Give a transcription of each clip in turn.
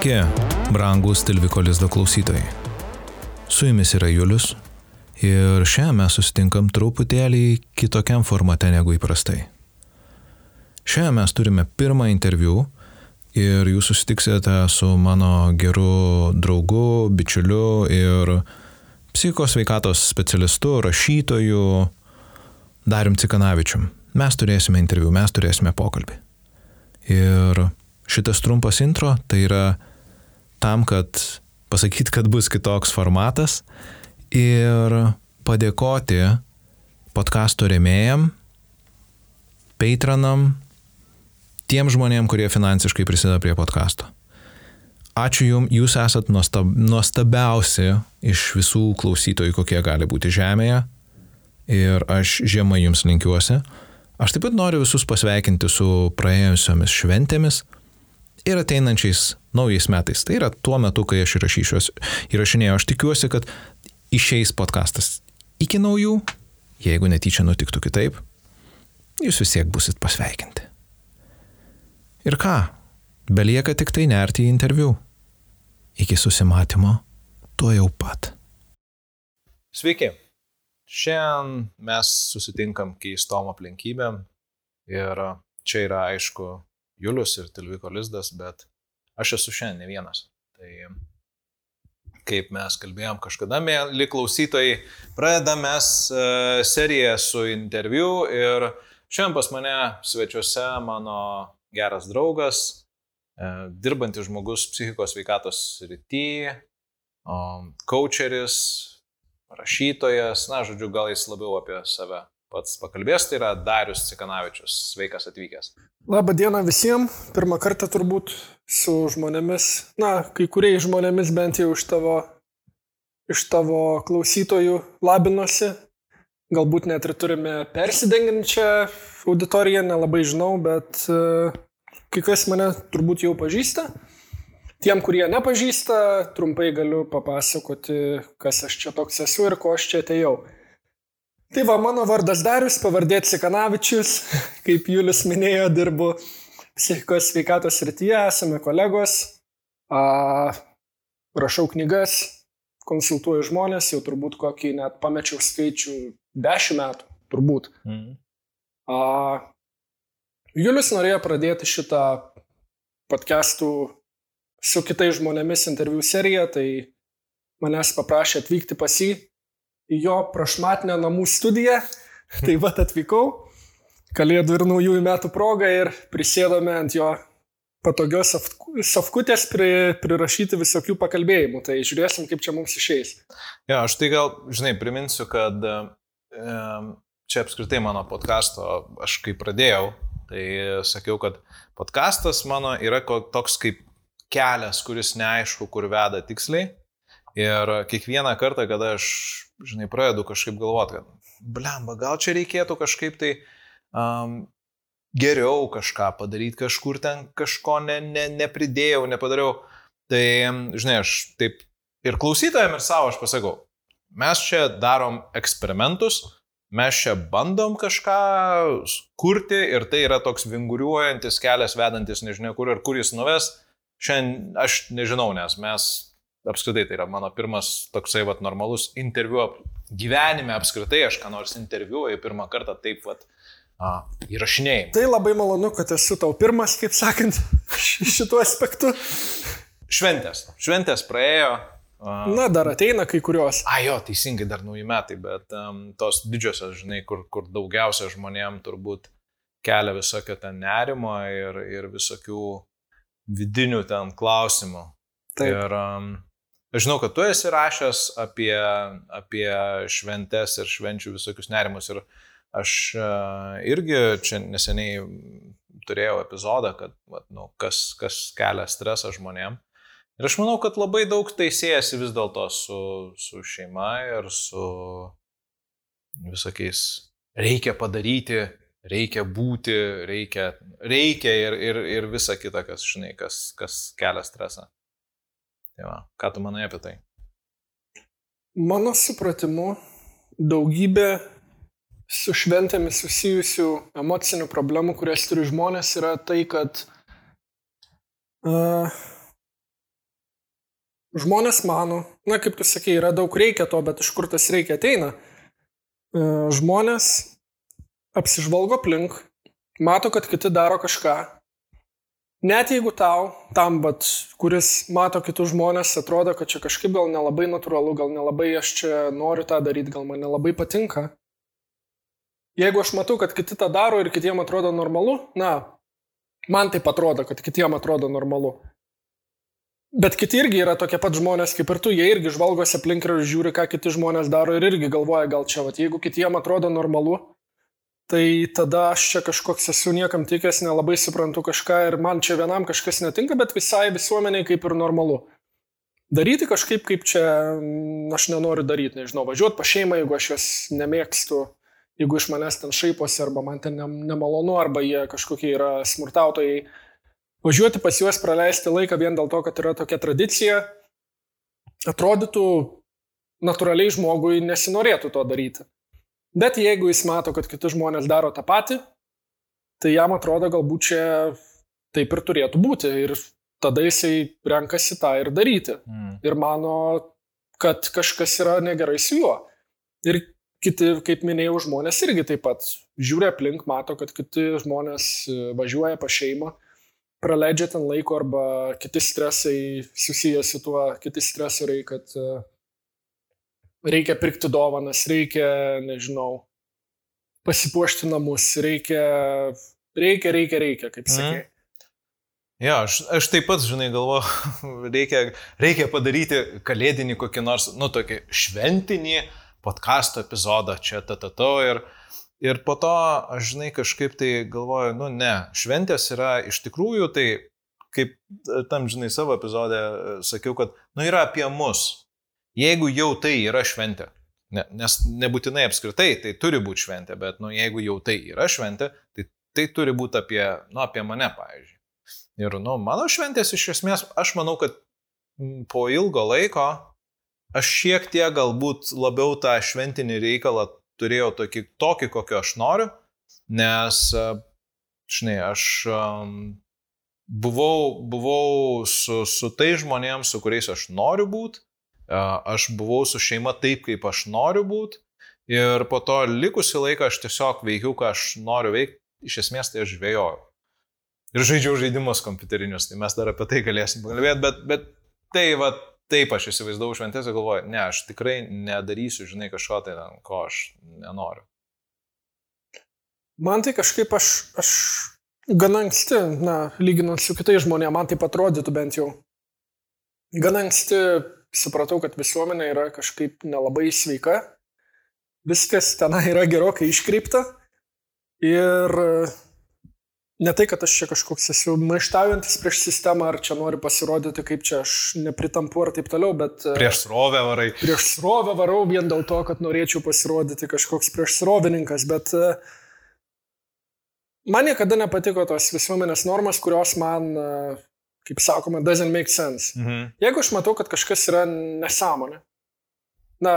Sveiki, brangūs Tilviko Lizdo klausytojai. Su jumis yra Julius ir šiandien mes susitinkam truputėlį kitokiam formate negu įprastai. Šiandien mes turime pirmą interviu ir jūs susitiksite su mano geru draugu, bičiuliu ir psichikos veikatos specialistu, rašytoju Darim Cikanavičium. Mes turėsime interviu, mes turėsime pokalbį. Ir šitas trumpas intro tai yra tam, kad pasakyti, kad bus kitoks formatas ir padėkoti podkasto remėjam, patronam, tiem žmonėm, kurie finansiškai prisideda prie podkasto. Ačiū Jums, Jūs esat nuostab, nuostabiausi iš visų klausytojų, kokie gali būti Žemėje. Ir aš žiemą Jums linkiuosi. Aš taip pat noriu visus pasveikinti su praėjusiomis šventėmis ir ateinančiais naujais metais. Tai yra tuo metu, kai aš įrašinėjau. Aš tikiuosi, kad išeis podkastas iki naujų, jeigu netyčia nutiktų kitaip, jūs vis tiek busit pasveikinti. Ir ką, belieka tik tai nerti į interviu. Iki susimatymo, tuo jau pat. Sveiki. Šiandien mes susitinkam keistom aplinkybėm ir čia yra aišku Julius ir Tilviko Lizdas, bet aš esu šiandien ne vienas. Tai kaip mes kalbėjom kažkada, mėly klausytojai, pradedame mes e, seriją su interviu ir šiandien pas mane svečiuose mano geras draugas, e, dirbantis žmogus psichikos veikatos rytyje, coacheris, rašytojas, na, žodžiu, gal jis labiau apie save pats pakalbės, tai yra Darius Cikanavičius. Sveikas atvykęs. Labą dieną visiems. Pirmą kartą turbūt su žmonėmis, na, kai kuriais žmonėmis bent jau iš tavo, iš tavo klausytojų labinosi. Galbūt net ir turime persidengiančią auditoriją, nelabai žinau, bet uh, kai kas mane turbūt jau pažįsta. Tiem, kurie nepažįsta, trumpai galiu papasakoti, kas aš čia toks esu ir ko aš čia atėjau. Tai va, mano vardas Darius, pavardė Cikanavičius, kaip Julius minėjo, dirbu psichikos sveikatos srityje, esame kolegos, a, rašau knygas, konsultuoju žmonės, jau turbūt kokį net pamečiau skaičių 10 metų, turbūt. Mm. A, Julius norėjo pradėti šitą podcastų su kitais žmonėmis interviu seriją, tai manęs paprašė atvykti pas jį į jo prašmatinę namų studiją. Tai va atvykau, kalėdų ir naujųjų metų progą ir prisėdome ant jo patogios sofkutės pri, prirašyti visokių pakalbėjimų. Tai žiūrėsim, kaip čia mums išeis. Ja, aš tai gal, žinai, priminsiu, kad e, čia apskritai mano podkasto, aš kai pradėjau, tai sakiau, kad podkastas mano yra toks kaip kelias, kuris neaišku, kur veda tiksliai. Ir kiekvieną kartą, kada aš, žinai, pradedu kažkaip galvoti, kad, blemba, gal čia reikėtų kažkaip tai um, geriau kažką padaryti, kažkur ten kažko ne, ne, nepridėjau, nepadariau. Tai, žinai, aš taip ir klausytojams, ir savo aš pasakau, mes čia darom eksperimentus, mes čia bandom kažką kurti ir tai yra toks vinguriuojantis kelias vedantis nežinia kur ir kur jis nuves Šiandien aš nežinau, nes mes apskritai tai yra mano pirmas toksai vat normalus interviu gyvenime apskritai, aš ką nors interviuoju pirmą kartą taip vat a, įrašinėjai. Tai labai malonu, kad esu tau pirmas, kaip sakant, šituo aspektu. Šventės. Šventės praėjo. Uh, Na, dar ateina kai kurios. A, jo, teisingai, dar nauji metai, bet um, tos didžiosios, žinai, kur, kur daugiausia žmonėm turbūt kelia visokio ten nerimo ir, ir visokių vidinių ten klausimų. Taip. Ir um, žinau, kad tu esi rašęs apie, apie šventes ir švenčių visokius nerimus. Ir aš uh, irgi čia neseniai turėjau epizodą, kad vat, nu, kas, kas kelia stresą žmonėm. Ir aš manau, kad labai daug tai siejasi vis dėlto su, su šeima ir su visokiais reikia padaryti, reikia būti, reikia, reikia ir, ir, ir visa kita, kas, žinai, kas, kas kelia stresą. Tai va, ką tu manai apie tai? Mano supratimu, daugybė su šventėmis susijusių emocinių problemų, kurias turi žmonės, yra tai, kad uh, žmonės mano, na kaip tu sakei, yra daug reikia to, bet iš kur tas reikia ateina. E, žmonės apsižvalgo aplink, mato, kad kiti daro kažką. Net jeigu tau, tam, bet kuris mato kitus žmonės, atrodo, kad čia kažkaip gal nelabai natūralu, gal nelabai aš čia noriu tą daryti, gal man nelabai patinka. Jeigu aš matau, kad kiti tą daro ir kitiem atrodo normalu, na, man taip atrodo, kad kitiem atrodo normalu. Bet kiti irgi yra tokie pat žmonės kaip ir tu, jie irgi žvalgosi aplink ir žiūri, ką kiti žmonės daro ir irgi galvoja, gal čia, vat, jeigu kitiem atrodo normalu, tai tada aš čia kažkoks esu niekam tikęs, nelabai suprantu kažką ir man čia vienam kažkas netinka, bet visai visuomeniai kaip ir normalu. Daryti kažkaip, kaip čia mm, aš nenoriu daryti, nežinau, važiuoti pa šeimą, jeigu aš jos nemėgstu, jeigu iš manęs ten šaiposi, arba man ten nemalonu, arba jie kažkokie yra smurtautojai važiuoti pas juos praleisti laiką vien dėl to, kad yra tokia tradicija, atrodytų natūraliai žmogui nesinorėtų to daryti. Bet jeigu jis mato, kad kiti žmonės daro tą patį, tai jam atrodo galbūt čia taip ir turėtų būti. Ir tada jisai renkasi tą ir daryti. Mm. Ir mano, kad kažkas yra negerai su juo. Ir kiti, kaip minėjau, žmonės irgi taip pat žiūri aplink, mato, kad kiti žmonės važiuoja pa šeimą praleidžia ten laiko arba kiti stresai susijęs su tuo, kiti stresoriai, kad e, reikia pirkti dovanas, reikia, nežinau, pasipuošti namus, reikia, reikia, reikia, reikia, kaip mhm. sakai. Mm. Jo, aš, aš taip pat, žinai, galvoju, reikia, reikia padaryti kalėdinį kokį nors, nu, tokį šventinį podkastų epizodą čia, tatato ir, ta, Ir po to, aš žinai, kažkaip tai galvoju, nu ne, šventės yra iš tikrųjų tai, kaip tam, žinai, savo epizodė e, sakiau, kad, nu yra apie mus. Jeigu jau tai yra šventė, ne, nes nebūtinai apskritai tai turi būti šventė, bet, nu, jeigu jau tai yra šventė, tai tai turi būti apie, nu, apie mane, pavyzdžiui. Ir, nu, mano šventės iš esmės, aš manau, kad po ilgo laiko aš šiek tiek galbūt labiau tą šventinį reikalą turėjau tokį, tokį kokio aš noriu, nes, e, žinai, aš um, buvau, buvau su, su tai žmonėms, su kuriais aš noriu būti, aš buvau su šeima taip, kaip aš noriu būti. Ir po to likusi laiką aš tiesiog veikiau, ką aš noriu veikti, iš esmės tai aš žvėjojau. Ir žaidžiau žaidimus kompiuterinius, tai mes dar apie tai galėsim pakalbėti, bet, bet tai va taip aš įsivaizdavau šventės ir galvoju, ne, aš tikrai nedarysiu, žinai, kažko tai, ko aš nenoriu. Man tai kažkaip aš, aš gana anksti, na, lyginant su kitais žmonėmis, man taip atrodytų bent jau. Gana anksti supratau, kad visuomenė yra kažkaip nelabai sveika. Viskas tenai yra gerokai iškreipta. Ir ne tai, kad aš čia kažkoks esu maištaujantis prieš sistemą, ar čia noriu pasirodyti, kaip čia aš nepritampu ar taip toliau, bet... E, prieš srovę varai. Prieš srovę varau vien dėl to, kad norėčiau pasirodyti kažkoks prieš srovininkas, bet e, man niekada nepatiko tos visuomenės normas, kurios man, e, kaip sakoma, doesn't make sense. Mhm. Jeigu aš matau, kad kažkas yra nesąmonė, na,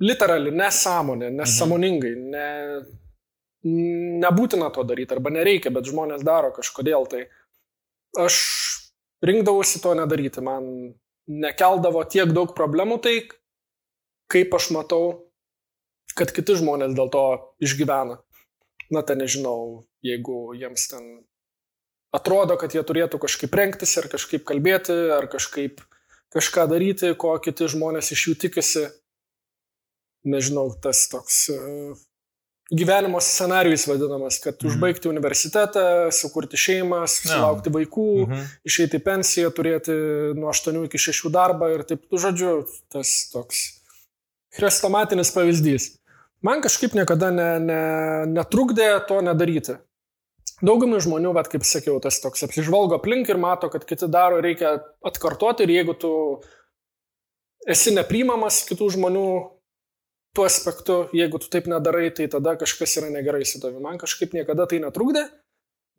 literali nesąmonė, nesąmoningai, ne nebūtina to daryti arba nereikia, bet žmonės daro kažkodėl tai. Aš rinkdavausi to nedaryti, man nekeldavo tiek daug problemų tai, kaip aš matau, kad kiti žmonės dėl to išgyvena. Na, ten nežinau, jeigu jiems ten atrodo, kad jie turėtų kažkaip rengtis ar kažkaip kalbėti, ar kažkaip kažką daryti, ko kiti žmonės iš jų tikisi. Nežinau, tas toks gyvenimo scenarius vadinamas, kad mhm. užbaigti universitetą, sukurti šeimą, susilaukti ja. vaikų, mhm. išeiti į pensiją, turėti nuo 8 iki 6 darbą ir taip, tu žodžiu, tas toks chrestomatinis pavyzdys. Man kažkaip niekada ne, ne, netrukdė to nedaryti. Daugumai žmonių, bet kaip sakiau, tas toks apsižvalgo aplink ir mato, kad kiti daro, reikia atkartoti ir jeigu tu esi nepriimamas kitų žmonių tuo aspektu, jeigu tu taip nedarai, tai tada kažkas yra negerai su tavimi. Man kažkaip niekada tai netrukdė.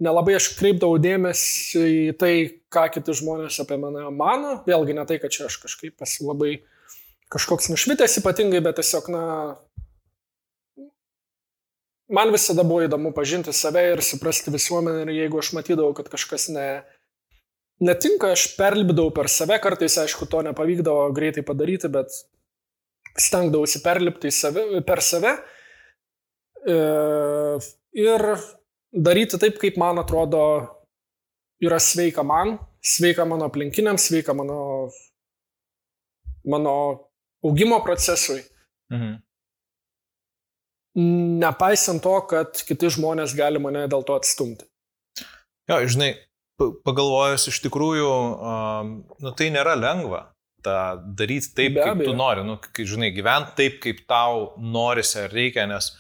Nelabai aš kreipdavau dėmesį į tai, ką kiti žmonės apie mane mano. Vėlgi ne tai, kad čia aš kažkaip esu labai kažkoks nušvitęs ypatingai, bet tiesiog, na, man visada buvo įdomu pažinti save ir suprasti visuomenę ir jeigu aš matydavau, kad kažkas ne, netinka, aš perlipdavau per save, kartais, aišku, to nepavykdavo greitai padaryti, bet stengdavausi perlipti save, per save e, ir daryti taip, kaip man atrodo yra sveika man, sveika mano aplinkiniams, sveika mano, mano augimo procesui. Mhm. Nepaisant to, kad kiti žmonės gali mane dėl to atstumti. Jo, žinai, pagalvojus iš tikrųjų, nu, tai nėra lengva tą daryti taip, kaip tu nori, nu, kai, žinai, gyventi taip, kaip tau norisi ar reikia, nes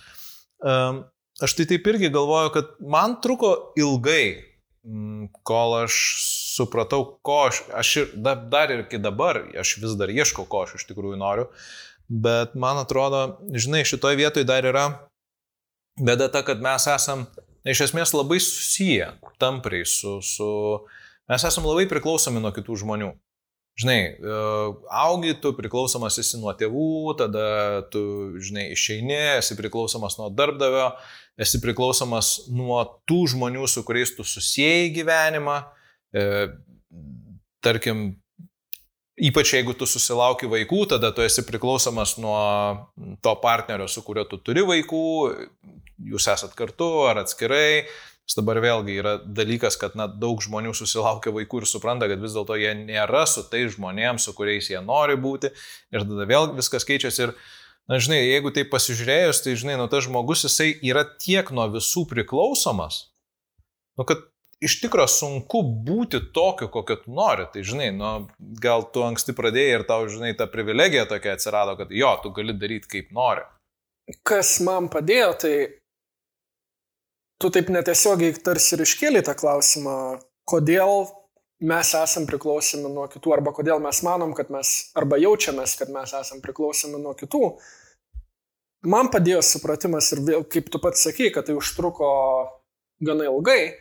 um, aš tai taip irgi galvoju, kad man truko ilgai, kol aš supratau, ko aš, aš ir dar ir iki dabar, aš vis dar ieškau, ko aš iš tikrųjų noriu, bet man atrodo, žinai, šitoje vietoje dar yra bėda ta, kad mes esam iš esmės labai susiję tampriai su, su... Mes esame labai priklausomi nuo kitų žmonių. Žinai, e, augi, tu priklausomas esi nuo tėvų, tada tu, žinai, išeini, esi priklausomas nuo darbdavio, esi priklausomas nuo tų žmonių, su kuriais tu susijai gyvenimą. E, tarkim, ypač jeigu tu susilauki vaikų, tada tu esi priklausomas nuo to partnerio, su kuriuo tu turi vaikų, jūs esat kartu ar atskirai. Nes dabar vėlgi yra dalykas, kad na, daug žmonių susilaukia vaikų ir supranta, kad vis dėlto jie nėra su tais žmonėms, su kuriais jie nori būti. Ir tada vėl viskas keičiasi. Ir, na, žinai, jeigu tai pasižiūrėjus, tai, žinai, nu, tas žmogus, jisai yra tiek nuo visų priklausomas, nu, kad iš tikrųjų sunku būti tokiu, kokiu tu nori. Tai, žinai, nu, gal tu anksti pradėjai ir tau, žinai, ta privilegija tokia atsirado, kad jo, tu gali daryti kaip nori. Kas man padėjo, tai tu taip netiesiogiai tarsi ir iškėlė tą klausimą, kodėl mes esam priklausomi nuo kitų, arba kodėl mes manom, kad mes, arba jaučiamės, kad mes esam priklausomi nuo kitų. Man padėjo supratimas ir vėl, kaip tu pats sakai, kad tai užtruko gana ilgai,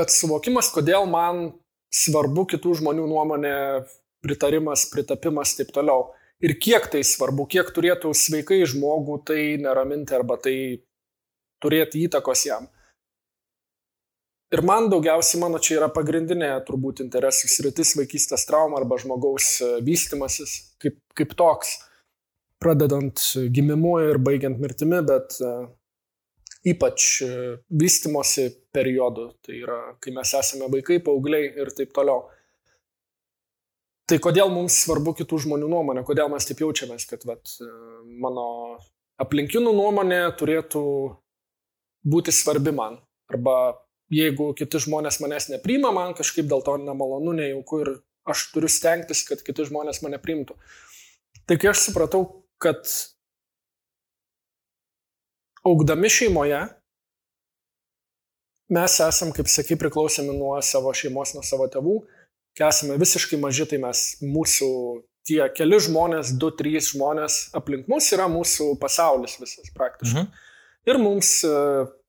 bet suvokimas, kodėl man svarbu kitų žmonių nuomonė, pritarimas, pritapimas ir taip toliau. Ir kiek tai svarbu, kiek turėtų sveikai žmogų tai neraminti arba tai turėti įtakos jam. Ir man daugiausiai, mano čia yra pagrindinė turbūt interesų sritis vaikystės trauma arba žmogaus e, vystimasis kaip, kaip toks, pradedant gimimu ir baigiant mirtimi, bet uh, ypač uh, vystimosi periodu, tai yra, kai mes esame vaikai, paaugliai ir taip toliau. Tai kodėl mums svarbu kitų žmonių nuomonė, kodėl mes taip jaučiamės, kad vat, mano aplinkinų nuomonė turėtų būti svarbi man. Arba jeigu kiti žmonės manęs nepriima, man kažkaip dėl to nemalonu, nejauku ir aš turiu stengtis, kad kiti žmonės mane priimtų. Tai kai aš supratau, kad augdami šeimoje mes esam, kaip sakai, priklausomi nuo savo šeimos, nuo savo tėvų. Kai esame visiškai maži, tai mes mūsų tie keli žmonės, du, trys žmonės aplink mus yra mūsų pasaulis visas praktiškai. Mhm. Ir mums e,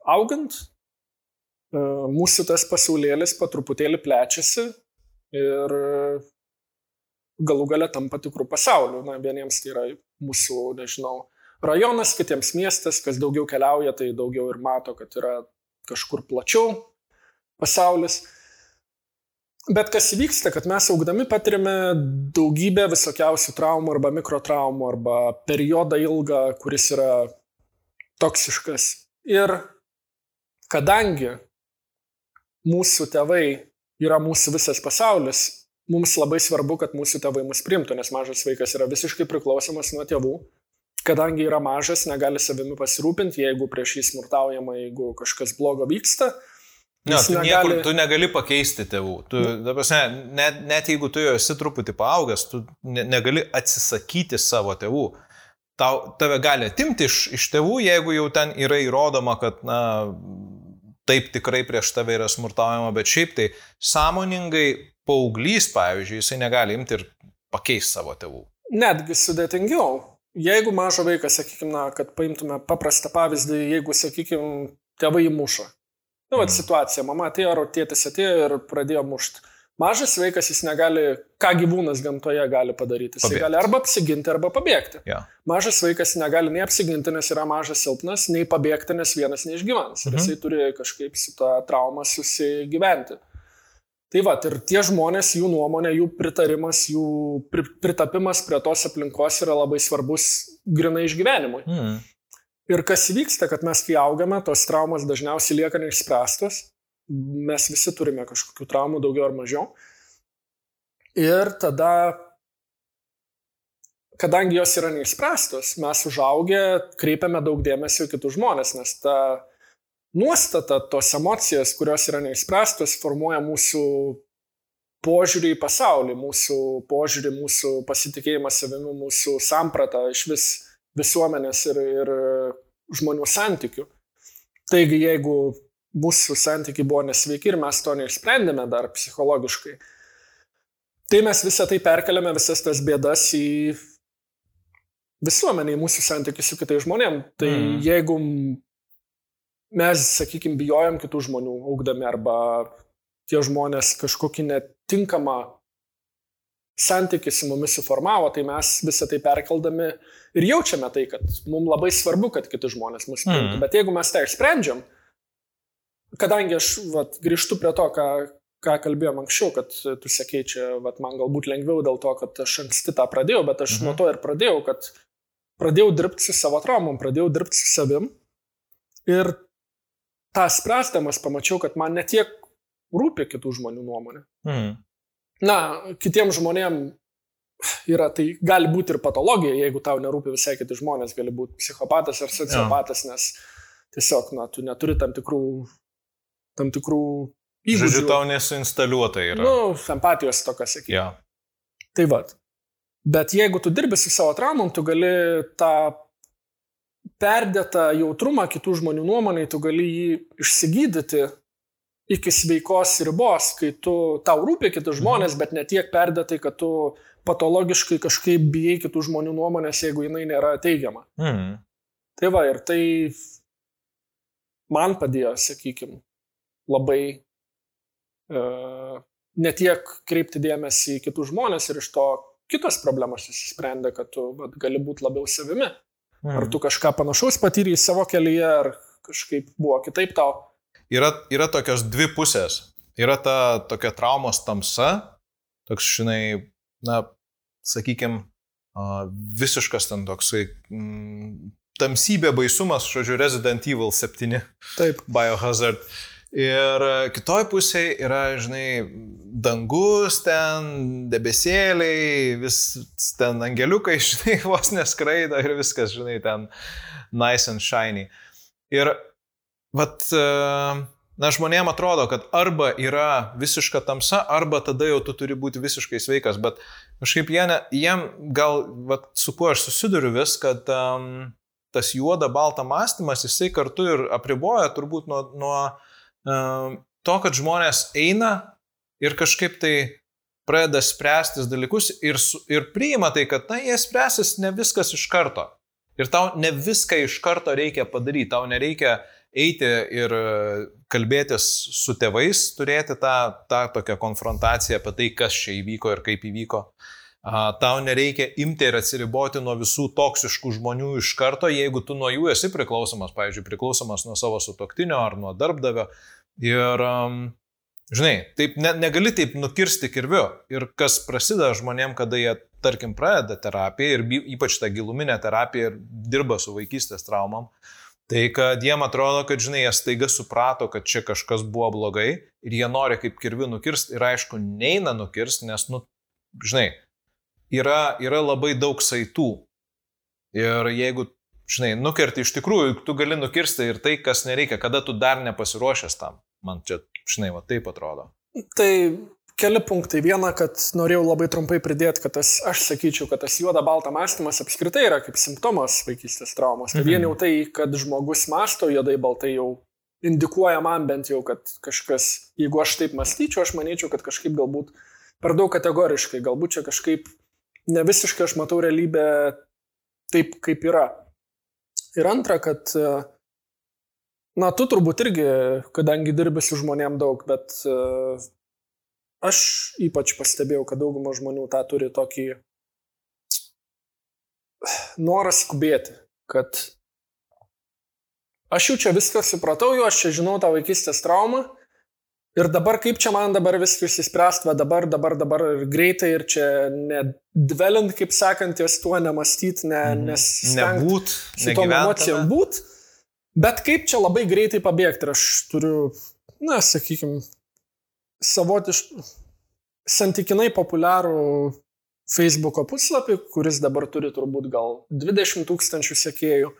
augant, e, mūsų tas pasaulėlis po truputėlį plečiasi ir galų gale tampa tikrų pasaulių. Na, vieniems tai yra mūsų, nežinau, rajonas, kitiems miestas, kas daugiau keliauja, tai daugiau ir mato, kad yra kažkur plačiau pasaulis. Bet kas įvyksta, kad mes augdami patiriame daugybę visokiausių traumų arba mikrotraumų arba periodą ilgą, kuris yra toksiškas. Ir kadangi mūsų tėvai yra mūsų visas pasaulis, mums labai svarbu, kad mūsų tėvai mus primtų, nes mažas vaikas yra visiškai priklausomas nuo tėvų. Kadangi yra mažas, negali savimi pasirūpinti, jeigu prieš jį smurtaujama, jeigu kažkas blogo vyksta. Ne, tu, negali... niekur, tu negali pakeisti tėvų. Tu, prasme, net, net jeigu tu jau esi truputį paaugęs, tu ne, negali atsisakyti savo tėvų tau, tave gali atimti iš, iš tėvų, jeigu jau ten yra įrodoma, kad, na, taip tikrai prieš tave yra smurtaujama, bet šiaip tai sąmoningai paauglys, pavyzdžiui, jisai negali imti ir pakeisti savo tėvų. Netgi sudėtingiau. Jeigu mažo vaikas, sakykime, na, kad paimtume paprastą pavyzdį, jeigu, sakykime, tėvai muša. Nu, va, mm. situacija, mama atėjo ar tėtis atėjo ir pradėjo mušti. Mažas vaikas jis negali, ką gyvūnas gamtoje gali padaryti. Jis gali arba apsiginti, arba pabėgti. Ja. Mažas vaikas negali nei apsiginti, nes yra mažas silpnas, nei pabėgti, nes vienas neišgyvens. Mhm. Ir jisai turi kažkaip su tą traumą susigyventi. Tai va, ir tie žmonės, jų nuomonė, jų pritarimas, jų pri, pritapimas prie tos aplinkos yra labai svarbus grinai išgyvenimui. Mm. Ir kas vyksta, kad mes kai augame, tos traumos dažniausiai lieka neišspręstos. Mes visi turime kažkokių traumų, daugiau ar mažiau. Ir tada, kadangi jos yra neišspręstos, mes užaugę kreipiame daug dėmesio į kitus žmonės, nes ta nuostata, tos emocijos, kurios yra neišspręstos, formuoja mūsų požiūrį į pasaulį, mūsų požiūrį, mūsų pasitikėjimą savimi, mūsų sampratą iš vis visuomenės ir, ir žmonių santykių. Taigi, jeigu mūsų santykiai buvo nesveiki ir mes to neišsprendėme dar psichologiškai, tai mes visą tai perkeliame, visas tas bėdas į visuomenį, į mūsų santykius su kitais žmonėmis. Tai mm. jeigu mes, sakykime, bijojam kitų žmonių augdami arba tie žmonės kažkokį netinkamą santykį su mumis suformavo, tai mes visą tai perkeldami ir jaučiame tai, kad mums labai svarbu, kad kiti žmonės mus priimtų. Mm. Bet jeigu mes tai išsprendžiam, kadangi aš vat, grįžtu prie to, ką, ką kalbėjom anksčiau, kad tu sakei, čia vat, man galbūt lengviau dėl to, kad aš anksti tą pradėjau, bet aš mm nuo to ir pradėjau, kad pradėjau dirbti su savo traumom, pradėjau dirbti su savim. Ir tą spręsdamas pamačiau, kad man netiek rūpi kitų žmonių nuomonė. Mm. Na, kitiems žmonėms yra, tai gali būti ir patologija, jeigu tau nerūpi visai kiti žmonės, gali būti psichopatas ar sociopatas, ja. nes tiesiog, na, tu neturi tam tikrų, tam tikrų įgūdžių. Žodžiu, tau nesuinstaliuota yra. Nu, empatijos tokia, sakykime. Ja. Tai vad. Bet jeigu tu dirbi su savo traumom, tu gali tą perdėtą jautrumą kitų žmonių nuomonai, tu gali jį išsigydyti iki sveikos ribos, kai tu, tau rūpi kiti žmonės, bet ne tiek perdėtai, kad tu patologiškai kažkaip bijai kitų žmonių nuomonės, jeigu jinai nėra teigiama. Mm. Tai va, ir tai man padėjo, sakykime, labai uh, ne tiek kreipti dėmesį į kitus žmonės ir iš to kitos problemos įsisprendė, kad tu vat, gali būti labiau savimi. Ar tu kažką panašaus patyrei savo kelyje, ar kažkaip buvo kitaip tau? Yra, yra tokios dvi pusės. Yra ta tokia traumos tamsa, toks, žinai, na, sakykime, visiškas ten toksai mm, tamsybė, baisumas, žodžiu, Resident Evil 7. Taip. Biohazard. Ir kitoj pusėje yra, žinai, dangus ten, debesėliai, vis ten angeliukai, žinai, vos neskraida ir viskas, žinai, ten nice and shiny. Ir, vat, na, žmonėm atrodo, kad arba yra visiška tamsa, arba tada jau tu turi būti visiškai sveikas, bet kažkaip jie, jiem gal, vat, su kuo aš susiduriu vis, kad um, tas juoda balta mąstymas, jisai kartu ir apriboja turbūt nuo, nuo to, kad žmonės eina ir kažkaip tai pradeda spręstis dalykus ir, ir priima tai, kad, na, jie spręsis ne viskas iš karto. Ir tau ne viską iš karto reikia padaryti, tau nereikia eiti ir kalbėtis su tėvais, turėti tą, tą tokią konfrontaciją apie tai, kas čia įvyko ir kaip įvyko. Tau nereikia imti ir atsiriboti nuo visų toksiškų žmonių iš karto, jeigu tu nuo jų esi priklausomas, pavyzdžiui, priklausomas nuo savo sutoktinio ar nuo darbdavio. Ir, žinai, taip ne, negali taip nukirsti kirviu. Ir kas prasideda žmonėm, kada jie, tarkim, pradeda terapiją ir ypač tą giluminę terapiją ir dirba su vaikystės traumam, tai kad jiem atrodo, kad, žinai, jie staiga suprato, kad čia kažkas buvo blogai ir jie nori kaip kirviu nukirsti ir aišku, neina nukirsti, nes, nu, žinai, yra, yra labai daug saitų. Ir jeigu, žinai, nukerti iš tikrųjų, tu gali nukirsti ir tai, kas nereikia, kada tu dar nepasiruošęs tam. Man čia, žinai, va taip atrodo. Tai keli punktai. Viena, kad norėjau labai trumpai pridėti, kad tas, aš sakyčiau, kad tas juoda balta mąstymas apskritai yra kaip simptomas vaikystės traumos. Tai mhm. vien jau tai, kad žmogus masto juodai baltai jau indikuoja man bent jau, kad kažkas, jeigu aš taip mąstyčiau, aš manyčiau, kad kažkaip galbūt per daug kategoriškai, galbūt čia kažkaip ne visiškai aš matau realybę taip, kaip yra. Ir antra, kad, na, tu turbūt irgi, kadangi dirbi su žmonėm daug, bet aš ypač pastebėjau, kad dauguma žmonių tą turi tokį norą skubėti, kad aš jau čia viską supratau, jau aš čia žinau tą vaikystės traumą Ir dabar kaip čia man dabar viską išsispręsti, va dabar, dabar, dabar ir greitai ir čia nedvelint, kaip sakant, ties tuo nemastyti, ne, Mhm. nes Nebūt, su tom emocijom būt. Bet kaip čia labai greitai pabėgti, ir aš turiu, na, sakykime, savotišką, santykinai populiarų Facebook'o puslapį, kuris dabar turi turbūt gal 20 tūkstančių sekėjų.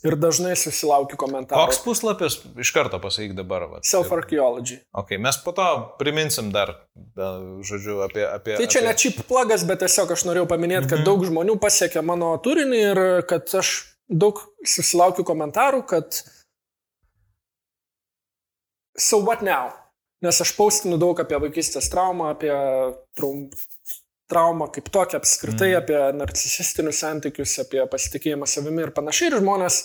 Ir dažnai susilaukiu komentarų. Koks puslapis, iš karto pasakyk dabar. vat. Self-archaeology. Ok, mes po to priminsim dar, da, žodžiu, apie... apie Tai čia apie... ne cheap plugas, bet tiesiog aš norėjau paminėti, kad Mhm. daug žmonių pasiekė mano turinį ir kad aš daug susilaukiu komentarų, kad so what now? Nes aš paustinu daug apie vaikystės traumą, apie traum, traumą kaip tokią apskritai, mm. apie narcisistinius santykius, apie pasitikėjimą savimi ir panašiai. Ir žmonės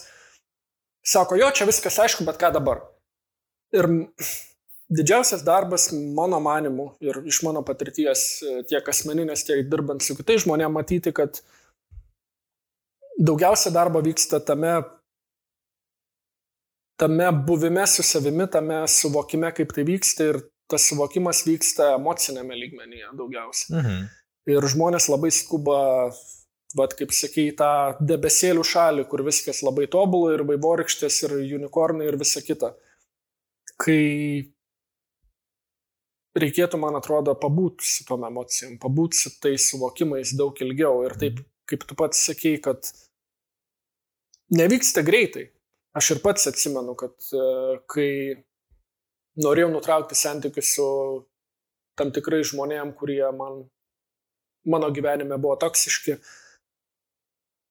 sako, jo, čia viskas aišku, bet ką dabar? Ir didžiausias darbas mano manimu ir iš mano patirties e, tiek asmeninės, tiek dirbant su kitais žmonėmis matyti, kad daugiausia darbo vyksta tame, tame buvime su savimi, tame suvokime, kaip tai vyksta ir tas suvokimas vyksta emocinėme lygmenyje daugiausia. Mhm. Ir žmonės labai skuba, vad kaip sakei, tą debesėlių šalį, kur viskas labai tobulai ir vaivorykštės ir unikornai ir visa kita. Kai reikėtų, man atrodo, pabūti su tom emocijom, pabūti su tais suvokimais daug ilgiau. Ir taip, kaip tu pats sakei, kad nevyksta greitai. Aš ir pats atsimenu, kad e, kai norėjau nutraukti santykius su tam tikrai žmonėm, kurie man, mano gyvenime buvo toksiški,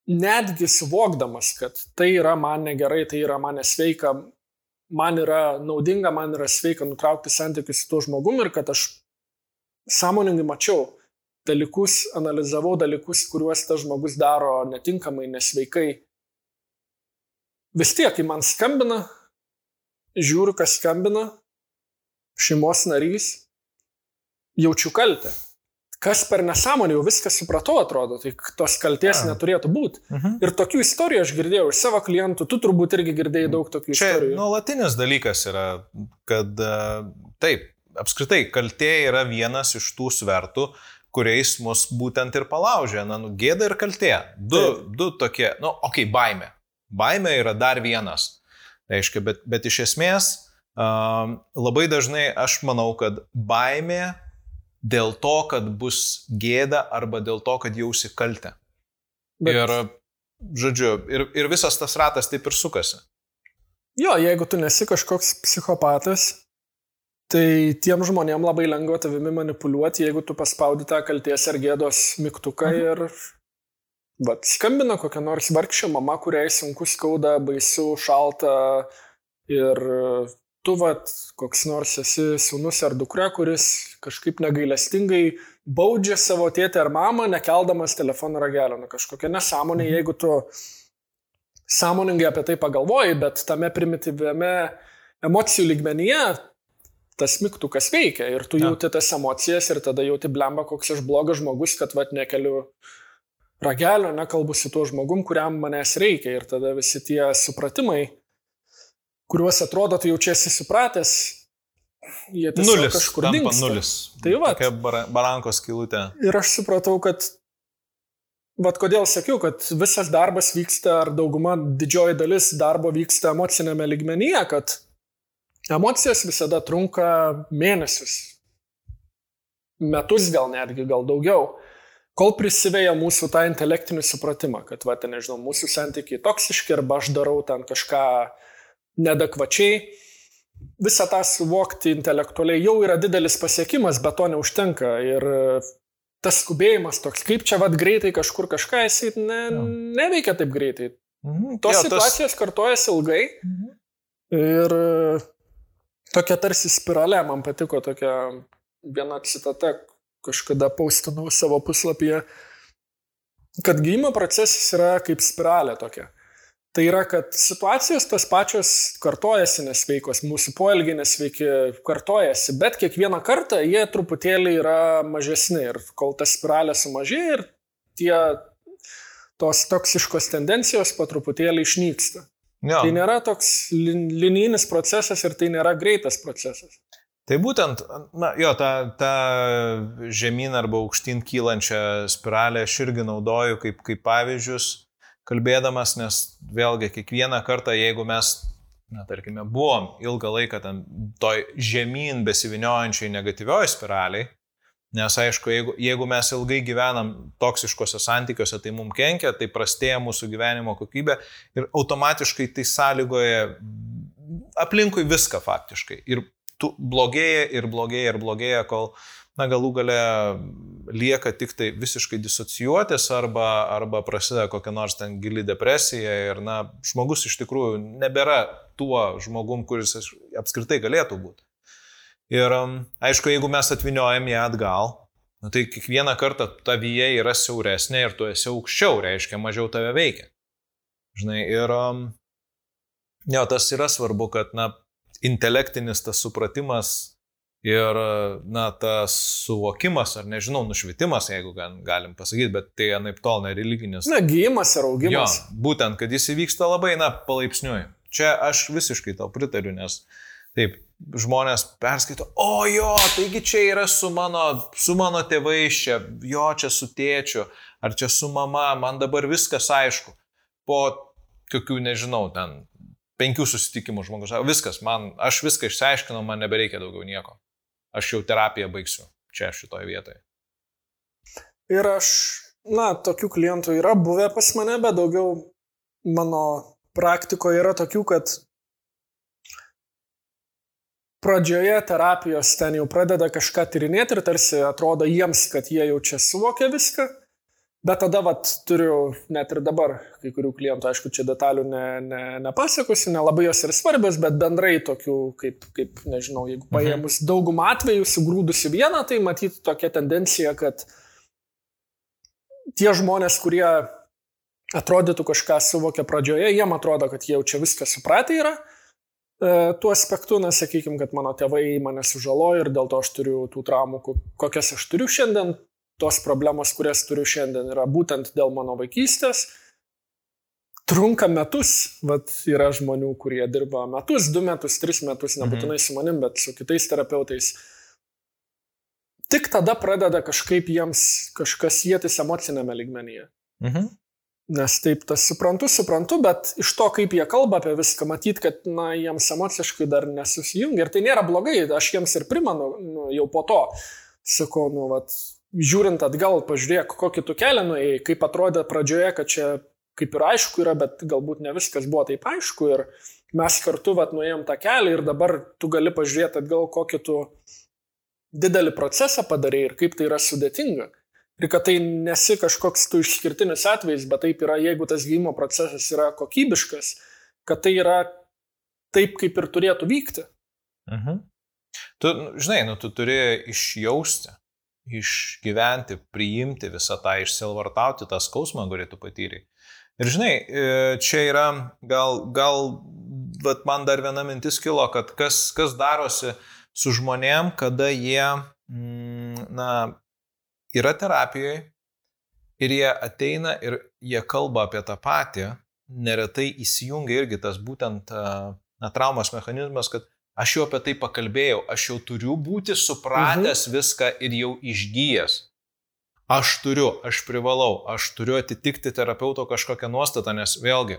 netgi suvokdamas, kad tai yra man negerai, tai yra man nesveika, man yra naudinga, man yra sveika nutraukti santykius su tuo žmogumi ir kad aš sąmoningai mačiau dalykus, analizavau dalykus, kuriuos tas žmogus daro netinkamai, nesveikai. Vis tiek, kai man skambina, žiūriu, kas skambina, šeimos narys, jaučiu kaltę. Kas per nesąmonę, jau viską supratau, atrodo, tai tos kalties A. neturėtų būti. Mhm. Ir tokių istorijų aš girdėjau iš savo klientų, tu turbūt irgi girdėjai daug tokių Čia istorijų. nuolatinis dalykas yra, kad e, taip, apskritai, kaltė yra vienas iš tų svertų, kuriais mus būtent ir palaužė. Na, nu, gėda ir kaltė. Du, Taip. du tokie, nu, okei, okay, baime. Baime yra dar vienas. Reiškia, bet, bet iš esmės um, labai dažnai aš manau, kad baimė dėl to, kad bus gėda arba dėl to, kad jausi kaltę. Bet- Ir, žodžiu, ir, ir visas tas ratas taip ir sukasi. Jo, jeigu tu nesi kažkoks psichopatas, tai tiem žmonėm labai lengva tavimi manipuliuoti, jeigu tu paspaudi tą kalties ar gėdos mygtuką Mhm. ir... Vat skambina kokia nors vargšė mama, kuriai sunku skauda, baisu, šalta ir tu, vat, koks nors esi sunus ar dukra, kuris kažkaip negailestingai baudžia savo tėtę ar mamą, nekeldamas telefono ragelio. Nu, kažkokia nesąmonė, Mhm. jeigu tu sąmoningai apie tai pagalvoji, bet tame primityviame emocijų lygmenyje tas mygtukas veikia ir tu Ja. jauti tas emocijas ir tada jauti blemba, koks aš blogas žmogus, kad vat nekeliu ragelio, nekalbu su tuo žmogum, kuriam manęs reikia ir tada visi tie supratimai, kuriuos atrodo tu jaučiasi supratęs, jie tiesiog Nulis. kažkur tampa. Nulis. Tai vat. Tokia bara, barankos kilutė. Ir aš supratau, kad, vad kodėl sakiau, kad visas darbas vyksta, ar dauguma, didžioji dalis darbo vyksta emocinėme ligmenyje, kad emocijos visada trunka mėnesius, metus gal netgi, gal daugiau, kol prisiveja mūsų tą intelektinį supratimą, kad, va, ten, nežinau, mūsų santykiai toksiški arba aš darau ten kažką nedekvačiai. Visą tą suvokti intelektualiai jau yra didelis pasiekimas, bet to neužtenka. Ir e, tas skubėjimas toks, kaip čia vad greitai kažkur kažką, jisai ne, Jo. neveikia taip greitai. Mhm. Tos Jo, jo, situacijos tas... kartojasi ilgai ir e, tokia tarsi spiralė, man patiko tokia viena citata, kažkada paustinau savo puslapyje, kad gydymo procesas yra kaip spiralė tokia. Tai yra, kad situacijos tas pačios kartojasi nesveikos, mūsų poelgiai nesveiki kartojasi, bet kiekvieną kartą jie truputėlį yra mažesni ir kol ta spiralė sumažėja ir tie tos toksiškos tendencijos po truputėlį išnyksta. Jo. Tai nėra toks lin- linijinis procesas ir tai nėra greitas procesas. Tai būtent, na, jo, tą, tą žemyn arba aukštyn kylančią spiralę aš irgi naudoju kaip, kaip pavyzdžius, kalbėdamas, nes vėlgi kiekvieną kartą, jeigu mes, na, tarkime, buvom ilgą laiką ten toj žemyn besiviniojančiai negatyvioji spiraliai, nes aišku, jeigu, jeigu mes ilgai gyvenam toksiškose santykiuose, tai mums kenkia, tai prastėja mūsų gyvenimo kokybė ir automatiškai tai sąlygoja aplinkui viską faktiškai. Ir blogėja ir blogėja ir blogėja, kol, na, galų gale lieka tik tai visiškai disocijuotis arba, arba prasideda kokia nors ten gili depresija ir, na, žmogus iš tikrųjų nebėra tuo žmogum, kuris apskritai galėtų būti. Ir um, aišku, jeigu mes atviniojam ją atgal, nu, tai kiekvieną kartą ta vyja yra siauresnė ir tu esi aukščiau, reiškia, mažiau tave veikia. Žinai, ir um, jo, tas yra svarbu, kad, na, intelektinis tas supratimas ir, na, tas suvokimas, ar nežinau, nušvitimas, jeigu galim pasakyti, bet tai anaip tol nereliginis. Na, gyjimas ir augimas. Jo, būtent, kad jis įvyksta labai, na, palaipsniui. Čia aš visiškai tau pritariu, nes taip, žmonės perskaito, o jo, taigi čia yra su mano, su mano tėvais, čia, jo, čia su tėčiu, ar čia su mama, man dabar viskas aišku. Po kokių, nežinau, ten penkių susitikimų žmogus. Viskas, man, aš viską išsiaiškinau, man nebereikia daugiau nieko. Aš jau terapiją baigsiu čia šitoje vietoje. Ir aš, na, tokių klientų yra buvę pas mane, bet daugiau mano praktikoje yra tokių, kad pradžioje terapijos ten jau pradeda kažką tyrinėti ir tarsi atrodo jiems, kad jie jau čia suvokia viską. Bet tada, vat, turiu net ir dabar kai kurių klientų, aišku, čia detalių ne, ne, nepasakosi, nelabai jos ir svarbios, bet bendrai tokių, kaip, kaip nežinau, jeigu mhm. paėmus mhm. daugumą atvejų, sugrūdusi vieną, tai matyti tokia tendencija, kad tie žmonės, kurie atrodytų kažką suvokia pradžioje, jiem atrodo, kad jie jau čia viską supratę yra. E, tuo aspektu, na, sakykime, kad mano tėvai mane sužalojo ir dėl to aš turiu tų traumų, kokias aš turiu šiandien, tos problemos, kurias turiu šiandien, yra būtent dėl mano vaikystės. Trunka metus, vat yra žmonių, kurie dirba metus, du metus, tris metus, nebūtinai mhm. su manim, bet su kitais terapeutais. Tik tada pradeda kažkaip jiems kažkas jėtis emocinėme ligmenyje. Mhm. Nes taip, tas suprantu, suprantu, bet iš to, kaip jie kalba apie viską, matyt, kad, na, jiems emociškai dar nesusijungia. Ir tai nėra blogai, aš jiems ir primenu, nu, jau po to. Sakau, nu, vat, žiūrint atgal, pažiūrėk, kokį tu kelią nuėjai, kaip atrodė pradžioje, kad čia kaip ir aišku yra, bet galbūt ne viskas buvo taip aišku ir mes kartu vat nuėjom tą kelią ir dabar tu gali pažiūrėti atgal, kokį tu didelį procesą padarai ir kaip tai yra sudėtinga. Ir kad tai nesi kažkoks tu išskirtinis atvejis, bet taip yra, jeigu tas gydymo procesas yra kokybiškas, kad tai yra taip, kaip ir turėtų vykti. Mhm. Tu, žinai, nu, tu turi išjausti, išgyventi, priimti visą tą, išsilvartauti tą skausmą, kurį tu patyrei. Ir žinai, e, čia yra gal, gal vat man dar viena mintis kilo, kad kas, kas darosi su žmonėm, kada jie, mm, na, yra terapijoje ir jie ateina ir jie kalba apie tą patį, neretai įsijungia irgi tas būtent na, traumos mechanizmas, kad Aš jau apie tai pakalbėjau, aš jau turiu būti supratęs mhm. viską ir jau išgyjęs. Aš turiu, aš privalau, aš turiu atitikti terapeuto kažkokią nuostatą, nes vėlgi,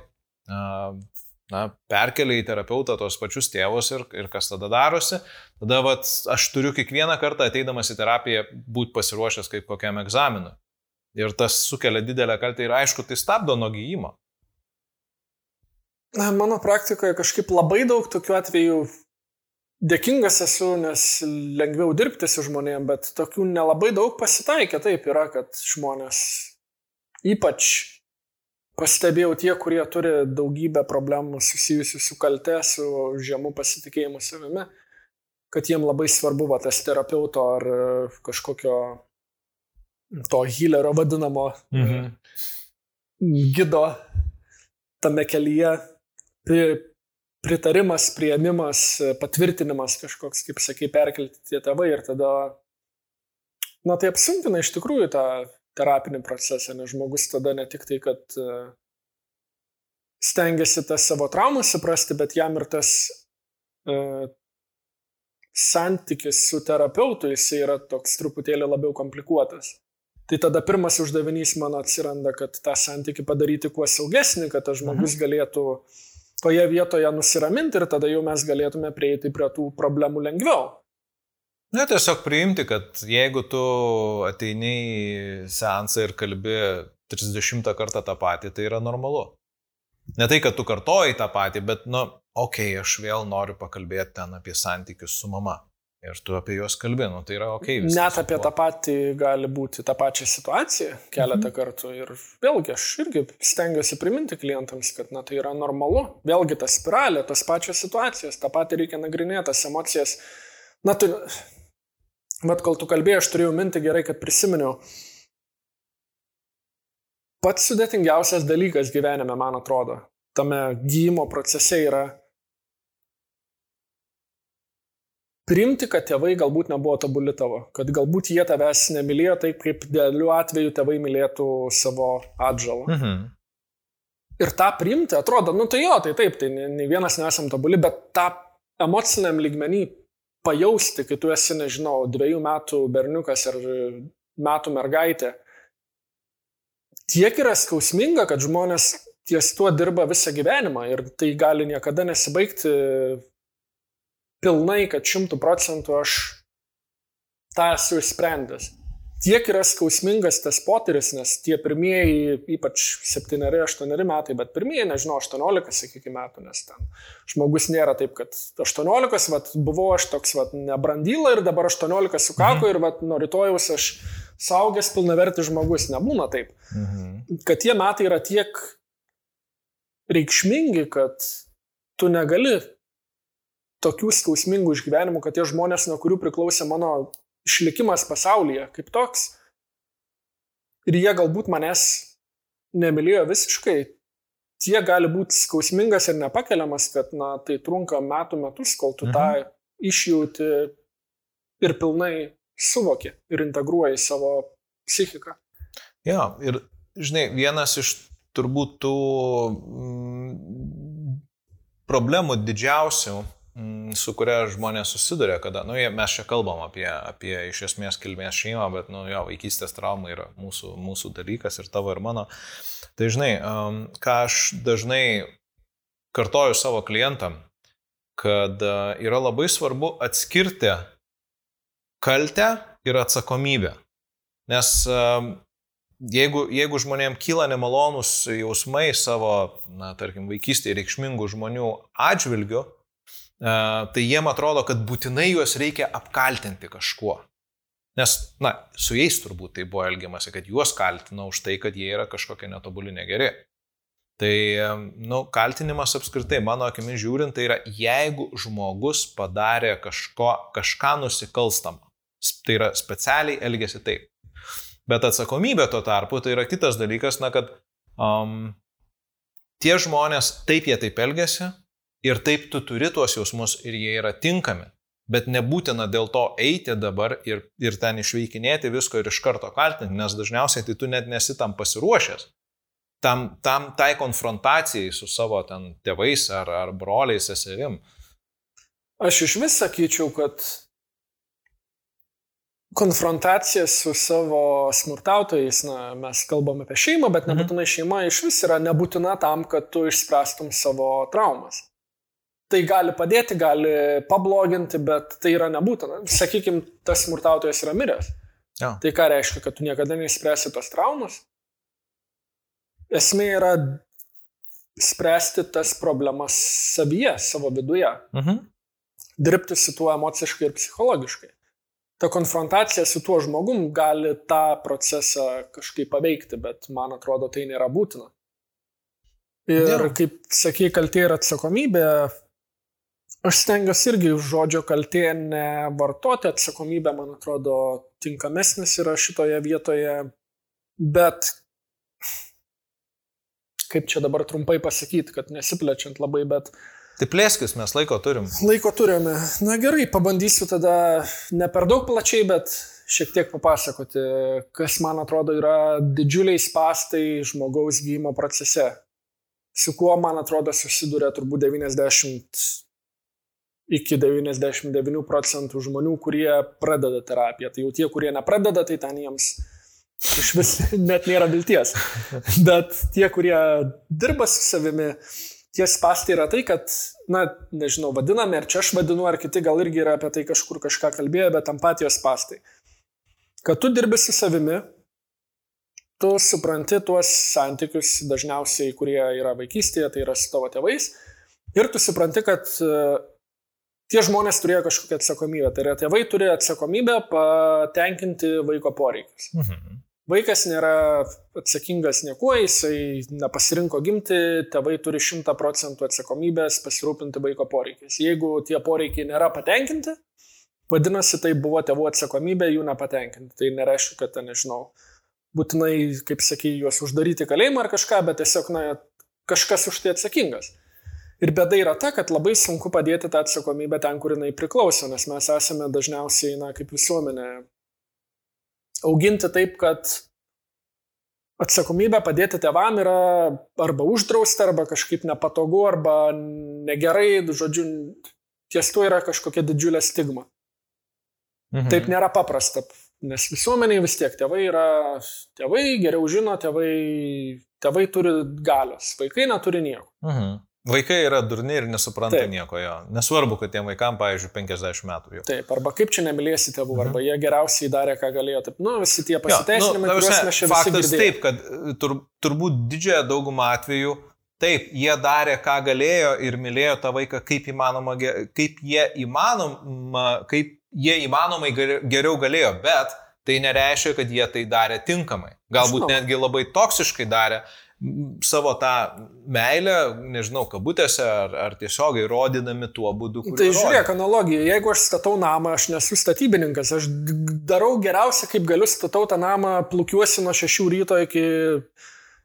na, perkelia į terapeutą tos pačius tėvus ir, ir kas tada darosi, tada vat, aš turiu kiekvieną kartą ateidamas į terapiją būti pasiruošęs kaip kokiam egzaminui. Ir tas sukelia didelę kaltę ir aišku, tai stabdo nuo gyjimo. Mano praktikoje kažkaip labai daug tokių atvejų Dėkingas esu, nes lengviau dirbti su žmonėm, bet tokių nelabai daug pasitaikė. Taip yra, kad žmonės ypač pastebėjau tie, kurie turi daugybę problemų susijusių su kalte, su žemu pasitikėjimu savimi, kad jiem labai svarbu va, tas terapeuto ar kažkokio to healerio vadinamo mhm. gido tame kelyje pritarimas, prieimimas, patvirtinimas kažkoks, kaip sakai, perkelti tie tėvai ir tada, na tai apsunkina iš tikrųjų tą terapinį procesą, nes žmogus tada ne tik tai, kad e, stengiasi tą savo traumą suprasti, bet jam ir tas uh, santykis su terapeutu, jis yra toks truputėlį labiau komplikuotas. Tai tada pirmas uždavinys mano atsiranda, kad tą santykį padaryti kuo saugesnį, kad tas žmogus mhm. galėtų toje vietoje nusiraminti ir tada jau mes galėtume prieiti prie tų problemų lengviau. Ne, tiesiog priimti, kad jeigu tu ateini į seansą ir kalbi 30 kartą tą patį, tai yra normalu. Ne tai, kad tu kartoji tą patį, bet, nu, okei, okay, aš vėl noriu pakalbėti ten apie santykius su mama. Ir tu apie juos kalbė, nu, tai yra ok. Net apie tą patį gali būti tą pačią situaciją keletą mhm. kartų. Ir vėlgi aš irgi stengiuosi priminti klientams, kad na, tai yra normalu. Vėlgi ta spiralė, tos pačios situacijos, tą patį reikia nagrinėti, tas emocijas. Na, tai, bet kol tu kalbėjai, aš turėjau minti gerai, kad prisiminiau. Pats sudėtingiausias dalykas gyvenime, man atrodo, tame gyjimo procese yra priimti, kad tėvai galbūt nebuvo tobuli tavo, kad galbūt jie tavęs nemylėjo taip, kaip dėliu atveju tėvai mylėtų savo atžalą. Mhm. Ir tą priimti, atrodo, nu tai jo, tai taip, tai ne vienas nesam tobuli, bet tą emociniam lygmenį pajausti, kai tu esi, nežinau, dviejų metų berniukas ar metų mergaitė, tiek yra skausminga, kad žmonės ties tuo dirba visą gyvenimą ir tai gali niekada nesibaigti pilnai, kad šimtų procentų aš tą esu išsprendęs. Tiek yra skausmingas tas potyris, nes tie pirmieji, ypač 7-8 metai, bet pirmieji, nežinau, 18, sakykime, metų, nes ten žmogus nėra taip, kad 18, vat, buvau aš toks vat, nebrandyla ir dabar 18 sukako mhm. ir vat, nuo rytojaus aš saugęs pilnavertis žmogus, nebūna taip. Mhm. Kad tie metai yra tiek reikšmingi, kad tu negali tokių skausmingų išgyvenimų, kad tie žmonės, nuo kurių priklausė mano išlikimas pasaulyje kaip toks, ir jie galbūt manęs nemylėjo visiškai, tie gali būti skausmingas ir nepakeliamas, kad na, tai trunka metų metus, kol tu mhm. tą išjauti ir pilnai suvoki ir integruoji savo psichiką. Jo, ir žinai, vienas iš turbūt tų mm, problemų didžiausių su kuria žmonės susiduria, kada, nu, mes čia kalbam apie, apie iš esmės kilmės šeimą, bet, nu, jo, vaikystės trauma yra mūsų, mūsų dalykas ir tavo ir mano. Tai žinai, um, ką aš dažnai kartoju savo klientam, kad uh, yra labai svarbu atskirti kaltę ir atsakomybę. Nes um, jeigu, jeigu žmonėm kyla nemalonus jausmai savo, na, tarkim, vaikystėje reikšmingų žmonių atžvilgiu, tai jiem atrodo, kad būtinai juos reikia apkaltinti kažkuo. Nes, na, su jais turbūt tai buvo elgiamasi, kad juos kaltina už tai, kad jie yra kažkokie netobuli negeri. Tai, nu, kaltinimas apskritai, mano akimis žiūrint, tai yra, jeigu žmogus padarė kažko, kažką nusikalstamą, tai yra specialiai elgesi taip. Bet atsakomybė tuo tarpu tai yra kitas dalykas, na, kad um, tie žmonės taip jie taip elgesi, Ir taip tu turi tuos jausmus ir jie yra tinkami. Bet nebūtina dėl to eiti dabar ir, ir ten išveikinėti visko ir iš karto kaltinti, nes dažniausiai tai tu net nesi tam pasiruošęs. Tam, tam tai konfrontacijai su savo ten tėvais ar, ar broliais, seserim. Aš iš vis sakyčiau, kad konfrontacija su savo smurtautojais, na, mes kalbame apie šeimą, bet mhm. nebūtinai šeima iš vis yra nebūtina tam, kad tu išspręstum savo traumas tai gali padėti, gali pabloginti, bet tai yra nebūtina. Sakykime, tas smurtautojas yra miręs. Ja. Tai ką reiškia, kad tu niekada neįspręsi tos traumas? Esmė yra spręsti tas problemas savyje, savo viduje. Mhm. Dirbti su tuo emociškai ir psichologiškai. Ta konfrontacija su tuo žmogum gali tą procesą kažkaip paveikti, bet man atrodo tai nėra būtina. Ir nėra. kaip sakė, kaltė ir atsakomybė, Aš stengiuosi irgi žodžio kaltė nevartoti, atsakomybė, man atrodo, tinkamesnis yra šitoje vietoje, bet kaip čia dabar trumpai pasakyti, kad nesiplečiant labai, bet... Tai plėskis, mes laiko turim. Laiko turime. Na gerai, pabandysiu tada ne per daug plačiai, bet šiek tiek papasakoti, kas man atrodo yra didžiuliai spastai žmogaus gydymo procese. Su kuo, man atrodo, susiduria turbūt 90 iki 99 procentų žmonių, kurie pradeda terapiją. Tai jau tie, kurie nepradeda, tai ten jiems iš vis net nėra vilties. Bet tie, kurie dirba su savimi, tie spastai yra tai, kad, na, nežinau, vadiname, ar čia aš vadinu, ar kiti gal irgi yra apie tai kažkur kažką kalbėję, bet empatijos spastai. Kad tu dirbi su savimi, tu supranti tuos santykius dažniausiai, kurie yra vaikystėje, tai yra su tavo tėvais, ir tu supranti, kad tie žmonės turėjo kažkokią atsakomybę. Tai yra, tėvai turi atsakomybę patenkinti vaiko poreikius. Mhm. Vaikas nėra atsakingas niekuo, jisai nepasirinko gimti, tėvai turi 100 procentų atsakomybės pasirūpinti vaiko poreikiais. Jeigu tie poreikiai nėra patenkinti, vadinasi, tai buvo tėvų atsakomybė jų nepatenkinti. Tai nereiškia, kad, nežinau, būtinai, kaip sakai, juos uždaryti kalėjimą ar kažką, bet tiesiog, na, kažkas už tai atsakingas. Ir bėda yra ta, kad labai sunku padėti tą atsakomybę ten, kur jinai priklauso, nes mes esame dažniausiai, na, kaip visuomenė, auginti taip, kad atsakomybę padėti tevam yra arba uždrausta, arba kažkaip nepatogu, arba negerai, žodžiu, ties to yra kažkokia didžiulė stigma. Mhm. Taip nėra paprasta, nes visuomeniai vis tiek tėvai yra, tėvai geriau žino, tėvai, tėvai turi galios, vaikai neturi nieko. Mhm. Vaikai yra durni ir nesupranta Taip. nieko jo. Nesvarbu, kad tiem vaikam, pavyzdžiui, 50 metų jau. Taip, arba kaip čia nemylėsi tėvų, mhm. arba jie geriausiai darė, ką galėjo. Taip, nu, visi tie pasiteisinimai, jo, nu, kuriuos mes čia faktas taip, kad e, tur, turbūt didžiąją daugumą atvejų Taip, jie darė, ką galėjo ir mylėjo tą vaiką kaip įmanoma, kaip jie įmanoma, kaip jie įmanomai geriau galėjo, bet tai nereiškia, kad jie tai darė tinkamai. Galbūt Žinau. netgi labai toksiškai darė, savo tą meilę, nežinau, kabutėse ar, ar tiesiogiai rodinami tuo būdu. Tai žiūrėk, analogija, jeigu aš statau namą, aš nesu statybininkas, aš darau geriausia, kaip galiu, statau tą namą, plukiuosi nuo 6 ryto iki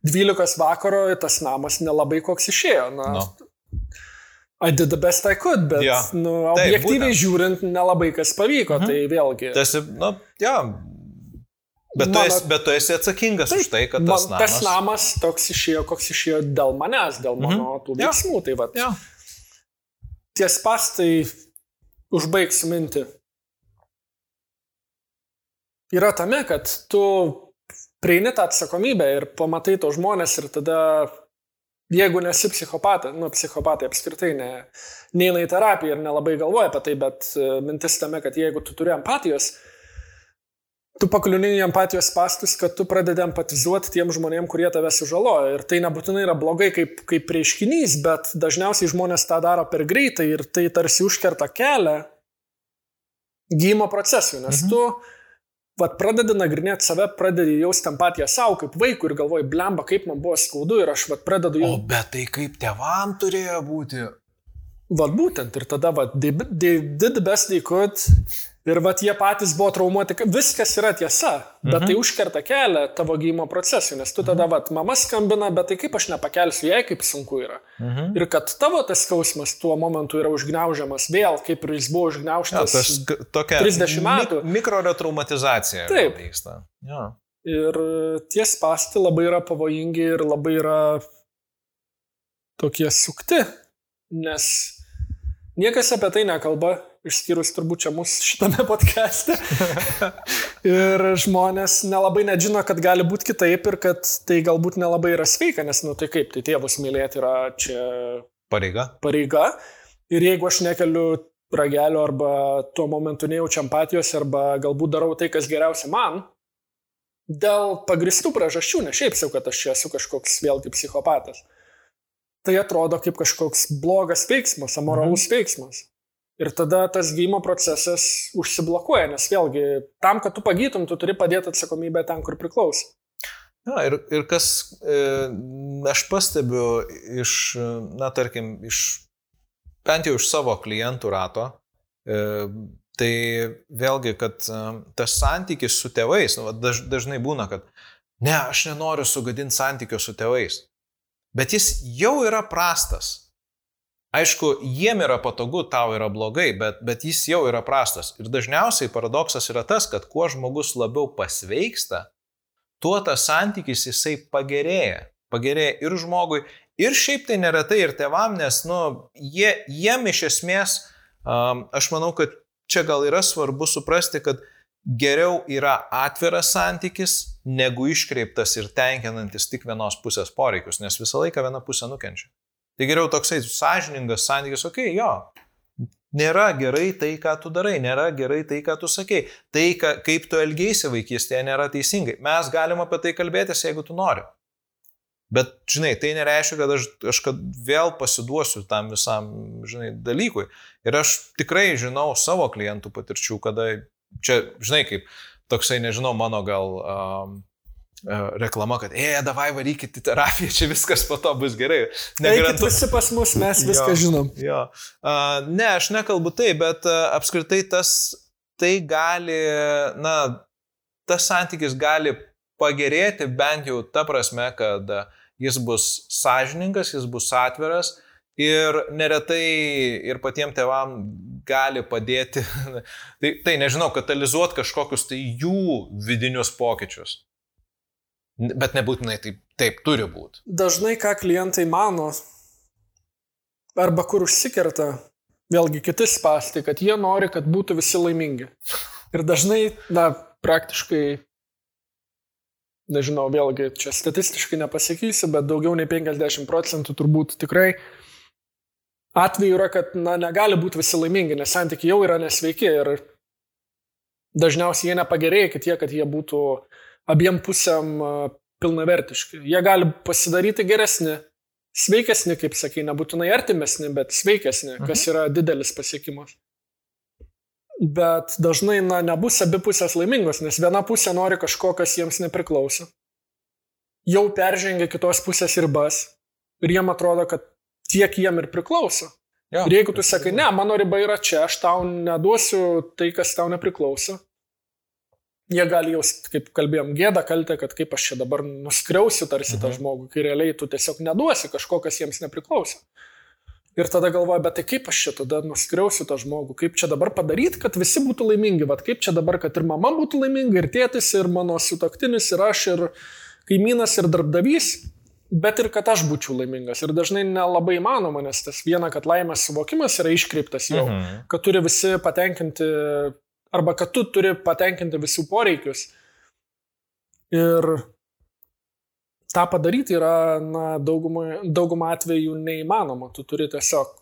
12 vakaro, tas namas nelabai koks išėjo. Na, no. I did the best I could, bet ja. nu, objektyviai Taip, žiūrint, nelabai kas pavyko, mhm. tai vėlgi. Tas, nu, ja, Bet, mano, tu esi, bet tu esi atsakingas taip, už tai, kad tas man, namas... Tas namas toks išėjo, koks išėjo dėl manęs, dėl mhm. mano mm -hmm. tų veiksmų. Ja. Tai va. Ja. Ties pastai užbaigsiu mintį. Yra tame, kad tu prieini tą atsakomybę ir pamatai to žmonės ir tada, jeigu nesi psichopatas, nu, psichopatai apskritai ne, neina į terapiją ir nelabai galvoja apie tai, bet e, mintis tame, kad jeigu tu turi empatijos, tu pakliūni į empatijos pastus, kad tu pradedi empatizuoti tiem žmonėm, kurie tave sužalojo. Ir tai nebūtinai yra blogai kaip, kaip reiškinys, bet dažniausiai žmonės tą daro per greitai ir tai tarsi užkerta kelią gymo procesui, nes mhm. tu vat, pradedi nagrinėti save, pradedi jausti empatiją savo kaip vaikui ir galvoji, blemba, kaip man buvo skaudu ir aš vat, pradedu jau... O bet tai kaip tevam turėjo būti? Vat būtent ir tada, vat, they did the best they could Ir vat jie patys buvo traumuoti, viskas yra tiesa, bet mhm. tai užkerta kelią tavo gymo procesui, nes tu tada, mhm. vat, mama skambina, bet tai kaip aš nepakelsiu jai, kaip sunku yra. Mhm. Ir kad tavo tas skausmas tuo momentu yra užgneužiamas vėl, kaip ir jis buvo užgneužtas ja, tas, tokia 30 metų. Mik mikroretraumatizacija. Taip. Vyksta. Ja. Ir tie spasti labai yra pavojingi ir labai yra tokie sukti, nes niekas apie tai nekalba, išskyrus turbūt čia mūsų šitame podcast'e. ir žmonės nelabai net žino, kad gali būti kitaip ir kad tai galbūt nelabai yra sveika, nes, nu tai kaip, tai tėvus mylėti yra čia pareiga. pareiga. Ir jeigu aš nekeliu ragelio arba tuo momentu nejaučiu empatijos arba galbūt darau tai, kas geriausia man, dėl pagristų priežasčių, ne šiaip jau, kad aš čia esu kažkoks vėlgi psichopatas. Tai atrodo kaip kažkoks blogas veiksmas, amoralus mhm. veiksmas. Ir tada tas gymo procesas užsiblokuoja, nes vėlgi tam, kad tu pagytum, tu turi padėti atsakomybę ten, kur priklauso. Ja, ir, ir kas e, aš pastebiu iš, na, tarkim, iš, bent jau iš savo klientų rato, e, tai vėlgi, kad e, tas santykis su tėvais, nu, daž, dažnai būna, kad ne, aš nenoriu sugadinti santykio su tėvais, bet jis jau yra prastas. Aišku, jiem yra patogu, tau yra blogai, bet, bet jis jau yra prastas. Ir dažniausiai paradoksas yra tas, kad kuo žmogus labiau pasveiksta, tuo tas santykis jisai pagerėja. Pagerėja ir žmogui, ir šiaip tai neretai ir tevam, nes, nu, jie, jiem iš esmės Um, aš manau, kad čia gal yra svarbu suprasti, kad geriau yra atviras santykis, negu iškreiptas ir tenkinantis tik vienos pusės poreikius, nes visą laiką viena pusė nukenčia. Tai geriau toksai sąžiningas santykis, okei, okay, jo, nėra gerai tai, ką tu darai, nėra gerai tai, ką tu sakei, tai, ką, kaip tu elgėsi vaikystėje, nėra teisingai. Mes galim apie tai kalbėtis, jeigu tu nori. Bet, žinai, tai nereiškia, kad aš, aš kad vėl pasiduosiu tam visam, žinai, dalykui. Ir aš tikrai žinau savo klientų patirčių, kada čia, žinai, kaip toksai, nežinau, mano gal um, reklama, kad, e, davai varykit į terapiją, čia viskas po to bus gerai. Negarantu... Visi pas mus, mes viską jo, žinom. Jo. Uh, ne, aš nekalbu tai, bet uh, apskritai tas, tai gali, na, tas santykis gali pagerėti bent jau ta prasme, kad jis bus sąžiningas, jis bus atviras ir neretai ir patiems tėvam gali padėti, tai, tai nežinau, katalizuoti kažkokius tai jų vidinius pokyčius. Bet nebūtinai taip, taip turi būti. Dažnai ką klientai mano, arba kur užsikerta, vėlgi kiti spasti, kad jie nori, kad būtų visi laimingi. Ir dažnai, na, praktiškai nežinau, vėlgi čia statistiškai nepasakysiu, bet daugiau nei 50 procentų turbūt tikrai atveju yra, kad na, negali būti visi laimingi, nes santykiai jau yra nesveiki ir dažniausiai jie nepagerėja iki tiek, kad jie būtų abiem pusėm pilnavertiški. Jie gali pasidaryti geresni, sveikesni, kaip sakai, nebūtinai artimesni, bet sveikesni, kas mhm. yra didelis pasiekimas bet dažnai na, nebus abi pusės laimingos, nes viena pusė nori kažko, kas jiems nepriklauso. Jau peržengia kitos pusės ribas ir jiem atrodo, kad tiek jiem ir priklauso. Ja, ir jeigu tu sakai, ne, mano riba yra čia, aš tau neduosiu tai, kas tau nepriklauso, jie gali jaust, kaip kalbėjom, gėdą kaltę, kad kaip aš čia dabar nuskriausiu tarsi mhm. tą žmogų, kai realiai tu tiesiog neduosi kažko, kas jiems nepriklauso. Ir tada galvoju, bet tai kaip aš čia tada nuskriausiu tą žmogų, kaip čia dabar padaryti, kad visi būtų laimingi, bet kaip čia dabar, kad ir mama būtų laiminga, ir tėtis, ir mano sutoktinis, ir aš, ir kaimynas, ir darbdavys, bet ir kad aš būčiau laimingas. Ir dažnai nelabai įmanoma, nes tas viena, kad laimės suvokimas yra iškreiptas jau, mhm. kad turi visi patenkinti, arba kad tu turi patenkinti visų poreikius. Ir tą padaryti yra, na, daugumą, daugumą atvejų neįmanoma. Tu turi tiesiog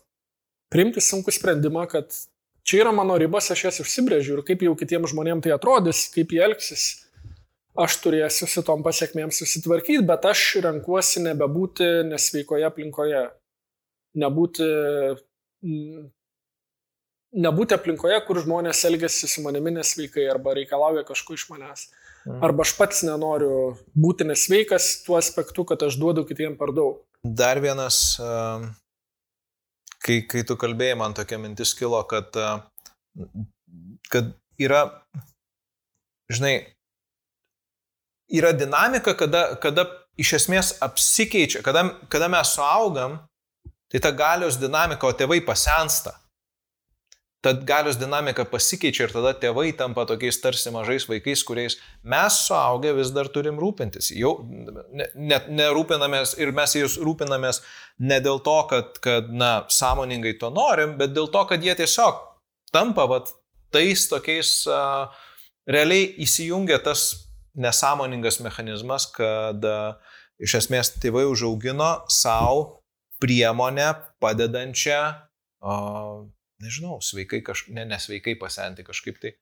priimti sunkų sprendimą, kad čia yra mano ribos, aš jas užsibrėžiu ir kaip jau kitiems žmonėms tai atrodys, kaip jie elgsis, aš turėsiu su tom pasiekmėm susitvarkyti, bet aš renkuosi nebebūti nesveikoje aplinkoje. Nebūti, nebūti aplinkoje, kur žmonės elgesi su manimi nesveikai arba reikalauja kažko iš manęs. Mhm. Arba aš pats nenoriu būti nesveikas tuo aspektu, kad aš duodu kitiem per daug. Dar vienas, kai, kai tu kalbėjai, man tokia mintis kilo, kad, kad yra, žinai, yra dinamika, kada, kada iš esmės apsikeičia, kada, kada mes suaugam, tai ta galios dinamika, o tėvai pasensta tad galios dinamika pasikeičia ir tada tėvai tampa tokiais tarsi mažais vaikais, kuriais mes suaugę vis dar turim rūpintis. Jau net nerūpinamės ir mes jais rūpinamės ne dėl to, kad, kad na, sąmoningai to norim, bet dėl to, kad jie tiesiog tampa vat, tais tokiais, uh, realiai įsijungia tas nesąmoningas mechanizmas, kad uh, iš esmės tėvai užaugino savo priemonę padedančią uh, nežinau, sveikai, kaž... ne, nesveikai pasenti, kažkaip tai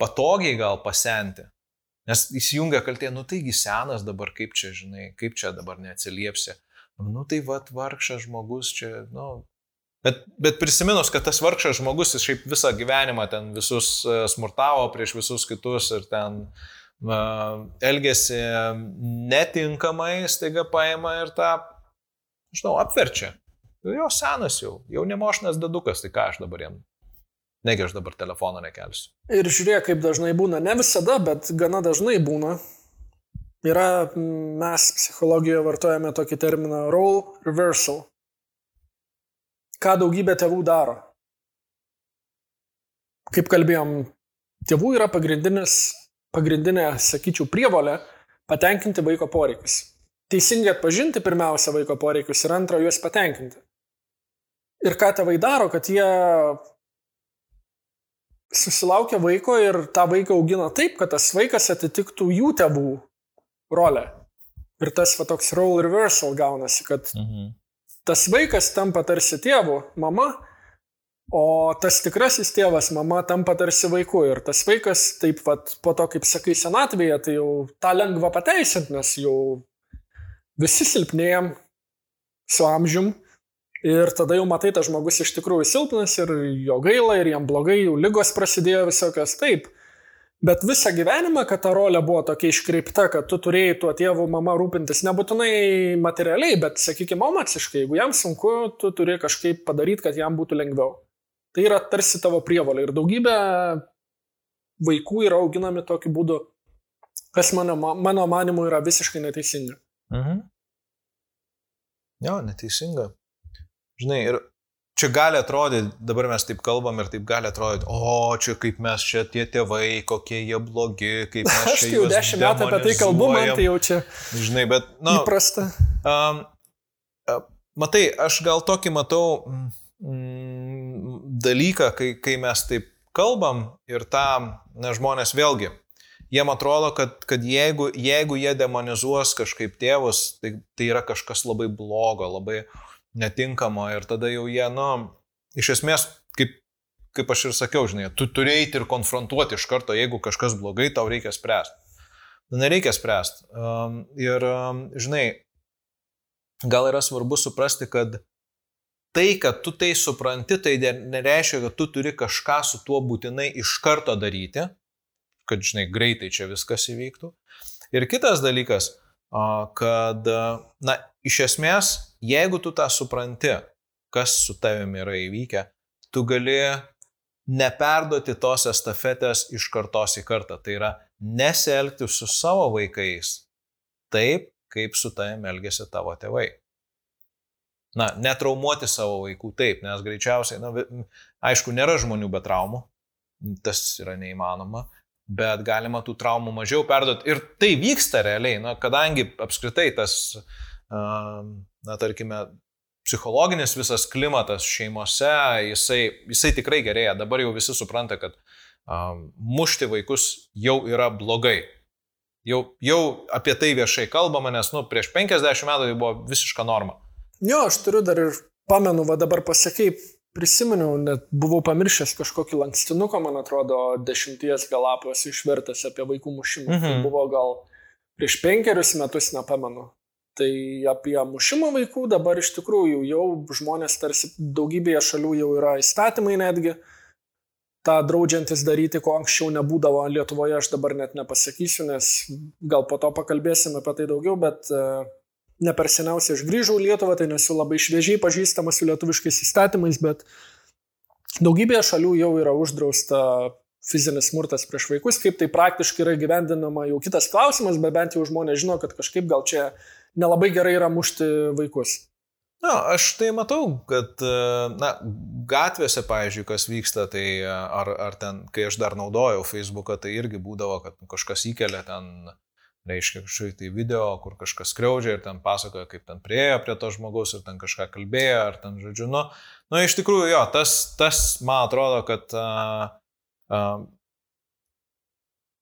patogiai gal pasenti. Nes įsijungia kaltė, nu taigi senas dabar, kaip čia, žinai, kaip čia dabar neatsiliepsi. Nu tai vad vargšas žmogus čia, nu. Bet, bet prisiminus, kad tas vargšas žmogus jis šiaip visą gyvenimą ten visus e, smurtavo prieš visus kitus ir ten uh, elgėsi netinkamai, staiga paima ir tą, žinau, apverčia. Jo senas jau, jau nemošnas dadukas, tai ką aš dabar jam. Negi aš dabar telefoną nekelsiu. Ir žiūrėk, kaip dažnai būna. Ne visada, bet gana dažnai būna. Yra, mes psichologijoje vartojame tokį terminą role reversal. Ką daugybė tėvų daro. Kaip kalbėjom, tėvų yra pagrindinė, sakyčiau, prievolė patenkinti vaiko poreikius. Teisingai atpažinti pirmiausia vaiko poreikius ir antra juos patenkinti. Ir ką tėvai daro, kad jie susilaukia vaiko ir tą vaiką augina taip, kad tas vaikas atitiktų jų tėvų rolę. Ir tas va toks role reversal gaunasi, kad mhm. tas vaikas tampa tarsi tėvu, mama, o tas tikrasis tėvas, mama tampa tarsi vaiku. Ir tas vaikas taip pat po to, kaip sakai, senatvėje, tai jau tą lengva pateisinti, nes jau visi silpnėjom su amžium. Ir tada jau matai, tas žmogus iš tikrųjų silpnas ir jo gaila ir jam blogai, jau lygos prasidėjo visokios taip. Bet visą gyvenimą, kad ta rolė buvo tokia iškreipta, kad tu turėjai tuo tėvu mama rūpintis nebūtinai materialiai, bet, sakykime, emociškai, jeigu jam sunku, tu turi kažkaip padaryti, kad jam būtų lengviau. Tai yra tarsi tavo prievalė ir daugybė vaikų yra auginami tokiu būdu, kas mano, mano manimu yra visiškai neteisinga. Mhm. Jo, neteisinga. Žinai, ir čia gali atrodyti, dabar mes taip kalbam ir taip gali atrodyti, o čia kaip mes čia tie tėvai, kokie jie blogi, kaip mes čia. Aš jau dešimt metų apie tai kalbu, man tai jau čia. Žinai, bet, na. Nu, įprasta. Um, matai, aš gal tokį matau mm, dalyką, kai, kai mes taip kalbam ir tą, na, žmonės vėlgi, jiem atrodo, kad, kad jeigu, jeigu jie demonizuos kažkaip tėvus, tai, tai yra kažkas labai blogo, labai netinkamo ir tada jau jie, nu, iš esmės, kaip, kaip aš ir sakiau, žinai, tu turi eiti ir konfrontuoti iš karto, jeigu kažkas blogai, tau reikia spręsti. Nu, nereikia spręsti. Um, ir, um, žinai, gal yra svarbu suprasti, kad tai, kad tu tai supranti, tai nereiškia, kad tu turi kažką su tuo būtinai iš karto daryti, kad, žinai, greitai čia viskas įvyktų. Ir kitas dalykas, kad, na, iš esmės, jeigu tu tą supranti, kas su tavimi yra įvykę, tu gali neperduoti tos estafetės iš kartos į kartą. Tai yra nesielgti su savo vaikais taip, kaip su tavimi elgėsi tavo tėvai. Na, netraumuoti savo vaikų taip, nes greičiausiai, na, aišku, nėra žmonių be traumų, tas yra neįmanoma, bet galima tų traumų mažiau perduoti. Ir tai vyksta realiai, na, kadangi apskritai tas, na, tarkime, psichologinis visas klimatas šeimose, jisai, jisai tikrai gerėja. Dabar jau visi supranta, kad um, mušti vaikus jau yra blogai. Jau, jau apie tai viešai kalbama, nes, nu, prieš 50 metų tai buvo visiška norma. Jo, aš turiu dar ir pamenu, va dabar pasakai, prisiminiau, net buvau pamiršęs kažkokį lankstinuką, man atrodo, dešimties galapos išvertęs apie vaikų mušimą. Mhm. Tai buvo gal prieš penkerius metus, nepamenu. Tai apie mušimą vaikų dabar iš tikrųjų jau žmonės tarsi daugybėje šalių jau yra įstatymai netgi. Ta draudžiantis daryti, ko anksčiau nebūdavo Lietuvoje, aš dabar net nepasakysiu, nes gal po to pakalbėsim apie tai daugiau, bet uh, ne per seniausiai aš grįžau į Lietuvą, tai nesu labai šviežiai pažįstamas su lietuviškais įstatymais, bet daugybėje šalių jau yra uždrausta fizinis smurtas prieš vaikus, kaip tai praktiškai yra gyvendinama jau kitas klausimas, bet bent jau žmonės žino, kad kažkaip gal čia nelabai gerai yra mušti vaikus. Na, aš tai matau, kad, na, gatvėse, pavyzdžiui, kas vyksta, tai ar, ar ten, kai aš dar naudojau Facebooką, tai irgi būdavo, kad kažkas įkelia ten reiškia kažkokį tai video, kur kažkas skriaudžia ir ten pasakoja, kaip ten priejo prie to žmogaus ir ten kažką kalbėjo, ar ten žodžiu, nu, nu iš tikrųjų jo, tas, tas man atrodo, kad uh, uh,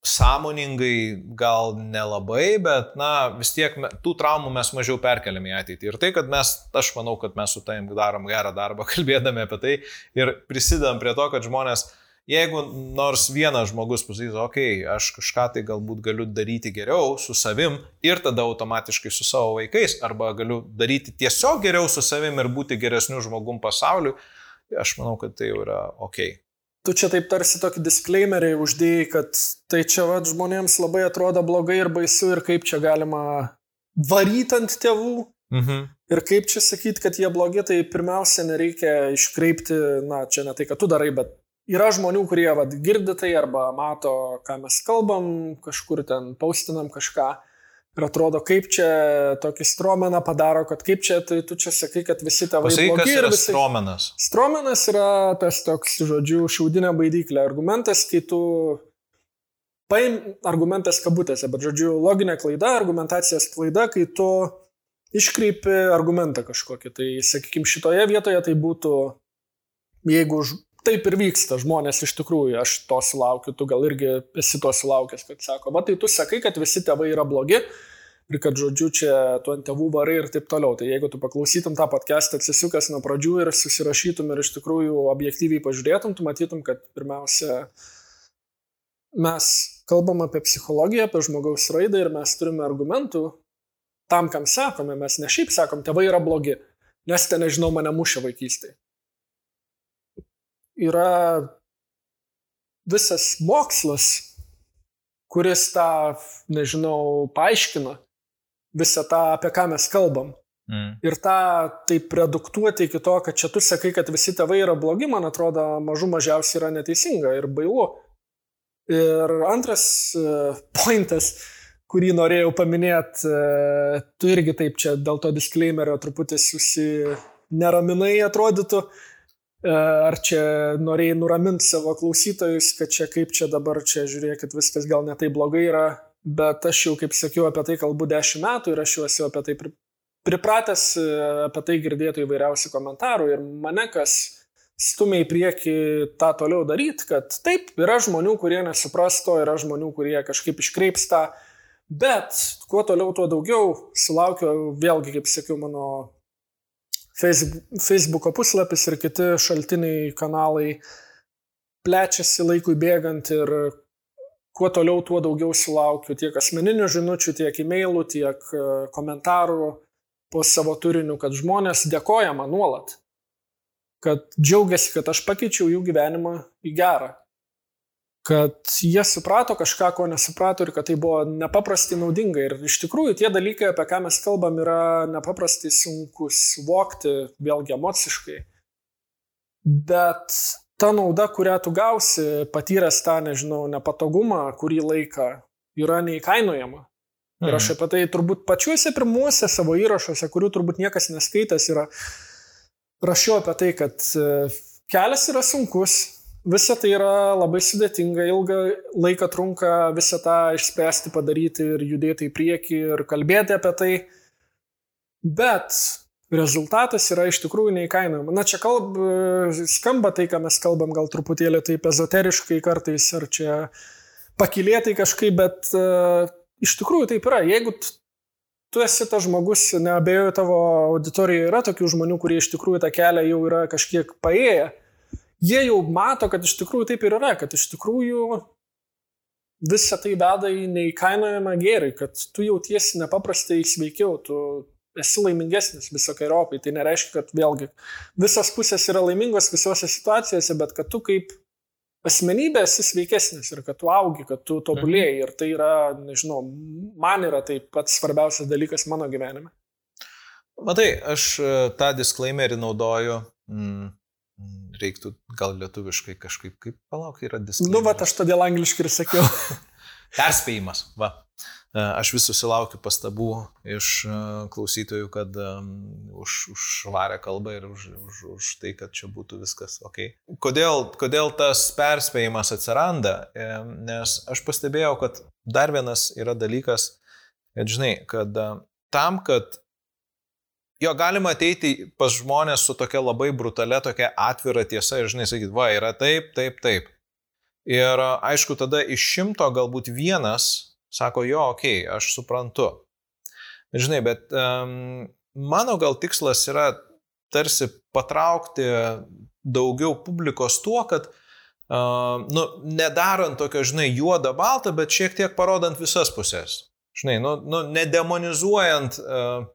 sąmoningai gal nelabai, bet, na, vis tiek tų traumų mes mažiau perkeliam į ateitį. Ir tai, kad mes, aš manau, kad mes su tavim darom gerą darbą kalbėdami apie tai ir prisidedam prie to, kad žmonės Jeigu nors vienas žmogus pasakys, okei, okay, aš kažką tai galbūt galiu daryti geriau su savim ir tada automatiškai su savo vaikais, arba galiu daryti tiesiog geriau su savim ir būti geresniu žmogum pasauliu, aš manau, kad tai jau yra ok. Tu čia taip tarsi tokį disclaimerį uždėjai, kad tai čia va, žmonėms labai atrodo blogai ir baisu ir kaip čia galima varyti ant tėvų. Mhm. Ir kaip čia sakyti, kad jie blogi, tai pirmiausia, nereikia iškreipti, na, čia ne tai, kad tu darai, bet yra žmonių, kurie vat, girdi tai arba mato, ką mes kalbam, kažkur ten paustinam kažką. Ir atrodo, kaip čia tokį stromeną padaro, kad kaip čia, tai tu čia sakai, kad visi tavo vaikai. Kas yra visi... stromenas? Stromenas yra tas toks, žodžiu, šiaudinė baidyklė. Argumentas, kai tu paim argumentas kabutėse, bet, žodžiu, loginė klaida, argumentacijos klaida, kai tu iškreipi argumentą kažkokį. Tai, sakykime, šitoje vietoje tai būtų, jeigu taip ir vyksta žmonės iš tikrųjų, aš to sulaukiu, tu gal irgi esi to sulaukęs, kad sako, va tai tu sakai, kad visi tėvai yra blogi ir kad, žodžiu, čia tu ant tėvų varai ir taip toliau. Tai jeigu tu paklausytum tą podcastą atsisukęs nuo pradžių ir susirašytum ir iš tikrųjų objektyviai pažiūrėtum, tu matytum, kad pirmiausia, mes kalbam apie psichologiją, apie žmogaus raidą ir mes turime argumentų tam, kam sakome, mes ne šiaip sakom, tėvai yra blogi, nes ten, nežinau, mane mušė vaikystėje yra visas mokslas, kuris tą, nežinau, paaiškina visą tą, apie ką mes kalbam. Mm. Ir tą taip reduktuoti iki to, kad čia tu sakai, kad visi tėvai yra blogi, man atrodo, mažų mažiausiai yra neteisinga ir bailu. Ir antras uh, pointas, kurį norėjau paminėti, uh, tu irgi taip čia dėl to disclaimerio truputį susi neraminai atrodytų, uh, E, ar čia norėjai nuraminti savo klausytojus, kad čia kaip čia dabar, čia žiūrėkit, viskas gal netai blogai yra, bet aš jau, kaip sakiau, apie tai kalbu dešimt metų ir aš jau esu apie tai pripratęs, e, apie tai girdėtų įvairiausių komentarų ir mane kas stumia į priekį tą toliau daryti, kad taip, yra žmonių, kurie nesuprasto, yra žmonių, kurie kažkaip iškreipsta, bet kuo toliau, tuo daugiau sulaukiu, vėlgi, kaip sakiau, mano Facebooko puslapis ir kiti šaltiniai kanalai plečiasi laikui bėgant ir kuo toliau, tuo daugiau sulaukiu tiek asmeninių žinučių, tiek e-mailų, tiek e, komentarų po savo turiniu, kad žmonės dėkoja man nuolat, kad džiaugiasi, kad aš pakeičiau jų gyvenimą į gerą kad jie suprato kažką, ko nesuprato ir kad tai buvo nepaprastai naudinga. Ir iš tikrųjų tie dalykai, apie ką mes kalbam, yra nepaprastai sunku suvokti, vėlgi emociškai. Bet ta nauda, kurią tu gausi, patyręs tą, nežinau, nepatogumą kurį laiką, yra neįkainojama. Mhm. Ir aš mhm. apie tai turbūt pačiuose pirmuose savo įrašuose, kurių turbūt niekas neskaitęs, yra rašiau apie tai, kad e, kelias yra sunkus, Visa tai yra labai sudėtinga, ilgą laiką trunka visą tą išspręsti, padaryti ir judėti į priekį ir kalbėti apie tai. Bet rezultatas yra iš tikrųjų neįkainojama. Na čia kalb, skamba tai, ką mes kalbam, gal truputėlį taip ezoteriškai kartais, ar čia pakilėtai kažkaip, bet uh, iš tikrųjų taip yra. Jeigu tu esi tas žmogus, neabejoju, tavo auditorijoje yra tokių žmonių, kurie iš tikrųjų tą kelią jau yra kažkiek paėję jie jau mato, kad iš tikrųjų taip ir yra, kad iš tikrųjų visa tai veda į neįkainojamą gėrį, kad tu jautiesi nepaprastai sveikiau, tu esi laimingesnis visokiojopai. Tai nereiškia, kad vėlgi visos pusės yra laimingos visose situacijose, bet kad tu kaip asmenybė esi sveikesnis ir kad tu augi, kad tu tobulėjai. Mhm. Ir tai yra, nežinau, man yra tai pats svarbiausias dalykas mano gyvenime. Matai, aš e, tą disclaimerį naudoju. Mm reiktų gal lietuviškai kažkaip, kaip palauk, yra diskusija. Nu, va, aš todėl angliškai ir sakiau. Perspėjimas, va. E, aš vis susilaukiu pastabų iš e, klausytojų, kad um, už, už švarę kalbą ir už, už, už tai, kad čia būtų viskas ok. Kodėl, kodėl tas perspėjimas atsiranda? Nes aš pastebėjau, kad dar vienas yra dalykas, kad žinai, kad tam, kad Jo, galima ateiti pas žmonės su tokia labai brutalia, tokia atvira tiesa ir, žinai, sakyti, va, yra taip, taip, taip. Ir aišku, tada iš šimto galbūt vienas sako, jo, okei, okay, aš suprantu. Žinai, bet um, mano gal tikslas yra tarsi patraukti daugiau publikos tuo, kad, uh, nu, nedarant tokio, žinai, juodą baltą, bet šiek tiek parodant visas pusės. Žinai, nu, nu nedemonizuojant uh,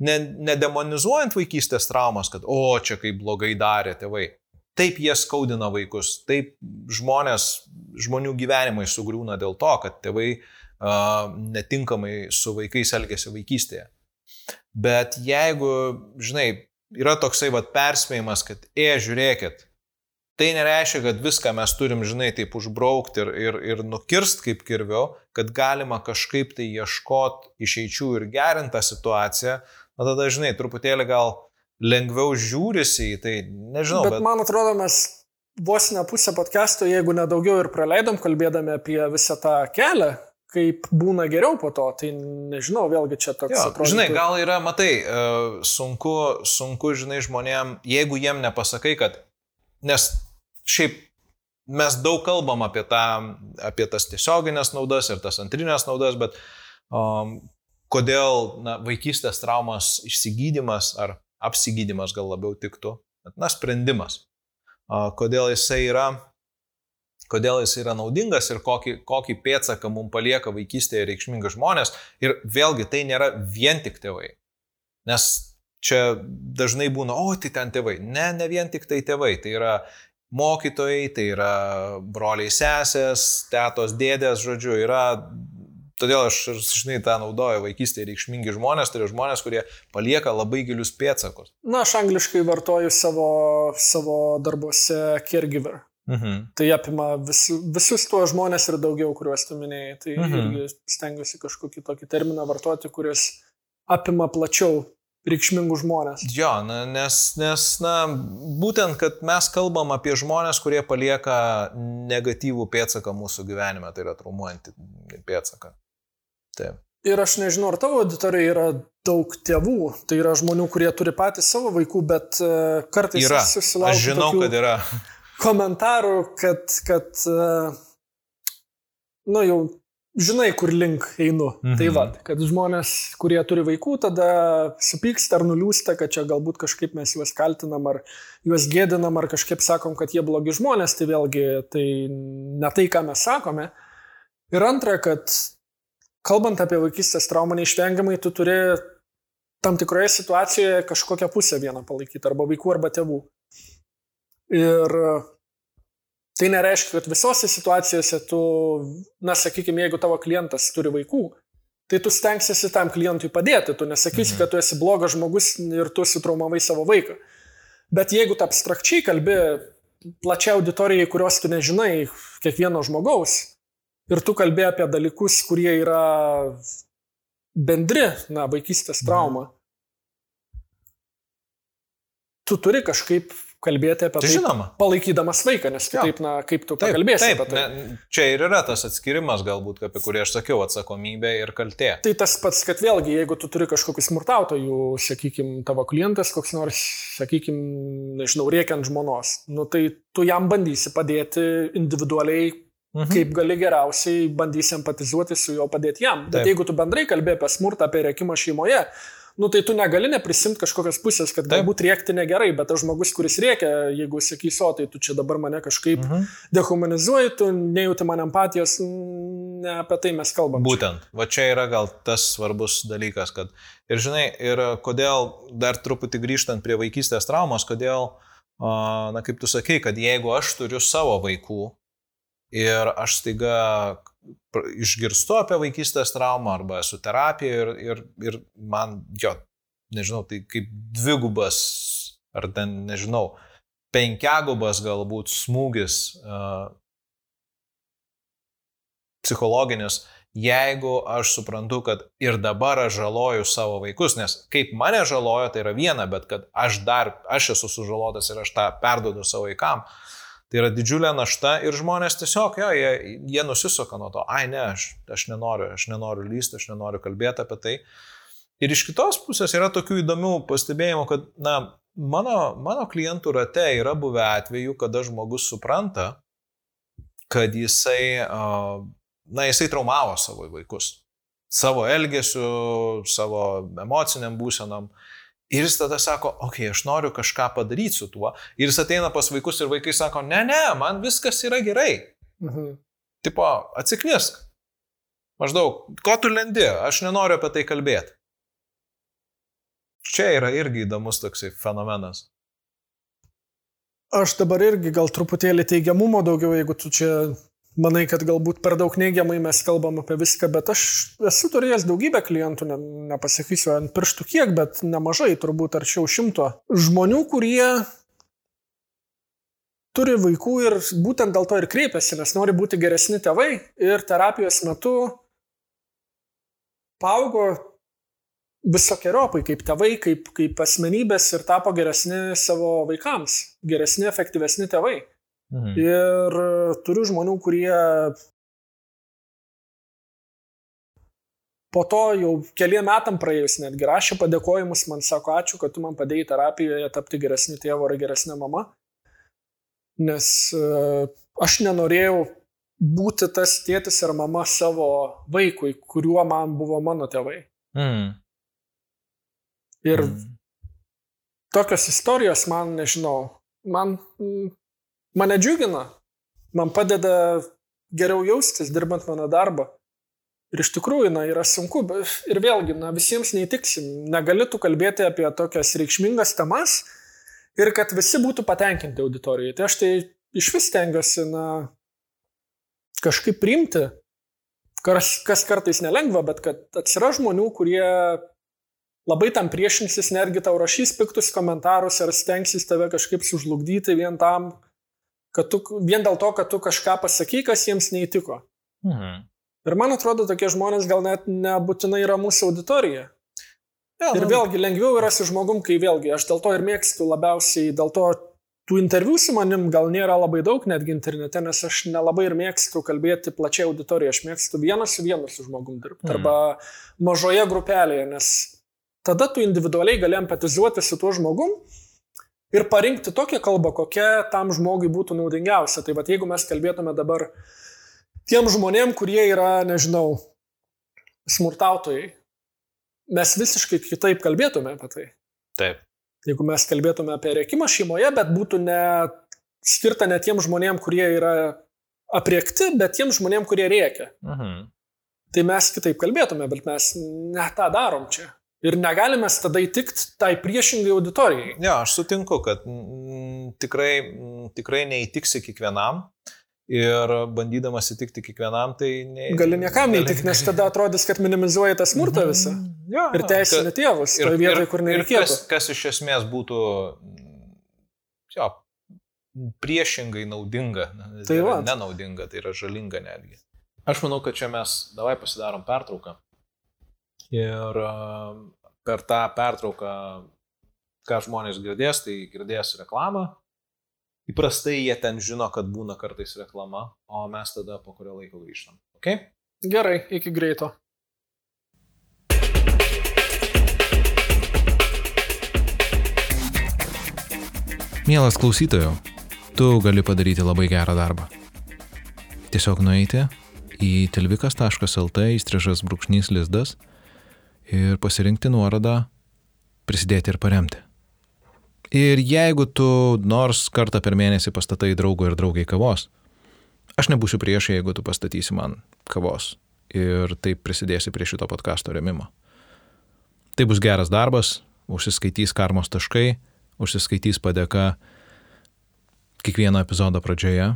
ne, nedemonizuojant vaikystės traumas, kad, o, čia kaip blogai darė tėvai. Taip jie skaudina vaikus, taip žmonės, žmonių gyvenimai sugriūna dėl to, kad tėvai uh, netinkamai su vaikais elgėsi vaikystėje. Bet jeigu, žinai, yra toksai vad perspėjimas, kad, e, žiūrėkit, tai nereiškia, kad viską mes turim, žinai, taip užbraukti ir, ir, ir nukirst kaip kirvio, kad galima kažkaip tai ieškoti išeičių ir gerinti tą situaciją, na tada, žinai, truputėlį gal lengviau žiūrisi į tai, nežinau. Bet, bet... man atrodo, mes vos ne pusę podcast'o, jeigu nedaugiau ir praleidom, kalbėdami apie visą tą kelią, kaip būna geriau po to, tai nežinau, vėlgi čia toks jo, atrodo. Žinai, gal yra, matai, e, sunku, sunku, žinai, žmonėm, jeigu jiem nepasakai, kad, nes šiaip mes daug kalbam apie, tą, apie tas tiesioginės naudas ir tas antrinės naudas, bet um, kodėl na, vaikystės traumos išsigydymas ar apsigydymas gal labiau tiktų, na, sprendimas. Kodėl jisai yra kodėl jis yra naudingas ir kokį, kokį pėdsaką mums palieka vaikystėje reikšmingi žmonės. Ir vėlgi tai nėra vien tik tėvai. Nes čia dažnai būna, o tai ten tėvai. Ne, ne vien tik tai tėvai. Tai yra mokytojai, tai yra broliai sesės, tėtos, dėdės, žodžiu, yra Todėl aš, žinai, tą naudoju vaikystėje reikšmingi žmonės, tai yra žmonės, kurie palieka labai gilius pėtsakus. Na, aš angliškai vartoju savo, savo darbuose caregiver. Mhm. Tai apima vis, visus tuos žmonės ir daugiau, kuriuos tu minėjai. Tai mhm. stengiuosi kažkokį tokį terminą vartoti, kuris apima plačiau reikšmingų žmonės. Jo, na, nes, nes, na, būtent, kad mes kalbam apie žmonės, kurie palieka negatyvų pėdsaką mūsų gyvenime, tai yra traumuojantį pėdsaką. Taip. Ir aš nežinau, ar tavo auditorijoje yra daug tėvų, tai yra žmonių, kurie turi patys savo vaikų, bet e, kartais yra. susilaukia. Aš žinau, kad yra komentarų, kad, kad nu jau žinai, kur link einu. Mhm. Tai va, kad žmonės, kurie turi vaikų, tada supyksta ar nuliūsta, kad čia galbūt kažkaip mes juos kaltinam ar juos gėdinam ar kažkaip sakom, kad jie blogi žmonės, tai vėlgi tai ne tai, ką mes sakome. Ir antra, kad kalbant apie vaikystės traumą, neišvengiamai tu turi tam tikroje situacijoje kažkokią pusę vieną palaikyti, arba vaikų, arba tėvų. Ir tai nereiškia, kad visose situacijose tu, na, sakykime, jeigu tavo klientas turi vaikų, tai tu stengsiesi tam klientui padėti, tu nesakysi, mhm. kad tu esi blogas žmogus ir tu sutraumavai savo vaiką. Bet jeigu tu abstrakčiai kalbi plačiai auditorijai, kurios tu nežinai, kiekvieno žmogaus, ir tu kalbė apie dalykus, kurie yra bendri, na, vaikystės mhm. trauma, tu turi kažkaip kalbėti apie tai, žinoma. palaikydamas vaiką, nes kitaip, na, kaip tu taip, pakalbėsi taip, apie tai. Ne, čia ir yra tas atskirimas, galbūt, apie kurį aš sakiau, atsakomybė ir kaltė. Tai tas pats, kad vėlgi, jeigu tu turi kažkokius smurtautojų, sakykime, tavo klientas, koks nors, sakykime, nežinau, riekiant žmonos, nu, tai tu jam bandysi padėti individualiai Mhm. Kaip gali geriausiai bandysi empatizuoti su juo, padėti jam. Bet Taip. jeigu tu bendrai kalbėjai apie smurtą, apie reikimą šeimoje, nu tai tu negali neprisimti kažkokios pusės, kad Taip. galbūt rėkti negerai, bet tas žmogus, kuris rėkia, jeigu sakys, o tai tu čia dabar mane kažkaip mhm. dehumanizuoji, tu nejauti man empatijos, ne apie tai mes kalbame. Būtent, va čia yra gal tas svarbus dalykas, kad ir žinai, ir kodėl dar truputį grįžtant prie vaikystės traumos, kodėl, na kaip tu sakei, kad jeigu aš turiu savo vaikų ir aš staiga išgirstu apie vaikystės traumą arba esu terapijoje ir, ir, ir man, jo, nežinau, tai kaip dvigubas ar ten, nežinau, penkiagubas galbūt smūgis uh, psichologinis, jeigu aš suprantu, kad ir dabar aš žaloju savo vaikus, nes kaip mane žalojo, tai yra viena, bet kad aš dar, aš esu sužalotas ir aš tą perdodu savo vaikam, uh, Tai yra didžiulė našta ir žmonės tiesiog, jo, jie, jie nusisuka nuo to, ai ne, aš, aš nenoriu, aš nenoriu lysti, aš nenoriu kalbėti apie tai. Ir iš kitos pusės yra tokių įdomių pastebėjimų, kad, na, mano, mano klientų rate yra buvę atvejų, kada žmogus supranta, kad jisai, na, jisai traumavo savo vaikus. Savo elgesiu, savo emociniam būsenam. Ir jis tada sako, okei, okay, aš noriu kažką padaryti su tuo. Ir jis ateina pas vaikus ir vaikai sako, ne, ne, man viskas yra gerai. Mhm. Tipo, atsiknisk. Maždaug, ko tu lendi, aš nenoriu apie tai kalbėti. Čia yra irgi įdomus toksai fenomenas. Aš dabar irgi gal truputėlį teigiamumo daugiau, jeigu tu čia manai, kad galbūt per daug neigiamai mes kalbam apie viską, bet aš esu turėjęs daugybę klientų, ne, nepasakysiu ant pirštų kiek, bet nemažai, turbūt arčiau šimto žmonių, kurie turi vaikų ir būtent dėl to ir kreipiasi, nes nori būti geresni tėvai ir terapijos metu paaugo visokiojopai kaip tėvai, kaip, kaip asmenybės ir tapo geresni savo vaikams, geresni, efektyvesni tėvai. Mhm. Ir e, turiu žmonių, kurie po to jau keliem metam praėjus netgi rašė padėkojimus, man sako, ačiū, kad tu man padėjai terapijoje tapti geresniu tėvu ar geresnė mama. Nes uh, aš nenorėjau būti tas tėtis ar mama savo vaikui, kuriuo man buvo mano tėvai. Mm. Ir mm. tokios istorijos man, nežinau, man, mane džiugina, man padeda geriau jaustis, dirbant mano darbą. Ir iš tikrųjų, na, yra sunku, ir vėlgi, na, visiems neįtiksim. Negali tu kalbėti apie tokias reikšmingas temas ir kad visi būtų patenkinti auditorijai. Tai aš tai iš vis tengiuosi, na, kažkaip priimti, kas, kas kartais nelengva, bet kad atsiras žmonių, kurie labai tam priešinsis, netgi tau rašys piktus komentarus ar stengsis tave kažkaip sužlugdyti vien tam, kad tu, vien dėl to, kad tu kažką pasakai, kas jiems neįtiko. Mhm. Ir man atrodo, tokie žmonės gal net nebūtinai yra mūsų auditorija. Ja, ir vėlgi lengviau yra su žmogum, kai vėlgi aš dėl to ir mėgstu labiausiai, dėl to tų interviu su manim gal nėra labai daug netgi internete, nes aš nelabai ir mėgstu kalbėti plačiai auditoriją, aš mėgstu vieną su vienu su žmogum dirbti mm. arba mažoje grupelėje, nes tada tu individualiai gali empatizuoti su tuo žmogum ir parinkti tokią kalbą, kokia tam žmogui būtų naudingiausia. Tai vad jeigu mes kalbėtume dabar tiem žmonėm, kurie yra, nežinau, smurtautojai, mes visiškai kitaip kalbėtume apie tai. Taip. Jeigu mes kalbėtume apie rėkimą šeimoje, bet būtų ne skirta ne tiem žmonėm, kurie yra apriekti, bet tiem žmonėm, kurie rėkia. Mhm. Tai mes kitaip kalbėtume, bet mes ne tą darom čia. Ir negalime tada įtikti tai priešingai auditorijai. Ne, ja, aš sutinku, kad m, tikrai, m, tikrai neįtiksi kiekvienam. Ir bandydamas įtikti kiekvienam, tai... Ne, gali niekam neįtikti, nes tada atrodys, kad minimizuoji tą smurtą visą. Ja, ir teisinė tėvus, toje vietoje, kur nereikėtų. Kas, kas iš esmės būtų jo, priešingai naudinga. Tai yra nenaudinga, tai yra žalinga netgi. Aš manau, kad čia mes davai pasidarom pertrauką. Ir per tą pertrauką, ką žmonės girdės, tai girdės reklamą Įprastai jie ten žino, kad būna kartais reklama, o mes tada po kurio laiko grįžtam. Okay? Gerai, iki greito. Mielas klausytojų, tu gali padaryti labai gerą darbą. Tiesiog nueiti į telvikas.lt įstrižas brūkšnys lizdas ir pasirinkti nuorodą prisidėti ir paremti. Ir jeigu tu nors kartą per mėnesį pastatai draugo ir draugai kavos, aš nebūsiu prieš, jeigu tu pastatysi man kavos ir taip prisidėsi prie šito podkasto remimo. Tai bus geras darbas, užsiskaitys karmos taškai, užsiskaitys padėka kiekvieno epizodo pradžioje.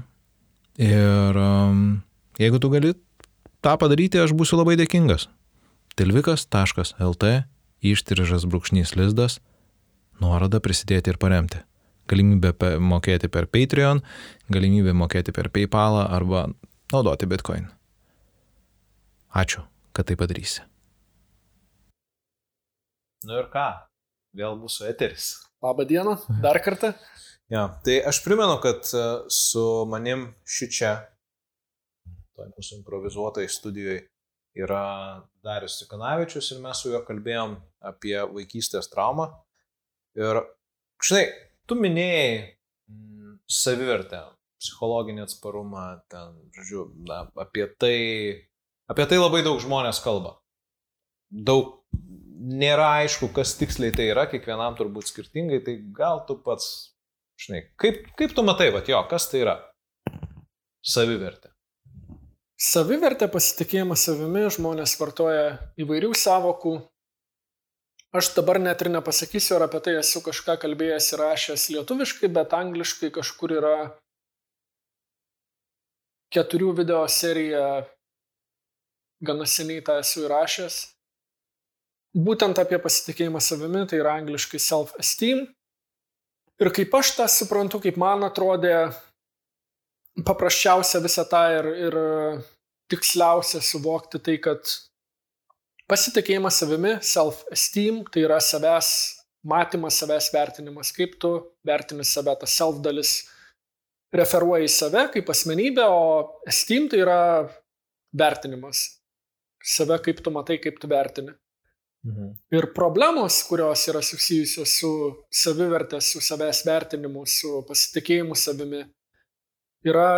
Ir um, jeigu tu gali tą padaryti, aš būsiu labai dėkingas. Tilvikas.lt ištirižas brūkšnys lizdas nuorodą prisidėti ir paremti. Galimybė mokėti per Patreon, galimybė mokėti per PayPal arba naudoti Bitcoin. Ačiū, kad tai padarysi. Nu ir ką, vėl mūsų eteris. Labą dieną, dar kartą. ja, tai aš primenu, kad e, su manim ši čia, toj mūsų improvizuotai studijoje, yra Darius Sikanavičius ir mes su juo kalbėjom apie vaikystės traumą Ir, žinai, tu minėjai mm, savivertę, psichologinį atsparumą, ten, žodžiu, na, apie tai, apie tai labai daug žmonės kalba. Daug nėra aišku, kas tiksliai tai yra, kiekvienam turbūt skirtingai, tai gal tu pats, žinai, kaip, kaip tu matai, va, jo, kas tai yra savivertė? Savivertė pasitikėjimas savimi, žmonės vartoja įvairių savokų, Aš dabar net ir nepasakysiu, ar apie tai esu kažką kalbėjęs ir rašęs lietuviškai, bet angliškai kažkur yra keturių video serija, gana seniai tą esu įrašęs. Būtent apie pasitikėjimą savimi, tai yra angliškai self-esteem. Ir kaip aš tą suprantu, kaip man atrodė paprasčiausia visą tą ir, ir tiksliausia suvokti tai, kad Pasitikėjimas savimi, self-esteem, tai yra savęs matymas, savęs vertinimas, kaip tu vertini save, tas self dalis referuoja į save kaip asmenybę, o esteem tai yra vertinimas. Save kaip tu matai, kaip tu vertini. Mhm. Ir problemos, kurios yra susijusios su savivertė, su savęs vertinimu, su pasitikėjimu savimi, yra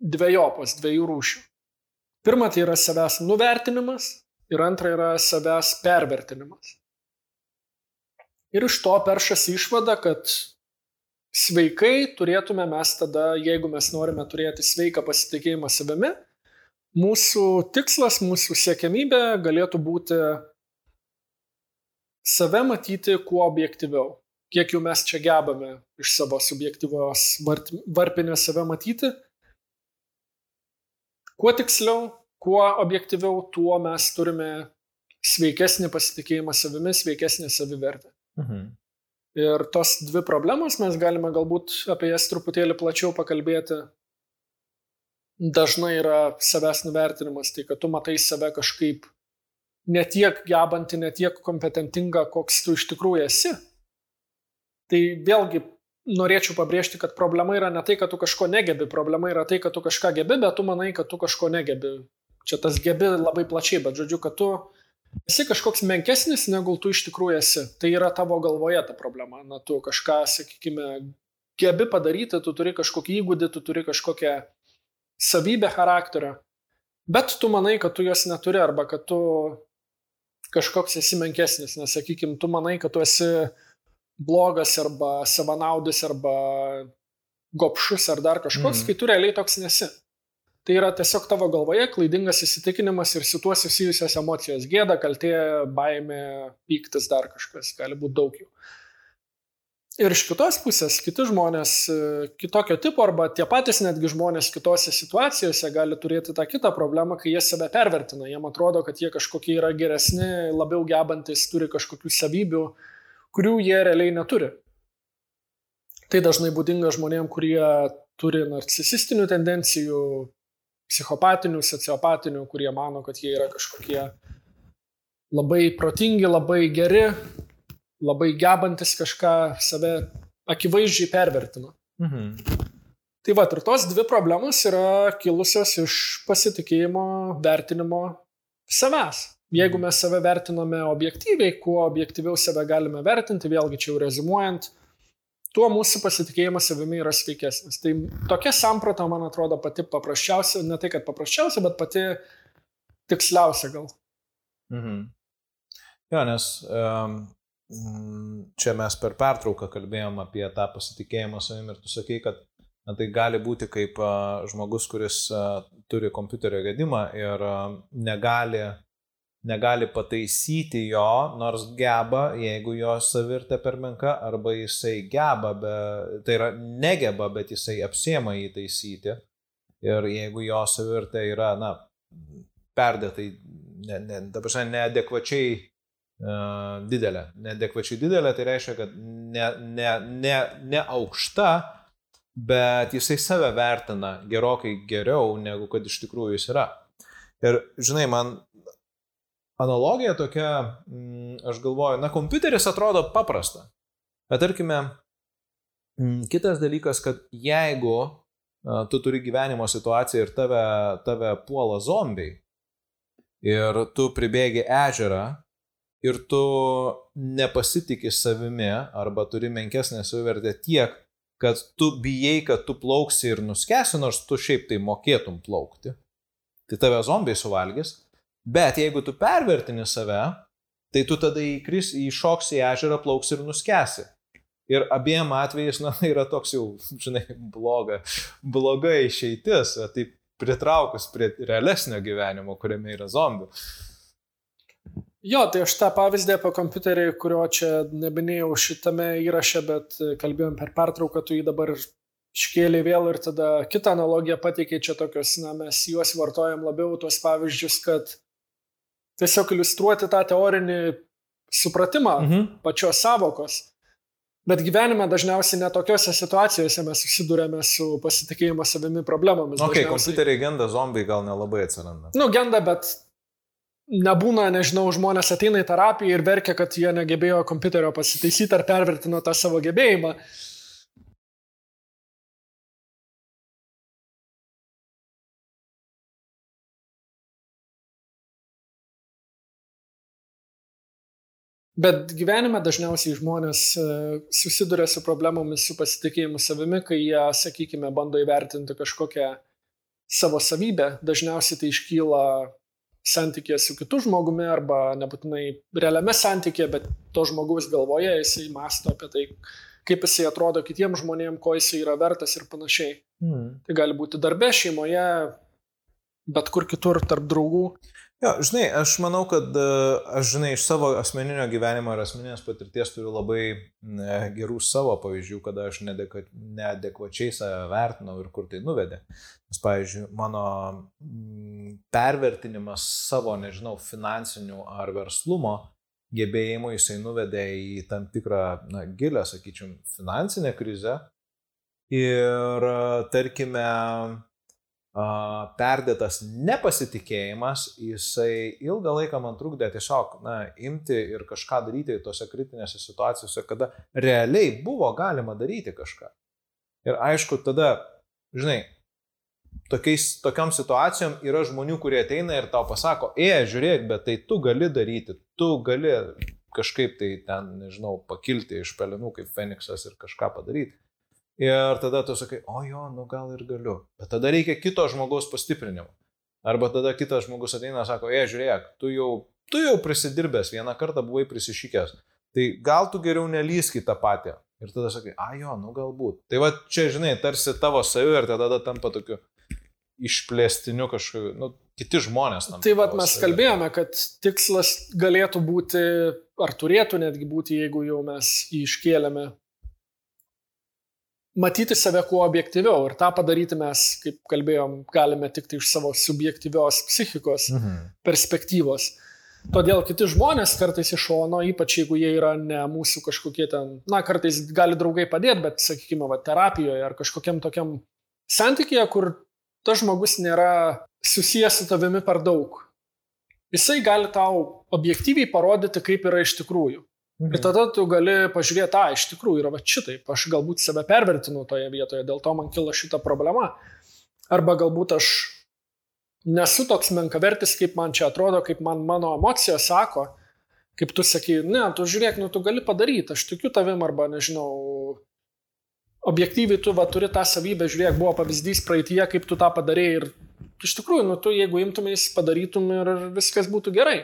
dviejopos, dviejų rūšių. Pirma, tai yra savęs nuvertinimas ir antra yra savęs pervertinimas. Ir iš to peršas išvada, kad sveikai turėtume mes tada, jeigu mes norime turėti sveiką pasitikėjimą savimi, mūsų tikslas, mūsų siekiamybė galėtų būti save matyti kuo objektyviau. Kiek jau mes čia gebame iš savo subjektyvios varpinės save matyti. Kuo tiksliau, kuo objektyviau, tuo mes turime sveikesnį pasitikėjimą savimi, sveikesnį savivertę. Mhm. Ir tos dvi problemos mes galime galbūt apie jas truputėlį plačiau pakalbėti. Dažnai yra savęs nuvertinimas, tai kad tu matai save kažkaip netiek gebantį, netiek kompetentingą, koks tu iš tikrųjų esi. Tai vėlgi norėčiau pabrėžti, kad problema yra ne tai, kad tu kažko negebi, problema yra tai, kad tu kažką gebi, bet tu manai, kad tu kažko negebi. Čia tas gebi labai plačiai, bet žodžiu, kad tu esi kažkoks menkesnis, negu tu iš tikrųjų esi. Tai yra tavo galvoje ta problema. Na, tu kažką, sakykime, gebi padaryti, tu turi kažkokį įgūdį, tu turi kažkokią savybę charakterio, bet tu manai, kad tu jos neturi arba kad tu kažkoks esi menkesnis, nes, sakykime, tu manai, kad tu esi blogas arba savanaudis arba gopšus ar dar kažkoks, mm. kai tu realiai toks nesi. Tai yra tiesiog tavo galvoje klaidingas įsitikinimas ir su tuo susijusios emocijos - gėda, kaltė, baimė, pyktis, dar kažkas, gali būti daug jų. Ir iš kitos pusės, kiti žmonės kitokio tipo arba tie patys netgi žmonės kitose situacijose gali turėti tą kitą problemą, kai jie save pervertina. Jiem atrodo, kad jie kažkokie yra geresni, labiau gebantis, turi kažkokių savybių, kurių jie realiai neturi. Tai dažnai būdinga žmonėm, kurie turi narcisistinių tendencijų, psichopatinių, sociopatinių, kurie mano, kad jie yra kažkokie labai protingi, labai geri, labai gebantis kažką save akivaizdžiai pervertino. Mhm. Tai va, ir tos dvi problemos yra kilusios iš pasitikėjimo vertinimo savęs. Jeigu mes save vertiname objektyviai, kuo objektyviau save galime vertinti, vėlgi čia jau rezimuojant, tuo mūsų pasitikėjimas savimi yra sveikesnis. Tai tokia samprata, man atrodo, pati paprasčiausia, ne tai kad paprasčiausia, bet pati tiksliausia gal. Mhm. Jo, nes um, čia mes per pertrauką kalbėjom apie tą pasitikėjimą savimi ir tu sakai, kad na, tai gali būti kaip uh, žmogus, kuris uh, turi kompiuterio gedimą ir uh, negali negali pataisyti jo, nors geba, jeigu jo savirtė per menka, arba jisai geba, be, tai yra negeba, bet jisai apsiema jį taisyti. Ir jeigu jo savirtė yra, na, perdėtai, ne, ne, dabar šiandien neadekvačiai uh, didelė. Neadekvačiai didelė, tai reiškia, kad ne, ne, ne, ne aukšta, bet jisai save vertina gerokai geriau, negu kad iš tikrųjų jis yra. Ir, žinai, man analogija tokia, mm, aš galvoju, na, kompiuteris atrodo paprasta. Bet tarkime, mm, kitas dalykas, kad jeigu tu turi gyvenimo situaciją ir tave, tave puola zombiai ir tu pribėgi ežerą ir tu nepasitikė savimi arba turi menkesnę savivertę tiek, kad tu bijai, kad tu plauksi ir nuskesi, nors tu šiaip tai mokėtum plaukti, tai tave zombiai suvalgys, Bet jeigu tu pervertini save, tai tu tada įkris, įšoksi į ežerą, plauks ir nuskesi. Ir abiem atvejais, na, yra toks jau, žinai, bloga, bloga išeitis, tai pritraukus prie realesnio gyvenimo, kuriame yra zombių. Jo, tai aš tą pavyzdį apie kompiuterį, kurio čia nebinėjau šitame įraše, bet kalbėjom per pertrauką, tu jį dabar iškėlė vėl ir tada kitą analogiją pateikė čia tokios, na, mes juos vartojam labiau tuos pavyzdžius, kad tiesiog iliustruoti tą teorinį supratimą mhm. pačios savokos. Bet gyvenime dažniausiai netokiose situacijose mes susidurėme su pasitikėjimo savimi problemomis. Ok, dažniausiai... kompiuteriai genda, zombiai gal nelabai atsiranda. Nu, genda, bet nebūna, nežinau, žmonės ateina į terapiją ir verkia, kad jie negebėjo kompiuterio pasitaisyti ar pervertino tą savo gebėjimą. Bet gyvenime dažniausiai žmonės e, susiduria su problemomis su pasitikėjimu savimi, kai jie, sakykime, bando įvertinti kažkokią savo savybę. Dažniausiai tai iškyla santykė su kitu žmogumi arba nebūtinai realiame santykė, bet to žmogaus galvoje jisai masto apie tai, kaip jisai atrodo kitiems žmonėms, ko jisai yra vertas ir panašiai. Mm. Tai gali būti darbe, šeimoje, bet kur kitur, tarp draugų. Jo, žinai, aš manau, kad e, aš, žinai, iš savo asmeninio gyvenimo ir asmeninės patirties turiu labai ne, gerų savo pavyzdžių, kada aš neadekvačiai save vertinau ir kur tai nuvedė. Nes, pavyzdžiui, mano pervertinimas savo, nežinau, finansinių ar verslumo gebėjimų jisai nuvedė į tam tikrą, na, gilę, sakyčiau, finansinę krizę. Ir, tarkime, perdėtas nepasitikėjimas, jisai ilgą laiką man trukdė tiesiog, na, imti ir kažką daryti tose kritinėse situacijose, kada realiai buvo galima daryti kažką. Ir aišku, tada, žinai, tokiais, tokiam situacijom yra žmonių, kurie ateina ir tau pasako, e, žiūrėk, bet tai tu gali daryti, tu gali kažkaip tai ten, nežinau, pakilti iš pelenų kaip Feniksas ir kažką padaryti. Ir tada tu sakai, o jo, nu gal ir galiu. Bet tada reikia kito žmogaus pastiprinimo. Arba tada kitas žmogus ateina ir sako, e, žiūrėk, tu jau, tu jau prisidirbęs, vieną kartą buvai prisišykęs. Tai gal tu geriau nelysk į tą patį. Ir tada sakai, a jo, nu galbūt. Tai va čia, žinai, tarsi tavo savivertė tada tampa tokiu išplėstiniu kažkokiu, nu, kiti žmonės. Tai vad mes kalbėjome, kad tikslas galėtų būti, ar turėtų netgi būti, jeigu jau mes jį iškėlėme matyti save kuo objektyviau ir tą padaryti mes, kaip kalbėjom, galime tik tai iš savo subjektyvios psichikos mhm. perspektyvos. Todėl kiti žmonės kartais iš šono, ypač jeigu jie yra ne mūsų kažkokie ten, na, kartais gali draugai padėti, bet, sakykime, va, terapijoje ar kažkokiam tokiam santykėje, kur tas žmogus nėra susijęs su tavimi per daug. Jisai gali tau objektyviai parodyti, kaip yra iš tikrųjų. Mhm. Ir tada tu gali pažiūrėti, a, iš tikrųjų yra va šitaip, aš galbūt save pervertinu toje vietoje, dėl to man kilo šita problema. Arba galbūt aš nesu toks menkavertis, kaip man čia atrodo, kaip man mano emocijos sako, kaip tu sakai, ne, tu žiūrėk, nu tu gali padaryti, aš tikiu tavim arba nežinau, objektyviai tu va turi tą savybę, žiūrėk, buvo pavyzdys praeitie, kaip tu tą padarėjai ir iš tikrųjų, nu tu jeigu imtumės, padarytum ir viskas būtų gerai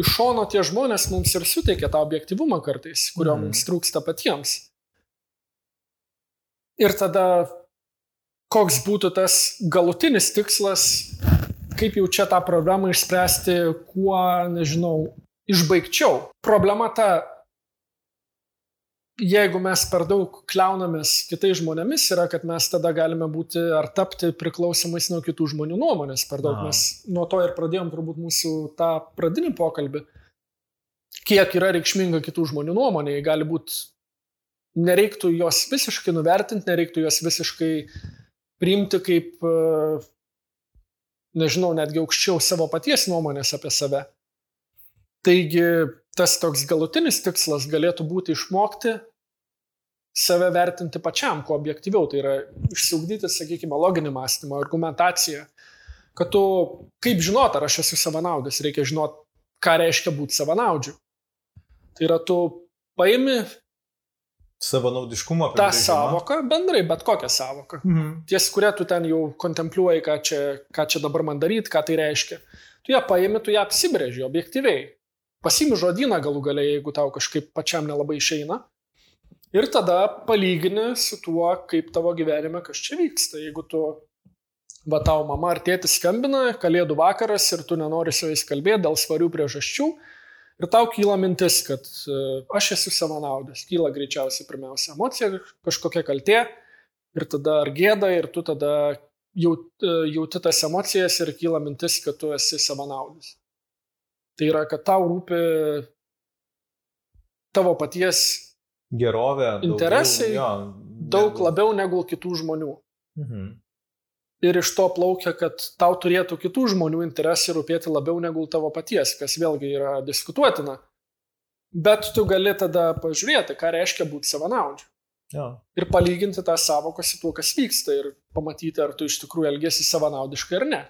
iš šono tie žmonės mums ir suteikia tą objektivumą kartais, kurio mm. mums trūksta patiems. Ir tada koks būtų tas galutinis tikslas, kaip jau čia tą problemą išspręsti, kuo, nežinau, išbaigčiau. Problema ta, jeigu mes per daug kliaunamės kitais žmonėmis, yra, kad mes tada galime būti ar tapti priklausomais nuo kitų žmonių nuomonės. Per daug Aha. mes nuo to ir pradėjom turbūt mūsų tą pradinį pokalbį. Kiek yra reikšminga kitų žmonių nuomonė, gali būti, nereiktų jos visiškai nuvertinti, nereiktų jos visiškai priimti kaip, nežinau, netgi aukščiau savo paties nuomonės apie save. Taigi tas toks galutinis tikslas galėtų būti išmokti save vertinti pačiam, kuo objektyviau. Tai yra išsiugdyti, sakykime, loginį mąstymą, argumentaciją. Kad tu, kaip žinot, ar aš esu savanaudis, reikia žinot, ką reiškia būti savanaudžiu. Tai yra tu paimi savanaudiškumo. Ta savoka, bendrai, bet kokią savoką. Mhm. Ties, kurią tu ten jau kontempliuoji, ką čia, ką čia dabar man daryti, ką tai reiškia. Tu ją paimi, tu ją apsibrėži objektyviai. Pasimi žodyną galų galiai, jeigu tau kažkaip pačiam nelabai išeina. Ir tada palygini su tuo, kaip tavo gyvenime kas čia vyksta. Jeigu tu, va tau mama ar tėtis skambina, kalėdų vakaras ir tu nenori su jais kalbėti dėl svarių priežasčių, ir tau kyla mintis, kad e, aš esu savanaudis, kyla greičiausiai pirmiausia emocija, kažkokia kaltė, ir tada ar gėda, ir tu tada e, jauti tas emocijas ir kyla mintis, kad tu esi savanaudis. Tai yra, kad tau rūpi tavo paties gerovė, interesai daugiau, jo, daug negu... labiau negu kitų žmonių. Mhm. Ir iš to plaukia, kad tau turėtų kitų žmonių interesai rūpėti labiau negu tavo paties, kas vėlgi yra diskutuotina. Bet tu gali tada pažiūrėti, ką reiškia būti savanaudžiu. Ja. Ir palyginti tą savoką su tuo, kas vyksta ir pamatyti, ar tu iš tikrųjų elgesi savanaudiškai ar ne.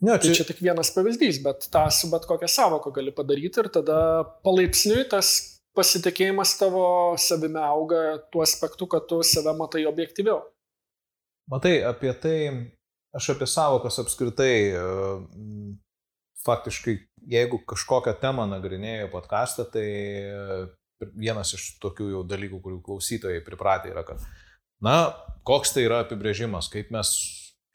Ne, tai čia... Tai čia tik vienas pavyzdys, bet tą su bet kokią savoką gali padaryti ir tada palaipsniui tas pasitikėjimas tavo savime auga tuo aspektu, kad tu save matai objektyviau. Matai, apie tai, aš apie savokas apskritai, faktiškai, jeigu kažkokią temą nagrinėjau podcastą, tai vienas iš tokių jau dalykų, kurių klausytojai pripratę yra, kad, na, koks tai yra apibrėžimas, kaip mes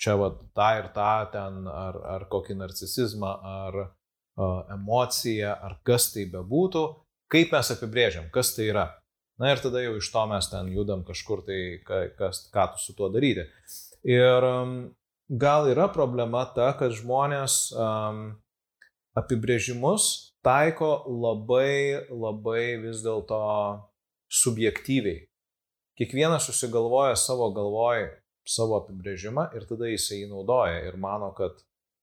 čia va tą ir tą ten, ar, ar kokį narcisizmą, ar uh, emociją, ar kas tai bebūtų, kaip mes apibrėžiam, kas tai yra. Na ir tada jau iš to mes ten judam kažkur tai, kas, ką tu su tuo daryti. Ir um, gal yra problema ta, kad žmonės um, apibrėžimus taiko labai, labai vis dėlto subjektyviai. Kiekvienas susigalvoja savo galvoj savo apibrėžimą ir tada jisai jį naudoja ir mano, kad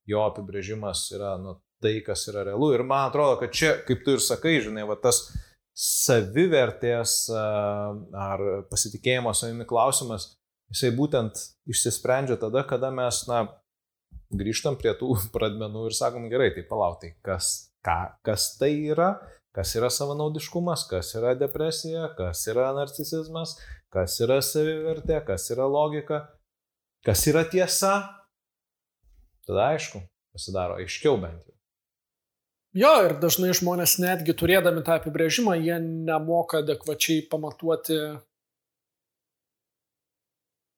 jo apibrėžimas yra nu, tai, kas yra realu. Ir man atrodo, kad čia, kaip tu ir sakai, žinai, va tas savivertės ar pasitikėjimo savimi klausimas, jisai būtent išsisprendžia tada, kada mes, na, grįžtam prie tų pradmenų ir sakom, gerai, tai palautai, kas, ką, kas tai yra, kas yra savanaudiškumas, kas yra depresija, kas yra narcisizmas, kas yra savivertė, kas yra logika, kas yra tiesa, tada aišku, pasidaro aiškiau bent jau. Jo, ir dažnai žmonės netgi turėdami tą apibrėžimą, jie nemoka adekvačiai pamatuoti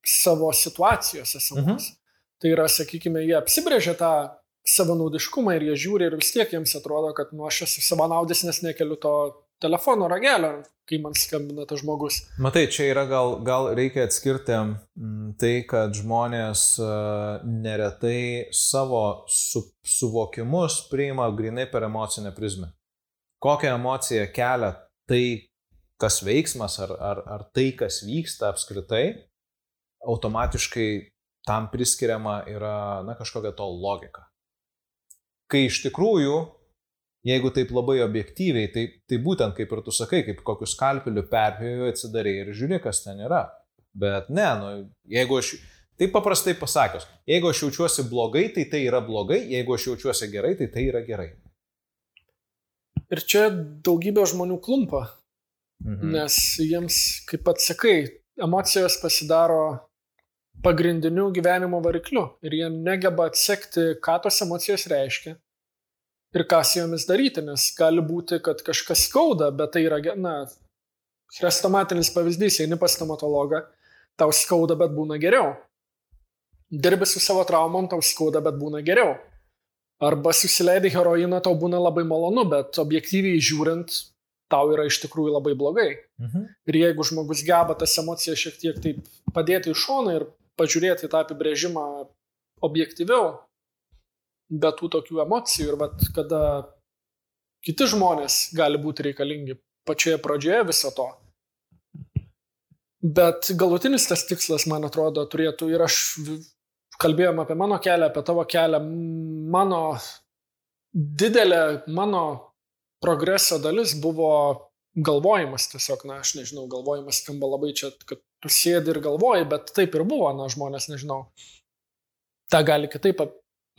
savo situacijos esamos. Mhm. Tai yra, sakykime, jie apsibrėžia tą savanaudiškumą ir jie žiūri ir vis tiek jiems atrodo, kad nu aš esu savanaudis, nes nekeliu to telefono ragelio, kai man skambina tas žmogus. Matai, čia yra gal, gal reikia atskirti tai, kad žmonės e, neretai savo su, suvokimus priima grinai per emocinę prizmę. Kokią emociją kelia tai, kas veiksmas ar, ar, ar tai, kas vyksta apskritai, automatiškai tam priskiriama yra na, kažkokia to logika. Kai iš tikrųjų jeigu taip labai objektyviai, tai, tai būtent kaip ir tu sakai, kaip kokius skalpelių perpėjų atsidarai ir žiūri, kas ten yra. Bet ne, nu, jeigu aš, taip paprastai pasakius, jeigu aš jaučiuosi blogai, tai tai yra blogai, jeigu aš jaučiuosi gerai, tai tai yra gerai. Ir čia daugybė žmonių klumpa, mhm. nes jiems, kaip pats sakai, emocijos pasidaro pagrindiniu gyvenimo varikliu ir jie negeba atsekti, ką tos emocijos reiškia ir ką su jomis daryti, nes gali būti, kad kažkas skauda, bet tai yra, na, chrestomatinis pavyzdys, eini pas stomatologą, tau skauda, bet būna geriau. Dirbi su savo traumom, tau skauda, bet būna geriau. Arba susileidai heroiną, tau būna labai malonu, bet objektyviai žiūrint, tau yra iš tikrųjų labai blogai. Mhm. Ir jeigu žmogus geba tas emocijas šiek tiek taip padėti į šoną ir pažiūrėti tą apibrėžimą objektyviau, be tų tokių emocijų ir vat, kada kiti žmonės gali būti reikalingi pačioje pradžioje viso to. Bet galutinis tas tikslas, man atrodo, turėtų ir aš kalbėjom apie mano kelią, apie tavo kelią, mano didelė mano progreso dalis buvo galvojimas tiesiog, na, aš nežinau, galvojimas skamba labai čia, kad tu sėdi ir galvoji, bet taip ir buvo, na, žmonės, nežinau, tą gali kitaip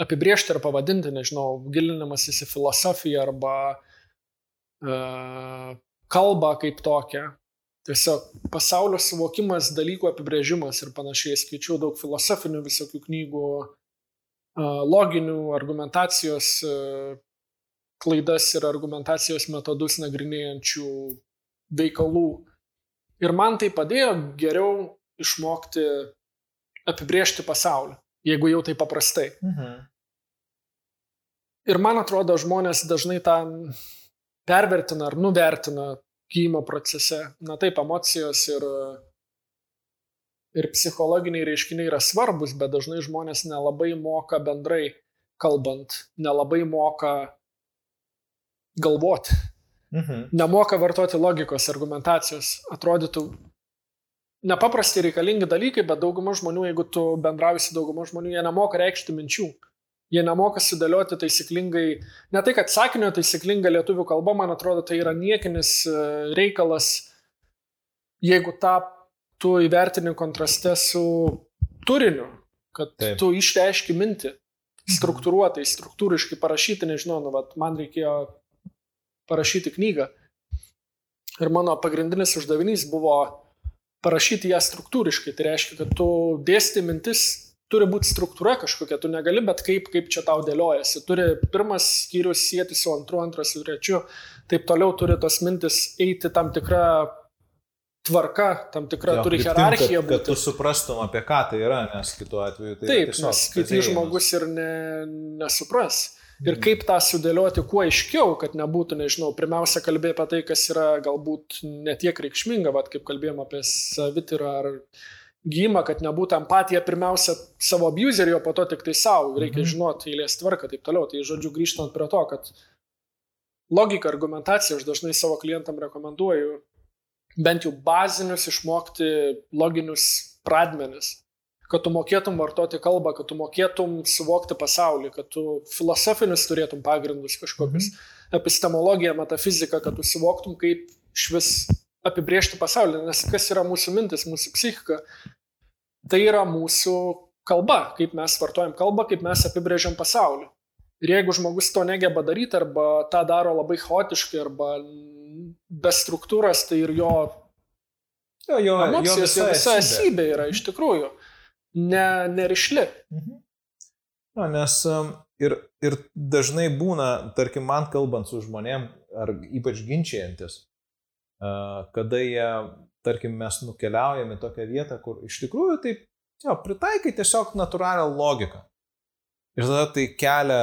apibriežti ar pavadinti, nežinau, gilinimasis į filosofiją arba uh, kalbą kaip tokią. Tiesiog pasaulio suvokimas, dalykų apibrėžimas ir panašiai. Skaičiau daug filosofinių visokių knygų, uh, loginių, argumentacijos uh, klaidas ir argumentacijos metodus nagrinėjančių veikalų. Ir man tai padėjo geriau išmokti apibriežti pasaulį jeigu jau tai paprastai. Mhm. Ir man atrodo, žmonės dažnai tą pervertina ar nuvertina gydymo procese. Na taip, emocijos ir, ir psichologiniai reiškiniai yra svarbus, bet dažnai žmonės nelabai moka bendrai kalbant, nelabai moka galvoti. Mhm. Nemoka vartoti logikos, argumentacijos. Atrodytų, nepaprastai reikalingi dalykai, bet dauguma žmonių, jeigu tu bendrauji su dauguma žmonių, jie nemoka reikšti minčių. Jie nemoka sudėlioti taisyklingai, ne tai, kad sakinio taisyklinga lietuvių kalba, man atrodo, tai yra niekinis e, reikalas, jeigu tą tu įvertini kontraste su turiniu, kad Taip. tu išreiški mintį struktūruotai, struktūriškai parašyti, nežinau, nu, vat, man reikėjo parašyti knygą Ir mano pagrindinis uždavinys buvo parašyti ją struktūriškai. Tai reiškia, kad tu dėsti mintis, turi būti struktūra kažkokia, tu negali bet kaip, kaip čia tau dėliojasi. Turi pirmas skyrius sėti su antru, antras su trečiu, taip toliau turi tos mintis eiti tam tikrą tvarka, tam tikra jo, turi hierarchija. Kad, kad tu suprastum, apie ką tai yra, nes kitu atveju tai... Taip, nes skaitys žmogus ir ne, nesupras. Ir mhm. kaip tą sudėlioti kuo aiškiau, kad nebūtų, nežinau, pirmiausia kalbė apie tai, kas yra galbūt netiek reikšminga, vad kaip kalbėjom apie savitirą ar gymą, kad nebūtų empatija pirmiausia savo abuserio, po to tik tai savo, reikia mhm. žinoti eilės tvarką ir taip toliau. Tai žodžiu, grįžtant prie to, kad logika, argumentacija, aš dažnai savo klientam rekomenduoju bent jau bazinius išmokti loginius pradmenis kad tu mokėtum vartoti kalbą, kad tu mokėtum suvokti pasaulį, kad tu filosofinius turėtum pagrindus kažkokius, mhm. epistemologiją, metafiziką, kad tu suvoktum, kaip iš vis apibriežti pasaulį, nes kas yra mūsų mintis, mūsų psichika, tai yra mūsų kalba, kaip mes vartojam kalbą, kaip mes apibrėžiam pasaulį. Ir jeigu žmogus to negeba daryti, arba tą daro labai chaotiškai, arba be struktūros, tai ir jo, jo, jo, emocijos, jo visa, visa esybė yra iš tikrųjų ne, nerišli. Mhm. Na, nes um, ir, ir dažnai būna, tarkim, man kalbant su žmonėm, ar ypač ginčiantis, kada jie, tarkim, mes nukeliaujame į tokią vietą, kur iš tikrųjų taip, jo, pritaikai tiesiog natūralią logiką. Ir tada tai kelia,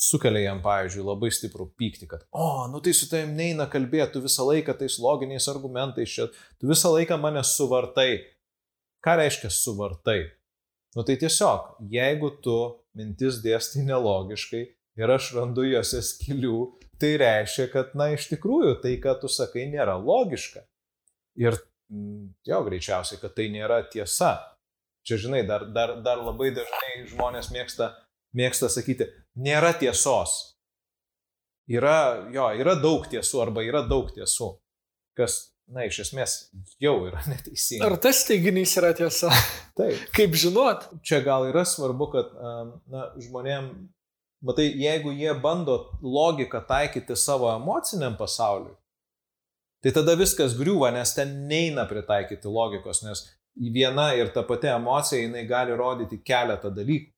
sukelia jam, pavyzdžiui, labai stiprų pyktį, kad, o, nu tai su tavim neina kalbėti, tu visą laiką tais loginiais argumentais čia, tu visą laiką mane suvartai. Ką reiškia suvartai? Nu tai tiesiog, jeigu tu mintis dėstai nelogiškai ir aš randu juose skilių, tai reiškia, kad, na, iš tikrųjų tai, ką tu sakai, nėra logiška. Ir mm, jo, greičiausiai, kad tai nėra tiesa. Čia, žinai, dar, dar, dar labai dažnai žmonės mėgsta, mėgsta sakyti, nėra tiesos. Yra, jo, yra daug tiesų arba yra daug tiesų, kas na, iš esmės jau yra neteisinga. Ar tas teiginys yra tiesa? Taip. Kaip žinot? Čia gal yra svarbu, kad na, žmonėm, matai, jeigu jie bando logiką taikyti savo emociniam pasauliui, tai tada viskas griūva, nes ten neina pritaikyti logikos, nes viena ir ta pati emocija, jinai gali rodyti keletą dalykų.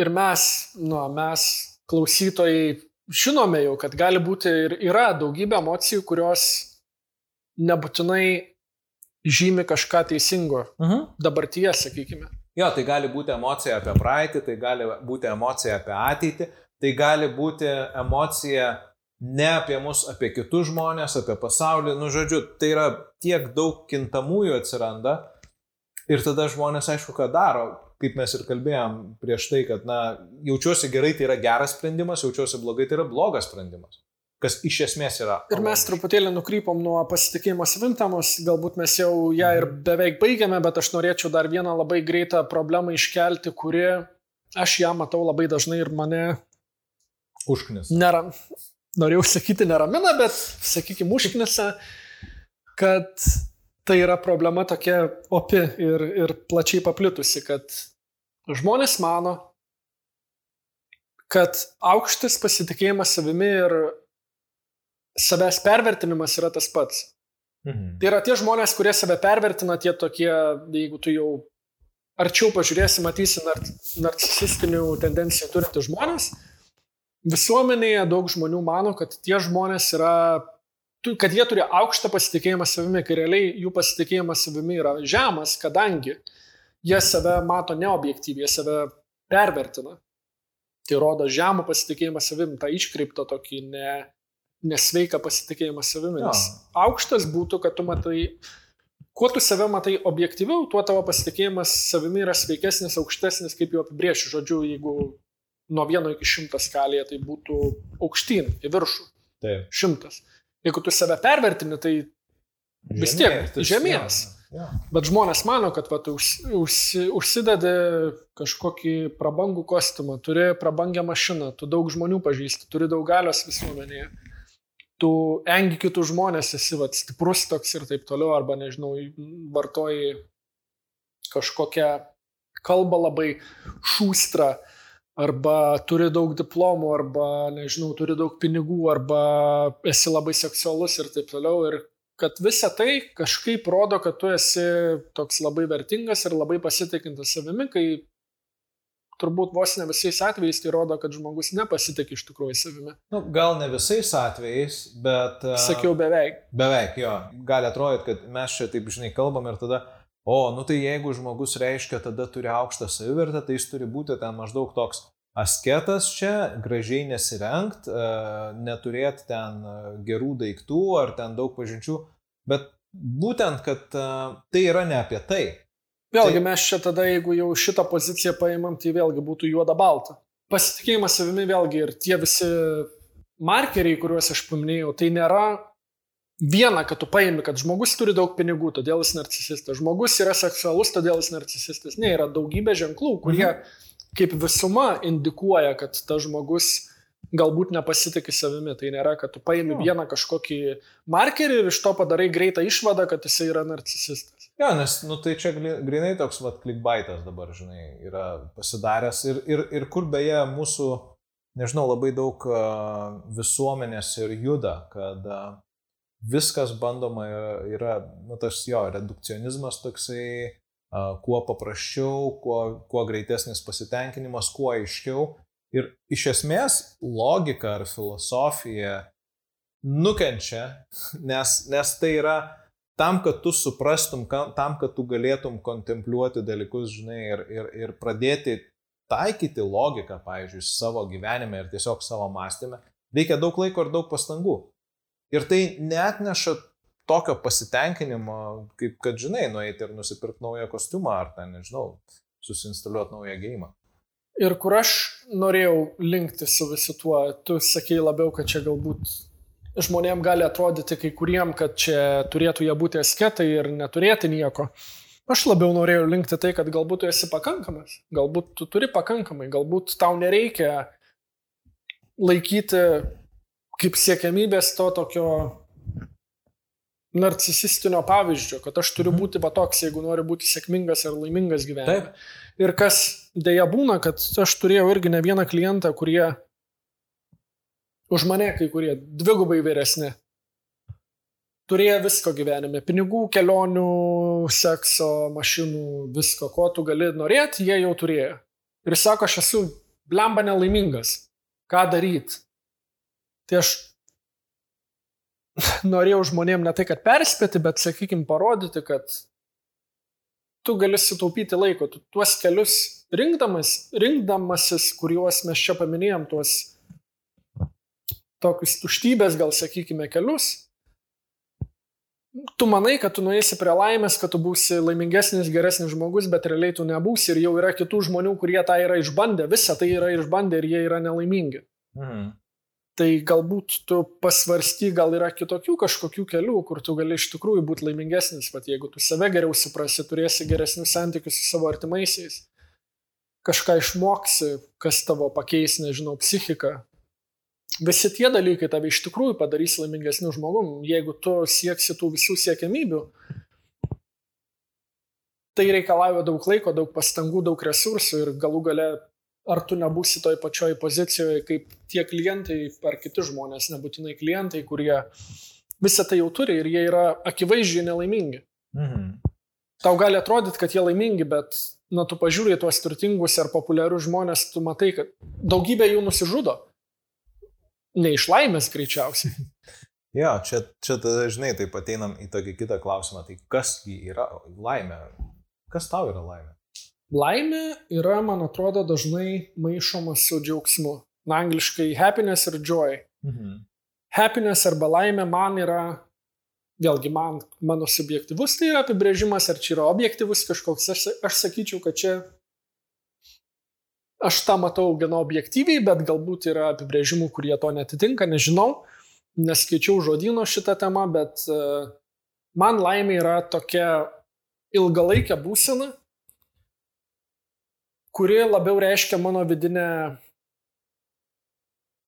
Ir mes, nu, mes klausytojai žinome jau, kad gali būti ir yra daugybė emocijų, kurios nebūtinai žymi kažką teisingo uh mhm. -huh. dabartyje, sakykime. Jo, tai gali būti emocija apie praeitį, tai gali būti emocija apie ateitį, tai gali būti emocija ne apie mus, apie kitus žmonės, apie pasaulį. Nu, žodžiu, tai yra tiek daug kintamųjų atsiranda ir tada žmonės aišku, ką daro, kaip mes ir kalbėjom prieš tai, kad, na, jaučiuosi gerai, tai yra geras sprendimas, jaučiuosi blogai, tai yra blogas sprendimas kas iš esmės yra. Ir mes truputėlį nukrypom nuo pasitikėjimo savim temos, galbūt mes jau ją ir mhm. beveik baigėme, bet aš norėčiau dar vieną labai greitą problemą iškelti, kuri aš ją matau labai dažnai ir mane užknis. Neram. Norėjau sakyti neramina, bet sakykime užknisa, kad tai yra problema tokia opi ir, ir plačiai paplitusi, kad žmonės mano, kad aukštas pasitikėjimas savimi ir savęs pervertinimas yra tas pats. Mhm. Tai yra tie žmonės, kurie save pervertina, tie tokie, jeigu tu jau arčiau pažiūrėsi, matysi nar narcisistinių tendencijų turinti žmonės. Visuomenėje daug žmonių mano, kad tie žmonės yra, kad jie turi aukštą pasitikėjimą savimi, kai realiai jų pasitikėjimas savimi yra žemas, kadangi jie save mato neobjektyviai, jie save pervertina. Tai rodo žemą pasitikėjimą savimi, tą iškreiptą tokį ne, nesveiką pasitikėjimą savimi. Nes aukštas būtų, kad tu matai, kuo tu save matai objektyviau, tuo tavo pasitikėjimas savimi yra sveikesnis, aukštesnis, kaip jau apibriešiu. Žodžiu, jeigu nuo vieno iki šimto skalėje tai būtų aukštyn, į viršų. Taip. Šimtas. Jeigu tu save pervertini, tai vis tiek žemės. Ja. Bet žmonės mano, kad va, tu už, už, užsidedi kažkokį prabangų kostiumą, turi prabangę mašiną, tu daug žmonių pažįsti, turi daug galios visuomenėje tu engi kitus žmonės, esi vat, stiprus toks ir taip toliau, arba nežinau, vartoji kažkokią kalbą labai šūstrą, arba turi daug diplomų, arba, nežinau, turi daug pinigų, arba esi labai seksualus ir taip toliau. Ir kad visa tai kažkaip rodo, kad tu esi toks labai vertingas ir labai pasitikintas savimi, kai turbūt vos ne visais atvejais tai rodo, kad žmogus nepasitikė iš tikrųjų savimi. Nu, gal ne visais atvejais, bet... Sakiau beveik. Beveik, jo. Gali atrodyti, kad mes čia taip, žinai, kalbam ir tada, o, nu tai jeigu žmogus reiškia, tada turi aukštą savivertę, tai jis turi būti ten maždaug toks asketas čia, gražiai nesirengt, neturėti ten gerų daiktų ar ten daug pažinčių, bet būtent, kad tai yra ne apie tai. Vėlgi mes čia tada, jeigu jau šitą poziciją paimam, tai vėlgi būtų juoda balta. Pasitikėjimas savimi vėlgi ir tie visi markeriai, kuriuos aš paminėjau, tai nėra viena, kad tu paimi, kad žmogus turi daug pinigų, todėl jis narcisistas. Žmogus yra seksualus, todėl jis narcisistas. Ne, yra daugybė ženklų, kurie mhm. kaip visuma indikuoja, kad tas žmogus galbūt nepasitikė savimi. Tai nėra, kad tu paimi jo. vieną kažkokį markerį ir iš to padarai greitą išvadą, kad jis yra narcisistas. Jo, nes, nu, tai čia grinai toks, vad, klikbaitas dabar, žinai, yra pasidaręs ir, ir, ir kur beje mūsų, nežinau, labai daug visuomenės ir juda, kad viskas bandoma yra, nu, tas jo, redukcionizmas toksai, kuo paprasčiau, kuo, kuo greitesnis pasitenkinimas, kuo aiškiau. Ir iš esmės logika ar filosofija nukenčia, nes, nes tai yra tam, kad tu suprastum, tam, kad tu galėtum kontempliuoti dalykus, žinai, ir, ir, ir pradėti taikyti logiką, pavyzdžiui, savo gyvenime ir tiesiog savo mąstymę, reikia daug laiko ir daug pastangų. Ir tai net neša tokio pasitenkinimo, kaip kad, žinai, nueiti ir nusipirkti naują kostiumą ar ten, nežinau, susinstaliuoti naują gėjimą. Ir kur aš norėjau linkti su visu tuo, tu sakei labiau, kad čia galbūt žmonėm gali atrodyti kai kuriem, kad čia turėtų jie būti asketai ir neturėti nieko. Aš labiau norėjau linkti tai, kad galbūt tu esi pakankamas, galbūt tu turi pakankamai, galbūt tau nereikia laikyti kaip siekiamybės to tokio narcisistinio pavyzdžio, kad aš turiu mhm. būti va toks, jeigu noriu būti sėkmingas ir laimingas gyvenime. Taip. Ir kas dėja būna, kad aš turėjau irgi ne vieną klientą, kurie už mane kai kurie dvigubai vyresni. Turėjo visko gyvenime. Pinigų, kelionių, sekso, mašinų, visko, ko tu gali norėti, jie jau turėjo. Ir sako, aš esu blemba nelaimingas. Ką daryti? Tai aš norėjau žmonėm ne tai, kad perspėti, bet, sakykime, parodyti, kad tu gali sutaupyti laiko, tu tuos kelius rinkdamas, rinkdamasis, kuriuos mes čia paminėjom, tuos tokius tuštybės, gal sakykime, kelius, tu manai, kad tu nueisi prie laimės, kad tu būsi laimingesnis, geresnis žmogus, bet realiai tu nebūsi ir jau yra kitų žmonių, kurie tą yra išbandę, visą tai yra išbandę ir jie yra nelaimingi. Mhm tai galbūt tu pasvarsty, gal yra kitokių kažkokių kelių, kur tu gali iš tikrųjų būti laimingesnis, bet jeigu tu save geriau suprasi, turėsi geresnius santykius su savo artimaisiais, kažką išmoksi, kas tavo pakeis, nežinau, psichiką. Visi tie dalykai tave iš tikrųjų padarys laimingesniu žmogum, jeigu tu sieksi tų visų siekiamybių. Tai reikalauja daug laiko, daug pastangų, daug resursų ir galų gale ar tu nebūsi toj pačioj pozicijoje kaip tie klientai ar kiti žmonės, nebūtinai klientai, kurie visą tai jau turi ir jie yra akivaizdžiai nelaimingi. Mhm. Tau gali atrodyti, kad jie laimingi, bet, na, tu pažiūrėjai tuos turtingus ar populiarius žmonės, tu matai, kad daugybė jų nusižudo. Ne iš laimės greičiausiai. Jo, čia, čia dažnai taip ateinam į tokį kitą klausimą. Tai kas yra laimė? Kas tau yra laimė? Laimė yra, man atrodo, dažnai maišoma su džiaugsmu. Na, angliškai happiness ir joy. Mhm. Happiness arba laimė man yra, vėlgi man, mano subjektivus tai yra apibrėžimas, ar čia yra objektivus kažkoks, aš, aš sakyčiau, kad čia aš tą matau gana objektyviai, bet galbūt yra apibrėžimų, kurie to netitinka, nežinau, neskaičiau žodino šitą temą, bet uh, man laimė yra tokia ilgalaikė būsena, kuri labiau reiškia mano vidinę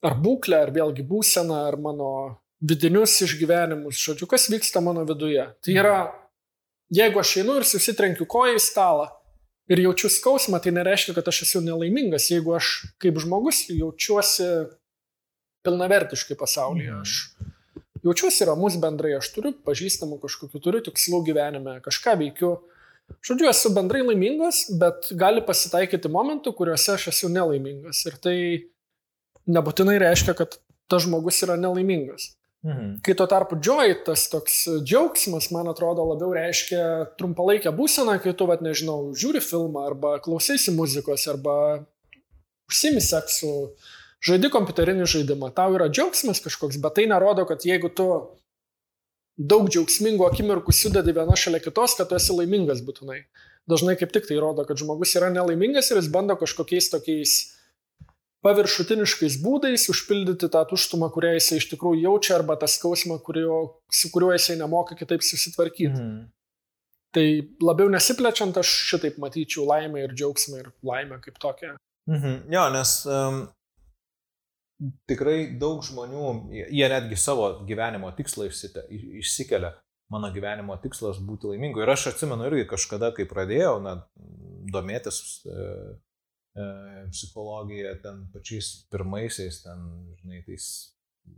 ar būklę, ar vėlgi būseną, ar mano vidinius išgyvenimus, žodžiu, kas vyksta mano viduje. Tai yra, jeigu aš einu ir susitrenkiu koją į stalą ir jaučiu skausmą, tai nereiškia, kad aš esu nelaimingas. Jeigu aš kaip žmogus jaučiuosi pilnavertiškai pasaulyje, Mhm. aš jaučiuosi ramus bendrai, aš turiu pažįstamų kažkokiu, turiu tikslų gyvenime, kažką veikiu. Žodžiu, esu bendrai laimingas, bet gali pasitaikyti momentų, kuriuose aš esu nelaimingas. Ir tai nebūtinai reiškia, kad tas žmogus yra nelaimingas. Mhm. Kai tuo tarpu joy, tas toks džiaugsmas, man atrodo, labiau reiškia trumpalaikę būseną, kai tu, vad nežinau, žiūri filmą arba klausaisi muzikos arba užsimi seksu, žaidi kompiuterinį žaidimą. Tau yra džiaugsmas kažkoks, bet tai nerodo, kad jeigu tu daug džiaugsmingų akimirkų sudedi viena šalia kitos, kad tu esi laimingas būtinai. Dažnai kaip tik tai rodo, kad žmogus yra nelaimingas ir jis bando kažkokiais tokiais paviršutiniškais būdais užpildyti tą tuštumą, kurią jisai iš tikrųjų jaučia, arba tą skausmą, kurio, su kuriuo jisai nemoka kitaip susitvarkyti. Mm. Tai labiau nesiplečiant, aš šitaip matyčiau laimę ir džiaugsmą ir laimę kaip tokią. Mhm. Jo, nes um, tikrai daug žmonių, jie- netgi savo gyvenimo tikslą išsite, išsikelia. Mano gyvenimo tikslas būti laimingu. Ir aš atsimenu irgi kažkada, kai pradėjau na, domėtis e, psichologija ten pačiais pirmaisiais, ten, žinai, tais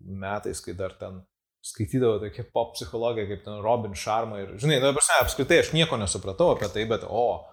metais, kai dar ten skaitydavo tokia pop psichologija kaip ten Robin Sharma ir, žinai, dabar prasme, apskritai aš nieko nesupratau apie tai, bet, o,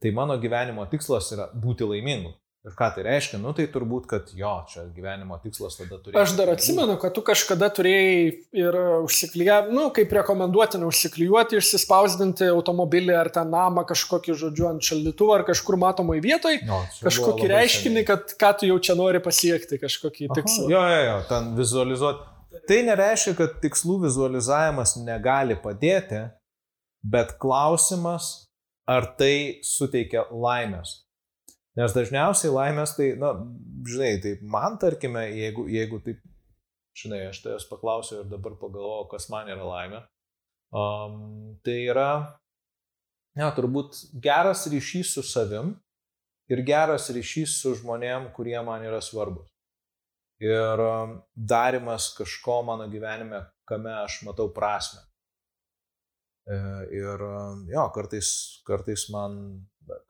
tai mano gyvenimo tikslas yra būti laimingu. Ir ką tai reiškia? Nu, tai turbūt, kad jo, čia gyvenimo tikslas tada turi. Aš dar atsimenu, kad tu kažkada turėjai ir užsiklyjavę, nu, kaip rekomenduotina užsiklyjuoti, išsispausdinti automobilį ar tą namą kažkokį, žodžiu, ant šaldytuvo ar kažkur matomai vietoj, no, kažkokį reiškinį, kad ką tu jau čia nori pasiekti, kažkokį tikslą. Jo, jo, jo, ten vizualizuoti. Tai nereiškia, kad tikslų vizualizavimas negali padėti, bet klausimas, ar tai suteikia laimės. Nes dažniausiai laimės tai, na, žinai, tai man tarkime, jeigu, jeigu taip, žinai, aš tavęs paklausiu ir dabar pagalvoju, kas man yra laimė, um, tai yra, ne, turbūt geras ryšys su savim ir geras ryšys su žmonėm, kurie man yra svarbus. Ir darimas kažko mano gyvenime, kame aš matau prasme. Ir jo, kartais, kartais man,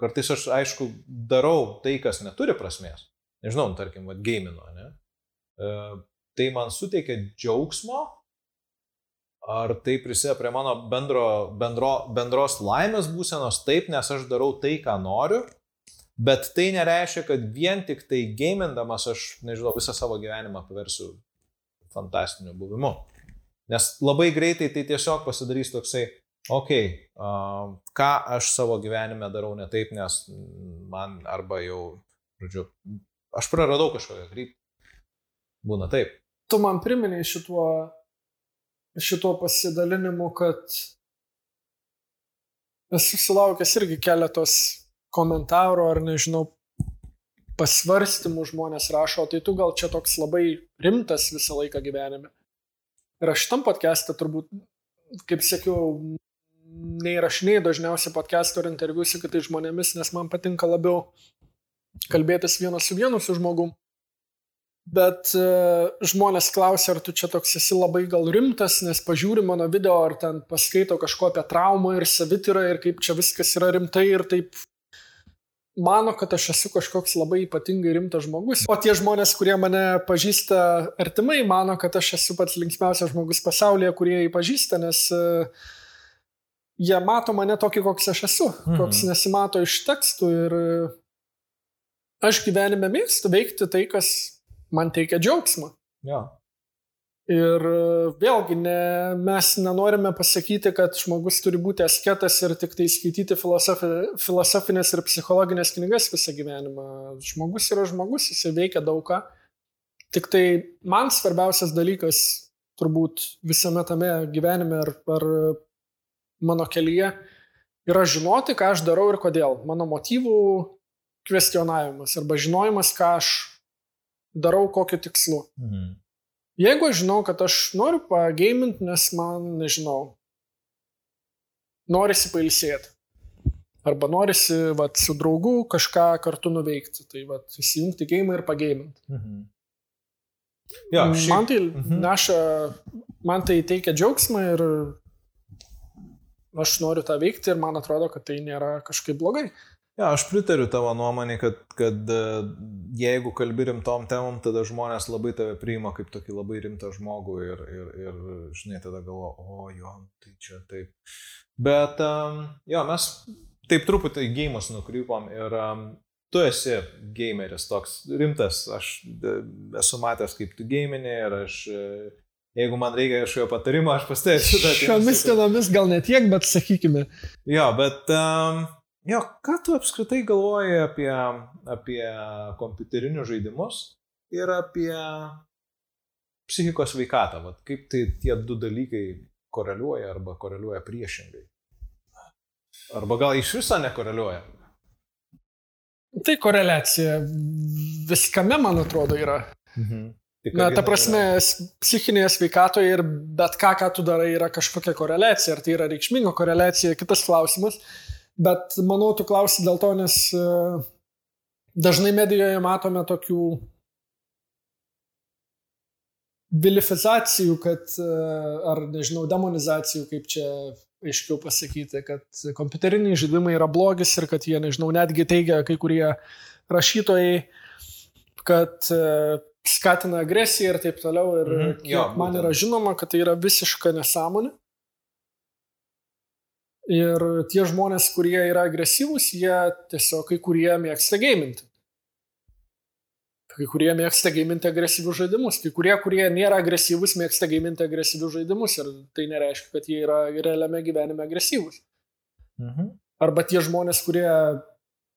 kartais aš aišku darau tai, kas neturi prasmės. Nežinau, tarkim, vad gamino, ne? E, Tai man suteikia džiaugsmo, ar tai prisideda prie mano bendro, bendro, bendros laimės būsenos, taip, nes aš darau tai, ką noriu, bet tai nereiškia, kad vien tik tai gamindamas aš, nežinau, visą savo gyvenimą paversiu fantastiniu buvimu. Nes labai greitai tai tiesiog pasidarys toksai, okay, uh, ką aš savo gyvenime darau ne taip, nes man arba jau, žodžiu, aš praradau kažkokią kryptį. Būna taip. Tu man priminai šituo, šituo pasidalinimu, kad esu sulaukęs irgi keletos komentarų ar nežinau, pasvarstymų žmonės rašo, tai tu gal čia toks labai rimtas visą laiką gyvenime. Ir aš tam podcast'e turbūt, kaip sakiau, neįrašinėjau dažniausiai podcast'o ir interviu su kitais žmonėmis, nes man patinka labiau kalbėtis vienas su vienu su žmogum. Bet uh, žmonės klausia, ar tu čia toks esi labai gal rimtas, nes pažiūri mano video, ar ten paskaito kažko apie traumą ir savityrą ir kaip čia viskas yra rimtai ir taip mano, kad aš esu kažkoks labai ypatingai rimtas žmogus. O tie žmonės, kurie mane pažįsta artimai, mano, kad aš esu pats linksmiausias žmogus pasaulyje, kurie jį pažįsta, nes uh, jie mato mane tokį, koks aš esu, mhm. koks nesimato iš tekstų ir uh, aš gyvenime mėgstu veikti tai, kas man teikia džiaugsmą. Ja. Ir vėlgi, ne, mes nenorime pasakyti, kad žmogus turi būti asketas ir tik tai skaityti filosofi, filosofinės ir psichologinės knygas visą gyvenimą. Žmogus yra žmogus, jis veikia daug ką. Tik tai man svarbiausias dalykas turbūt visame tame gyvenime ar, ar mano kelyje yra žinoti, ką aš darau ir kodėl. Mano motyvų kvestionavimas arba žinojimas, ką aš darau kokiu tikslu. Mhm. Jeigu aš žinau, kad aš noriu pageiminti, nes man, nežinau, norisi pailsėti. Arba norisi vat, su draugu kažką kartu nuveikti. Tai vat, įsijungti gėjimą ir pageiminti. Mhm. Ja, šiaip... Man tai mhm. neša, man tai teikia džiaugsmą ir aš noriu tą veikti ir man atrodo, kad tai nėra kažkaip blogai. Ja, aš pritariu tavo nuomonį, kad, kad e, jeigu kalbi rimtom temom, tada žmonės labai tave priima kaip tokį labai rimtą žmogų ir, ir, ir žinai, tada galvo, o jo, tai čia taip. Bet, jo, mes taip truputį į gėjimus nukrypom ir tu esi gameris toks rimtas, aš e, esu matęs, kaip tu gamini ir aš Jeigu man reikia kažkokio patarimo, aš pastebėsiu. Šiomis dienomis gal ne tiek, bet sakykime. Jo, bet um, jo, ką tu apskritai galvoji apie, apie kompiuterinius žaidimus ir apie psichikos veikatą? Vat, kaip tai tie du dalykai koreliuoja arba koreliuoja priešingai? Arba gal iš viso nekoreliuoja? Tai koreliacija viskame, man atrodo, yra. Mhm. Tik Na, ta prasme, psichinėje sveikatoje ir bet ką, ką tu darai, yra kažkokia koreliacija. Ar tai yra reikšminga koreliacija, kitas klausimas. Bet manau, tu klausi dėl to, nes e, dažnai medijoje matome tokių vilifizacijų, kad, e, ar nežinau, demonizacijų, kaip čia aiškiau pasakyti, kad kompiuteriniai žaidimai yra blogis ir kad jie, nežinau, netgi teigia kai kurie rašytojai, kad e, skatina agresiją ir taip toliau. Ir mm -hmm. jo, man yra žinoma, kad tai yra visiška nesąmonė. Ir tie žmonės, kurie yra agresyvūs, jie tiesiog kai kurie mėgsta gaiminti. Kai kurie mėgsta gaiminti agresyvius žaidimus, kai kurie, kurie nėra agresyvūs, mėgsta gaiminti agresyvius žaidimus ir tai nereiškia, kad jie yra realiame gyvenime agresyvūs. Mhm. Arba tie žmonės, kurie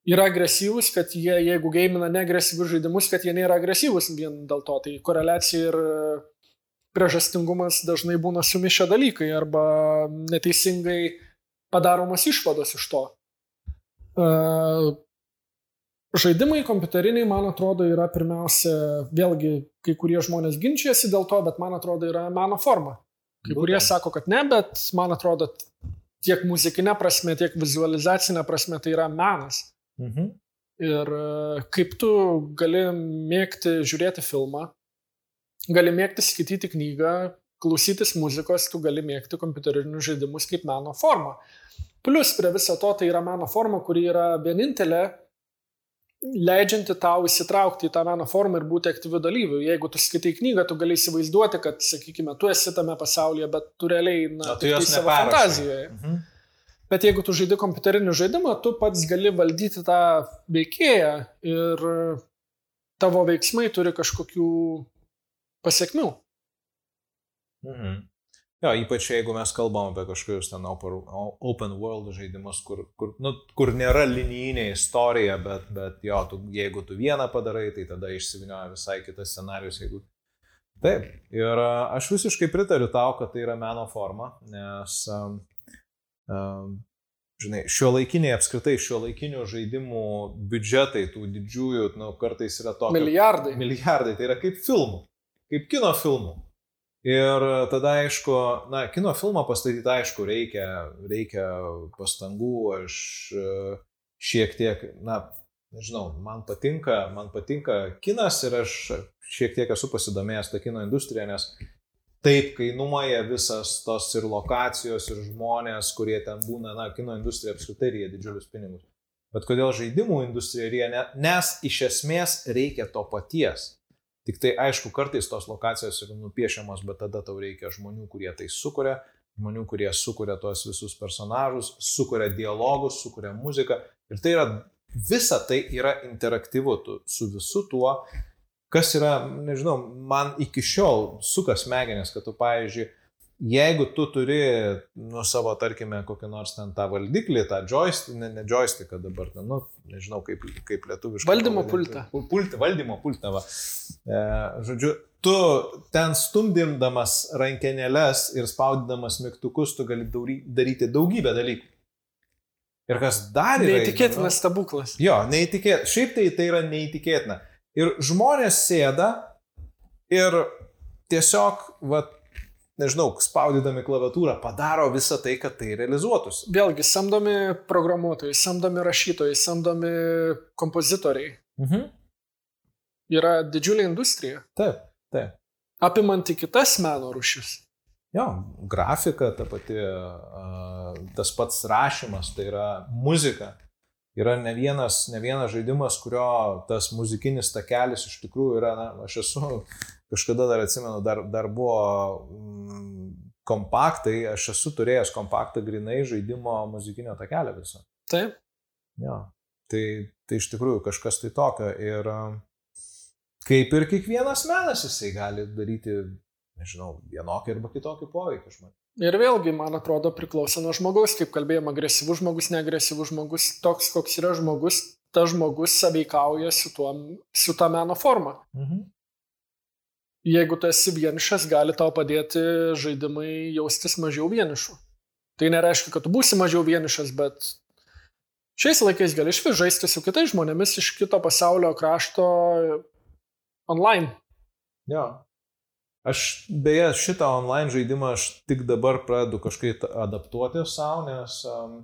yra agresyvūs, kad jie, jeigu gamina neagresyvius žaidimus, kad jie nėra agresyvūs vien dėl to. Tai koreliacija ir e, priežastingumas dažnai būna sumišę dalykai arba neteisingai padaromos išvados iš to. Uh, žaidimai kompiuteriniai, man atrodo, yra pirmiausia, vėlgi, kai kurie žmonės ginčiasi dėl to, bet man atrodo, yra meno forma. Kai kurie sako, kad ne, bet man atrodo, tiek muzikinė prasme, tiek vizualizacinė prasme tai yra menas. Mhm. Ir e, kaip tu gali mėgti žiūrėti filmą, gali mėgti skaityti knygą, klausytis muzikos, tu gali mėgti kompiuterinius žaidimus kaip meno formą. Plus prie viso to tai yra meno forma, kuri yra vienintelė leidžianti tau įsitraukti į tą meno formą ir būti aktyviu dalyviu. Jeigu tu skaitai knygą, tu gali įsivaizduoti, kad, sakykime, tu esi tame pasaulyje, bet tu realiai, na, na tu tai savo fantazijoje. Mhm. Bet jeigu tu žaidži kompiuterinį žaidimą, tu pats gali valdyti tą veikėją ir tavo veiksmai turi kažkokių pasiekmių. Mhm. Jo, ypač jeigu mes kalbam apie kažkokius ten open, world žaidimus, kur, kur, nu, kur nėra linijinė istorija, bet, bet jo, tu, jeigu tu vieną padarai, tai tada išsivinioja visai kitas scenarius. Jeigu... Taip, ir aš visiškai pritariu tau, kad tai yra meno forma, nes um, žinai, šio laikiniai apskritai, šio laikinių žaidimų biudžetai, tų didžiųjų, nu, kartais yra tokie. Milijardai. Milijardai, tai yra kaip filmų, kaip kino filmų. Ir tada, aišku, na, kino filmą pastatyti, aišku, reikia, reikia pastangų, aš e, šiek tiek, na, nežinau, man patinka, man patinka kinas ir aš šiek tiek esu pasidomėjęs tą kino industriją, nes taip kainuoja visas tos ir lokacijos, ir žmonės, kurie ten būna, na, kino industrija apskritai ryja didžiulius pinigus. Bet kodėl žaidimų industrija ryja, ne, nes iš esmės reikia to paties. Tik tai aišku, kartais tos lokacijos yra nupiešiamos, bet tada tau reikia žmonių, kurie tai sukuria, žmonių, kurie sukuria tuos visus personažus, sukuria dialogus, sukuria muziką. Ir tai yra, visa tai yra interaktyvu, tu su visu tuo kas yra, nežinau, man iki šiol suka smegenis, kad tu, pavyzdžiui, jeigu tu turi, nu, savo, tarkime, kokį nors ten tą valdiklį, tą joystick, ne, ne joystick dabar, ten, nu, nežinau, kaip, kaip lietuviškai. Valdymo pultą. Pultą, valdymo pultą, va. E, žodžiu, tu ten stumdindamas rankenėlės ir spaudidamas mygtukus, tu gali daryti daugybę dalykų. Ir kas dar yra. Neįtikėtinas stebuklas. Jo, neįtikėtina. Šiaip tai tai yra neįtikėtina. Ir žmonės sėda ir tiesiog, va, nežinau, spaudydami klaviatūrą padaro visą tai, kad tai realizuotųsi. Vėlgi, samdomi programuotojai, samdomi rašytojai, samdomi kompozitoriai. Mhm. Yra didžiulė industrija. Taip, taip. Apimanti kitas meno rušis. Jo, grafika, ta pati, tas pats rašymas, tai yra muzika. Yra ne vienas, ne vienas žaidimas, kurio tas muzikinis takelis iš tikrųjų yra, na, aš esu, kažkada dar atsimenu, dar, dar buvo mm, kompaktai, aš esu turėjęs kompaktą grinai žaidimo muzikinio takelio viso. Taip. Jo, tai, tai iš tikrųjų kažkas tai tokio ir kaip ir kiekvienas menas jisai gali daryti, nežinau, vienokį arba kitokį poveikį žmonėms. Ir vėlgi, man atrodo, priklauso nuo žmogaus, kaip kalbėjom, agresyvus žmogus, neagresyvus žmogus, toks, koks yra žmogus, tas žmogus saveikauja su, tuo, su tą meno forma. Mhm. Jeigu tu esi vienišas, gali tau padėti žaidimai jaustis mažiau vienišu. Tai nereiškia, kad tu būsi mažiau vienišas, bet šiais laikais gali išvis žaisti su kitais žmonėmis iš kito pasaulio krašto online. Jo. Aš beje šitą online žaidimą aš tik dabar pradedu kažkaip adaptuoti savo, nes um,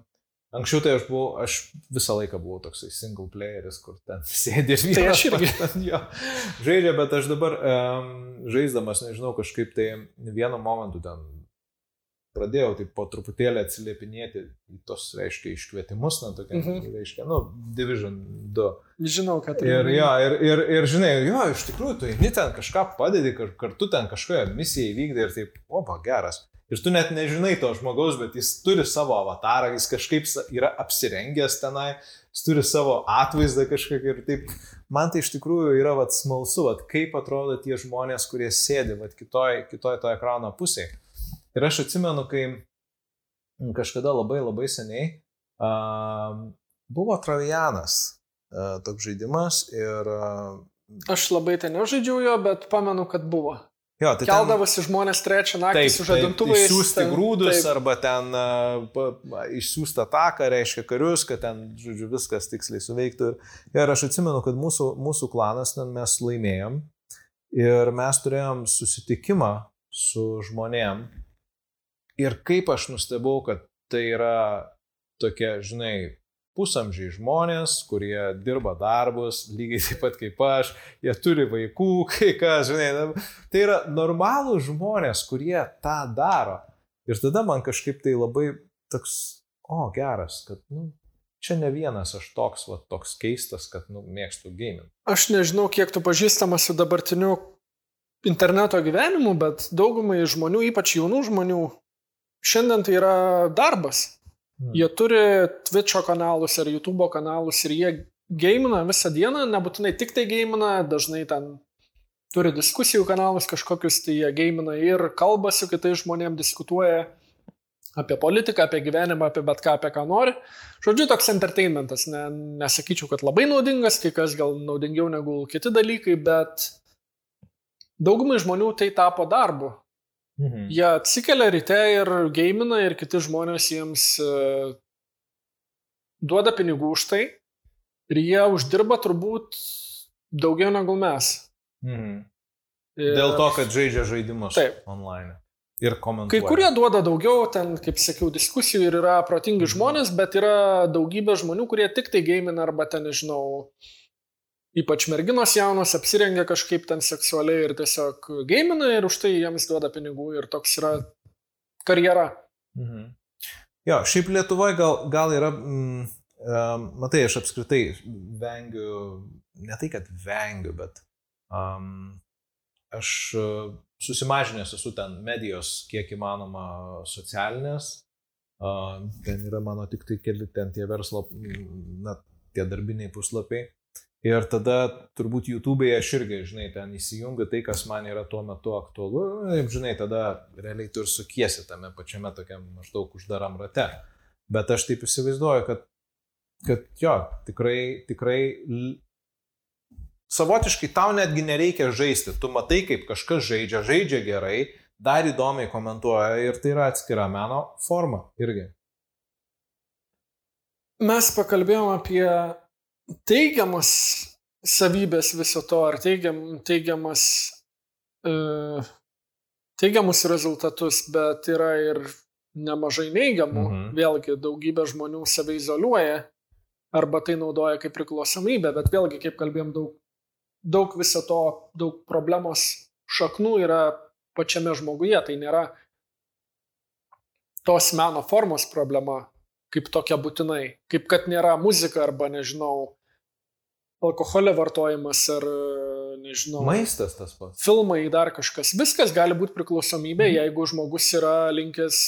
anksčiau tai aš buvau, aš visą laiką buvau toksai single playeris, kur ten sėdė ir vienas. Tai aš irgi. Ten, jo, žaidžia, bet aš dabar um, žaisdamas, nežinau, kažkaip tai vienu momentu ten pradėjau taip po truputėlį atsiliepinėti į tos, reiškia, iškvietimus, na, tokia, mm -hmm. reiškia, nu, Division 2. Žinau, kad tai. Ir, jo, ir, ir, ir, žinai, jo, iš tikrųjų, tu eini ten kažką padedi, kartu ten kažkokią misiją įvykdai ir taip, opa, geras. Ir tu net nežinai to žmogaus, bet jis turi savo avatarą, jis kažkaip yra apsirengęs tenai, jis turi savo atvaizdą kažkaip ir taip. Man tai iš tikrųjų yra vat, smalsu, vat, kaip atrodo tie žmonės, kurie sėdi vat, kitoj, kitoj to ekrano pusėje. Ir aš atsimenu, kai kažkada labai labai seniai uh, buvo Travianas uh, toks žaidimas ir... Uh, aš labai ten nežaidžiau jo, bet pamenu, kad buvo. Jo, tai Keldavosi ten... žmonės trečią naktį taip, su žadintuvais. Išsiųsti ten, grūdus taip. arba ten uh, išsiųsti ataką, reiškia karius, kad ten, žodžiu, viskas tiksliai suveiktų. Ir, ir aš atsimenu, kad mūsų, mūsų klanas ten mes laimėjom ir mes turėjom susitikimą su žmonėm Ir kaip aš nustebau, kad tai yra tokie, žinai, pusamžiai žmonės, kurie dirba darbus, lygiai taip pat kaip aš, jie turi vaikų, kai kas, žinai, tai yra normalų žmonės, kurie tą daro. Ir tada man kažkaip tai labai toks, o geras, kad, nu, čia ne vienas aš toks, va, toks keistas, kad, nu, mėgstu gaming. Aš nežinau, kiek tu pažįstamas su dabartiniu interneto gyvenimu, bet daugumai žmonių, ypač jaunų žmonių, šiandien tai yra darbas. Hmm. Jie turi Twitch'o kanalus ar YouTube kanalus ir jie gamina visą dieną, nebūtinai tik tai gamina, dažnai ten turi diskusijų kanalus kažkokius, tai jie gamina ir kalba su kitais žmonėmis, diskutuoja apie politiką, apie gyvenimą, apie bet ką, apie ką nori. Žodžiu, toks entertainmentas, ne, nesakyčiau, kad labai naudingas, kai kas gal naudingiau negu kiti dalykai, bet daugumai žmonių tai tapo darbu. Mhm. Jie atsikelia ryte ir gamina ir kiti žmonės jiems uh, duoda pinigų už tai ir jie uždirba turbūt daugiau negu mes. Mhm. Ir... Dėl to, kad žaidžia žaidimus Taip. online. Ir komentuoja. Kai kurie duoda daugiau, ten, kaip sakiau, diskusijų ir yra protingi mhm. žmonės, bet yra daugybė žmonių, kurie tik tai gamina arba ten, nežinau, uh, ypač merginos jaunos apsirengia kažkaip ten seksualiai ir tiesiog gamina ir už tai jiems duoda pinigų ir toks yra karjera. Mhm. Jo, šiaip Lietuvoje gal, gal yra, mm, um, matai, aš apskritai vengiu, ne tai kad vengiu, bet um, aš uh, susimažinęs esu ten medijos, kiek įmanoma socialinės. Uh, ten yra mano tik tai keli ten tie verslo, na, tie darbiniai puslapiai. Ir tada turbūt YouTube'e aš irgi, žinai, ten įsijungiu tai, kas man yra tuo metu aktualu. Ir, žinai, tada realiai tu ir sukiesi tame pačiame tokiam maždaug uždaram rate. Bet aš taip įsivaizduoju, kad, kad jo, tikrai, tikrai savotiškai tau netgi nereikia žaisti. Tu matai, kaip kažkas žaidžia, žaidžia gerai, dar įdomiai komentuoja ir tai yra atskira meno forma irgi. Mes pakalbėjom apie teigiamas savybės viso to, ar teigiam, teigiamas, uh, teigiamus rezultatus, bet yra ir nemažai neigiamų. Mhm. Vėlgi daugybė žmonių save izoliuoja arba tai naudoja kaip priklausomybę, bet vėlgi, kaip kalbėjom, daug, daug viso to, daug problemos šaknų yra pačiame žmoguje, tai nėra tos meno formos problema, kaip tokia būtinai. Kaip kad nėra muzika arba, nežinau, alkoholio vartojimas ar, nežinau. Maistas tas pats. Filmai, dar kažkas. Viskas gali būti priklausomybė, mhm. jeigu žmogus yra linkęs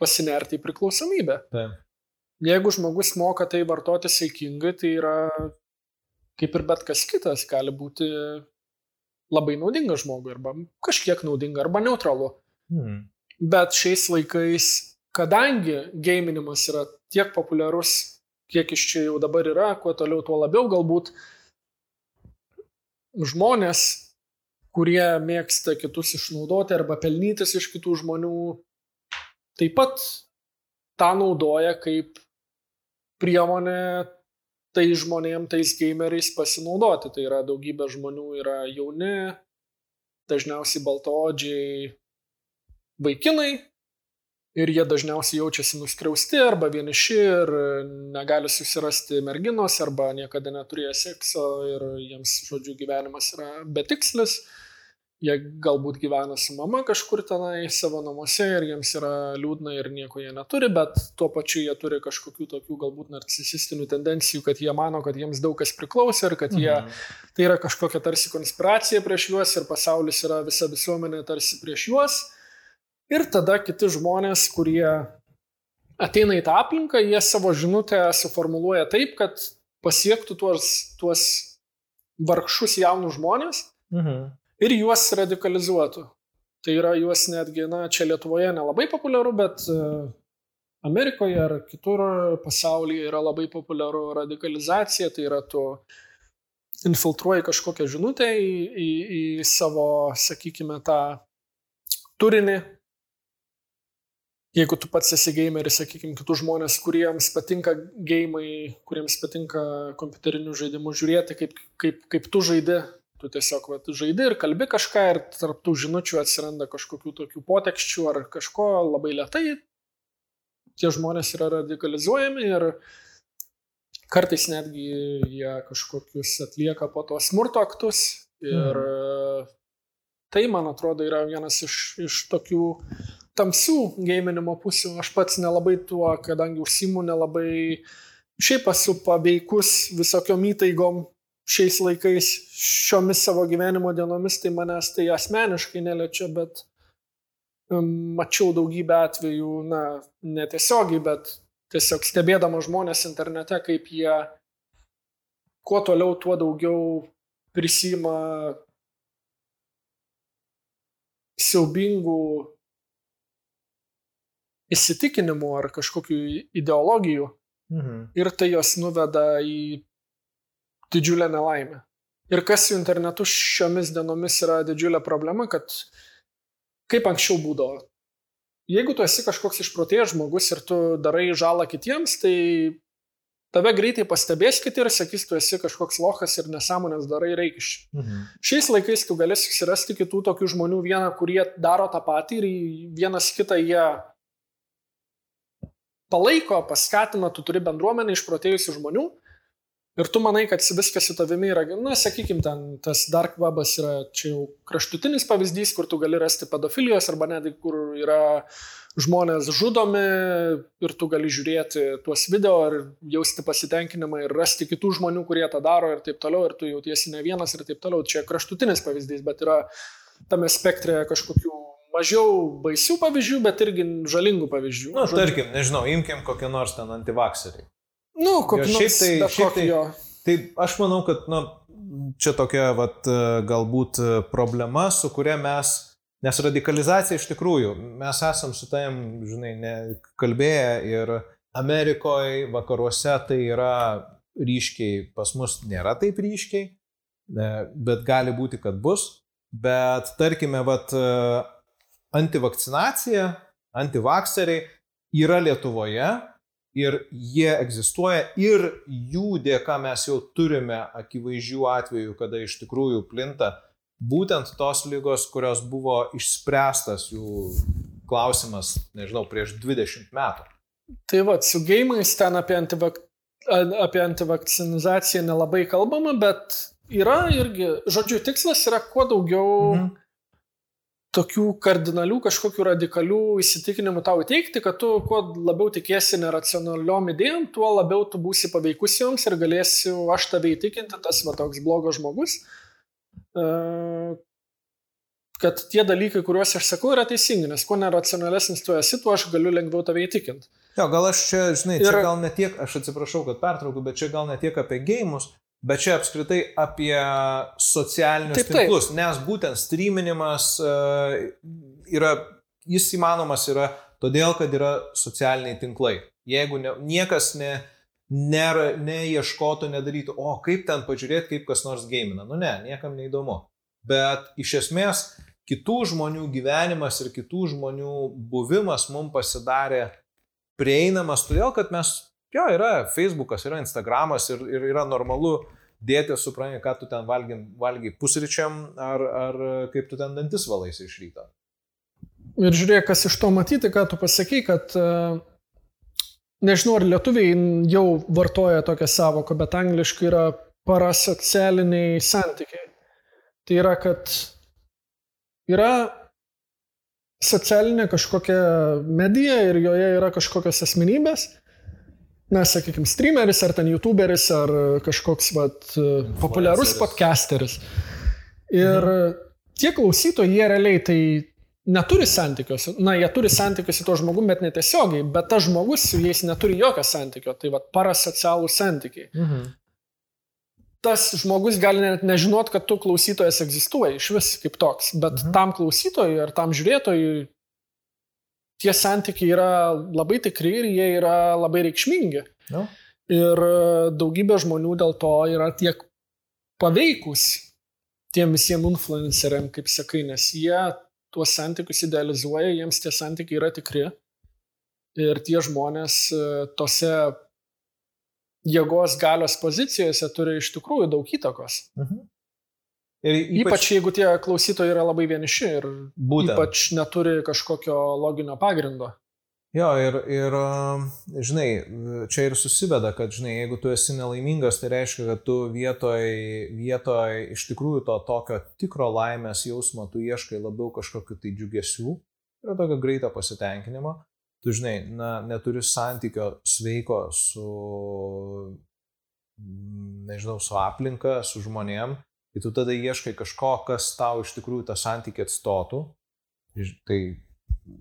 pasinerti į priklausomybę. Taip. Jeigu žmogus moka tai vartoti saikingai, tai yra kaip ir bet kas kitas, gali būti labai naudinga žmogui arba kažkiek naudinga arba neutralu. Hmm. Bet šiais laikais, kadangi gaminimas yra tiek populiarus, kiek iš čia jau dabar yra, kuo toliau, tuo labiau galbūt žmonės, kurie mėgsta kitus išnaudoti arba pelnytis iš kitų žmonių, taip pat tą naudoja kaip priemonė tai žmonėm, tais gameriais pasinaudoti. Tai yra daugybė žmonių yra jauni, dažniausiai baltodžiai vaikinai ir jie dažniausiai jaučiasi nuskriausti arba vieniši ir negali susirasti merginos arba niekada neturėjo sekso ir jiems, žodžiu, gyvenimas yra betikslis jie galbūt gyvena su mama kažkur tenai savo namuose ir jiems yra liūdna ir nieko jie neturi, bet tuo pačiu jie turi kažkokių tokių galbūt narcisistinių tendencijų, kad jie mano, kad jiems daug kas priklauso ir kad jie, mhm. tai yra kažkokia tarsi konspiracija prieš juos ir pasaulis yra visa visuomenė tarsi prieš juos. Ir tada kiti žmonės, kurie ateina į tą aplinką, jie savo žinutę suformuluoja taip, kad pasiektų tuos, tuos vargšus jaunus žmonės. Mhm ir juos radikalizuotų. Tai yra juos netgi, na, čia Lietuvoje nelabai populiaru, bet e, Amerikoje ar kitur pasaulyje yra labai populiaru radikalizacija, tai yra tu infiltruoji kažkokią žinutę į, į, į savo, sakykime, tą turinį. Jeigu tu pats esi gameris, sakykime, kitus žmonės, kuriems patinka gėjimai, kuriems patinka kompiuterinių žaidimų žiūrėti, kaip, kaip, kaip tu žaidi, tu tiesiog vat, žaidi ir kalbi kažką ir tarp tų žinučių atsiranda kažkokių tokių potekščių ar kažko labai lietai. Tie žmonės yra radikalizuojami ir kartais netgi jie kažkokius atlieka po to smurto aktus. Ir mm. tai, man atrodo, yra vienas iš, iš tokių tamsių gėminimo pusių. Aš pats nelabai tuo, kadangi užsimu nelabai, šiaip esu paveikus visokiom įtaigom šiais laikais, šiomis savo gyvenimo dienomis, tai manęs tai asmeniškai neliečia, bet mačiau daugybę atvejų, na, netiesiogiai, bet tiesiog stebėdama žmonės internete, kaip jie kuo toliau, tuo daugiau prisima siaubingų įsitikinimų ar kažkokių ideologijų. Mhm. Ir tai jos nuveda į didžiulė nelaimė. Ir kas su internetu šiomis dienomis yra didžiulė problema, kad kaip anksčiau būdavo. Jeigu tu esi kažkoks išprotėjęs žmogus ir tu darai žalą kitiems, tai tave greitai pastebės kiti ir sakys, tu esi kažkoks lohas ir nesąmonės darai reikiščiai. Mhm. Šiais laikais tu gali susirasti kitų tokių žmonių vieną, kurie daro tą patį ir vienas kitą jie palaiko, paskatina, tu turi bendruomenę išprotėjusių žmonių Ir tu manai, kad viskas su tavimi yra, na, sakykim, ten tas dark webas yra čia jau kraštutinis pavyzdys, kur tu gali rasti pedofilijos arba netgi kur yra žmonės žudomi ir tu gali žiūrėti tuos video ir jausti pasitenkinimą ir rasti kitų žmonių, kurie tą daro ir taip toliau ir tu jautiesi ne vienas ir taip toliau. Čia kraštutinis pavyzdys, bet yra tame spektre kažkokių mažiau baisių pavyzdžių, bet irgi žalingų pavyzdžių. Na, nu, tarkim, nežinau, imkim kokią nors ten antivakseriai. Nu, kokį jo, šiaip tai, šiaip tai, tai aš manau, kad na, čia tokia vat, galbūt problema, su kuria mes, nes radikalizacija iš tikrųjų, mes esam su tavim, žinai, ne, kalbėję ir Amerikoje, vakaruose tai yra ryškiai, pas mus nėra taip ryškiai, bet gali būti, kad bus. Bet tarkime, vat, antivakcinacija, antivakseriai yra Lietuvoje, ir jie egzistuoja ir jų dėka mes jau turime akivaizdžių atvejų, kada iš tikrųjų plinta būtent tos lygos, kurios buvo išspręstas jų klausimas, nežinau, prieš 20 metų. Tai va, su gėjimais ten apie, antivak... apie antivakcinizaciją nelabai kalbama, bet yra irgi, žodžiu, tikslas yra kuo daugiau mhm. Tokių kardinalių kažkokių radikalių įsitikinimų tau įteikti, kad tu kuo labiau tikėsi neracionaliom idėjom, tuo labiau tu būsi paveikus joms ir galėsiu aš tave įtikinti, tas va toks blogas žmogus, e, kad tie dalykai, kuriuos aš sakau, yra teisingi, nes kuo neracionalesnis tu esi, tuo aš galiu lengviau tave įtikinti. Jo, gal aš čia, žinai, čia ir... gal ne tiek, aš atsiprašau, kad pertraukiu, bet čia gal ne tiek apie gėjimus, Bet čia apskritai apie socialinius taip, tinklus, taip. nes būtent streaminimas uh, yra, jis įmanomas yra todėl, kad yra socialiniai tinklai. Jeigu ne, niekas ne, nėra, neieškotų, nedarytų, o kaip ten pažiūrėti, kaip kas nors gamina. Nu ne, niekam neįdomu. Bet iš esmės kitų žmonių gyvenimas ir kitų žmonių buvimas mums pasidarė prieinamas, todėl kad mes Jo, yra Facebookas, yra Instagramas ir, ir yra normalu dėti, supranti, ką tu ten valgy pusryčiam ar, ar kaip tu ten dantis valais iš ryto. Ir žiūrėk, kas iš to matyti, ką tu pasakai, kad e, nežinau, ar lietuviai jau vartoja tokią savoką, bet angliškai yra parasocialiniai santykiai. Tai yra, kad yra socialinė kažkokia medija ir joje yra kažkokios asmenybės na, sakykime, streameris, ar ten youtuberis, ar kažkoks vat, populiarus podcasteris. Ir mhm. tie klausytojai, jie realiai tai neturi santykios. Na, jie turi santykius su to žmogu, bet netiesiogiai, bet tas žmogus su jais neturi jokio santykio. Tai vad parasocialų santykiai. Mhm. Tas žmogus gali net nežinot, kad tu klausytojas egzistuoja iš vis kaip toks, bet mhm. tam klausytojui ar tam žiūrėtojui tie santykiai yra labai tikri ir jie yra labai reikšmingi. No. Ir e, daugybė žmonių dėl to yra tiek paveikus tiem visiems influenceriam, kaip sakai, nes jie tuos santykius idealizuoja, jiems tie santykiai yra tikri. Ir tie žmonės e, tose jėgos galios pozicijose turi iš tikrųjų daug įtakos. Mhm. Ir ypač, ypač jeigu tie klausytojai yra labai vieniši ir būtent. ypač neturi kažkokio loginio pagrindo. Jo, ir, ir, žinai, čia ir susiveda, kad, žinai, jeigu tu esi nelaimingas, tai reiškia, kad tu vietoj, vietoj iš tikrųjų to tokio tikro laimės jausmo, tu ieškai labiau kažkokiu tai džiugesių ir tokio greito pasitenkinimo. Tu, žinai, na, neturi santykio sveiko su, nežinau, su aplinka, su žmonėm Tai tu tada ieškai kažko, kas tau iš tikrųjų tą santykį atstotų. Tai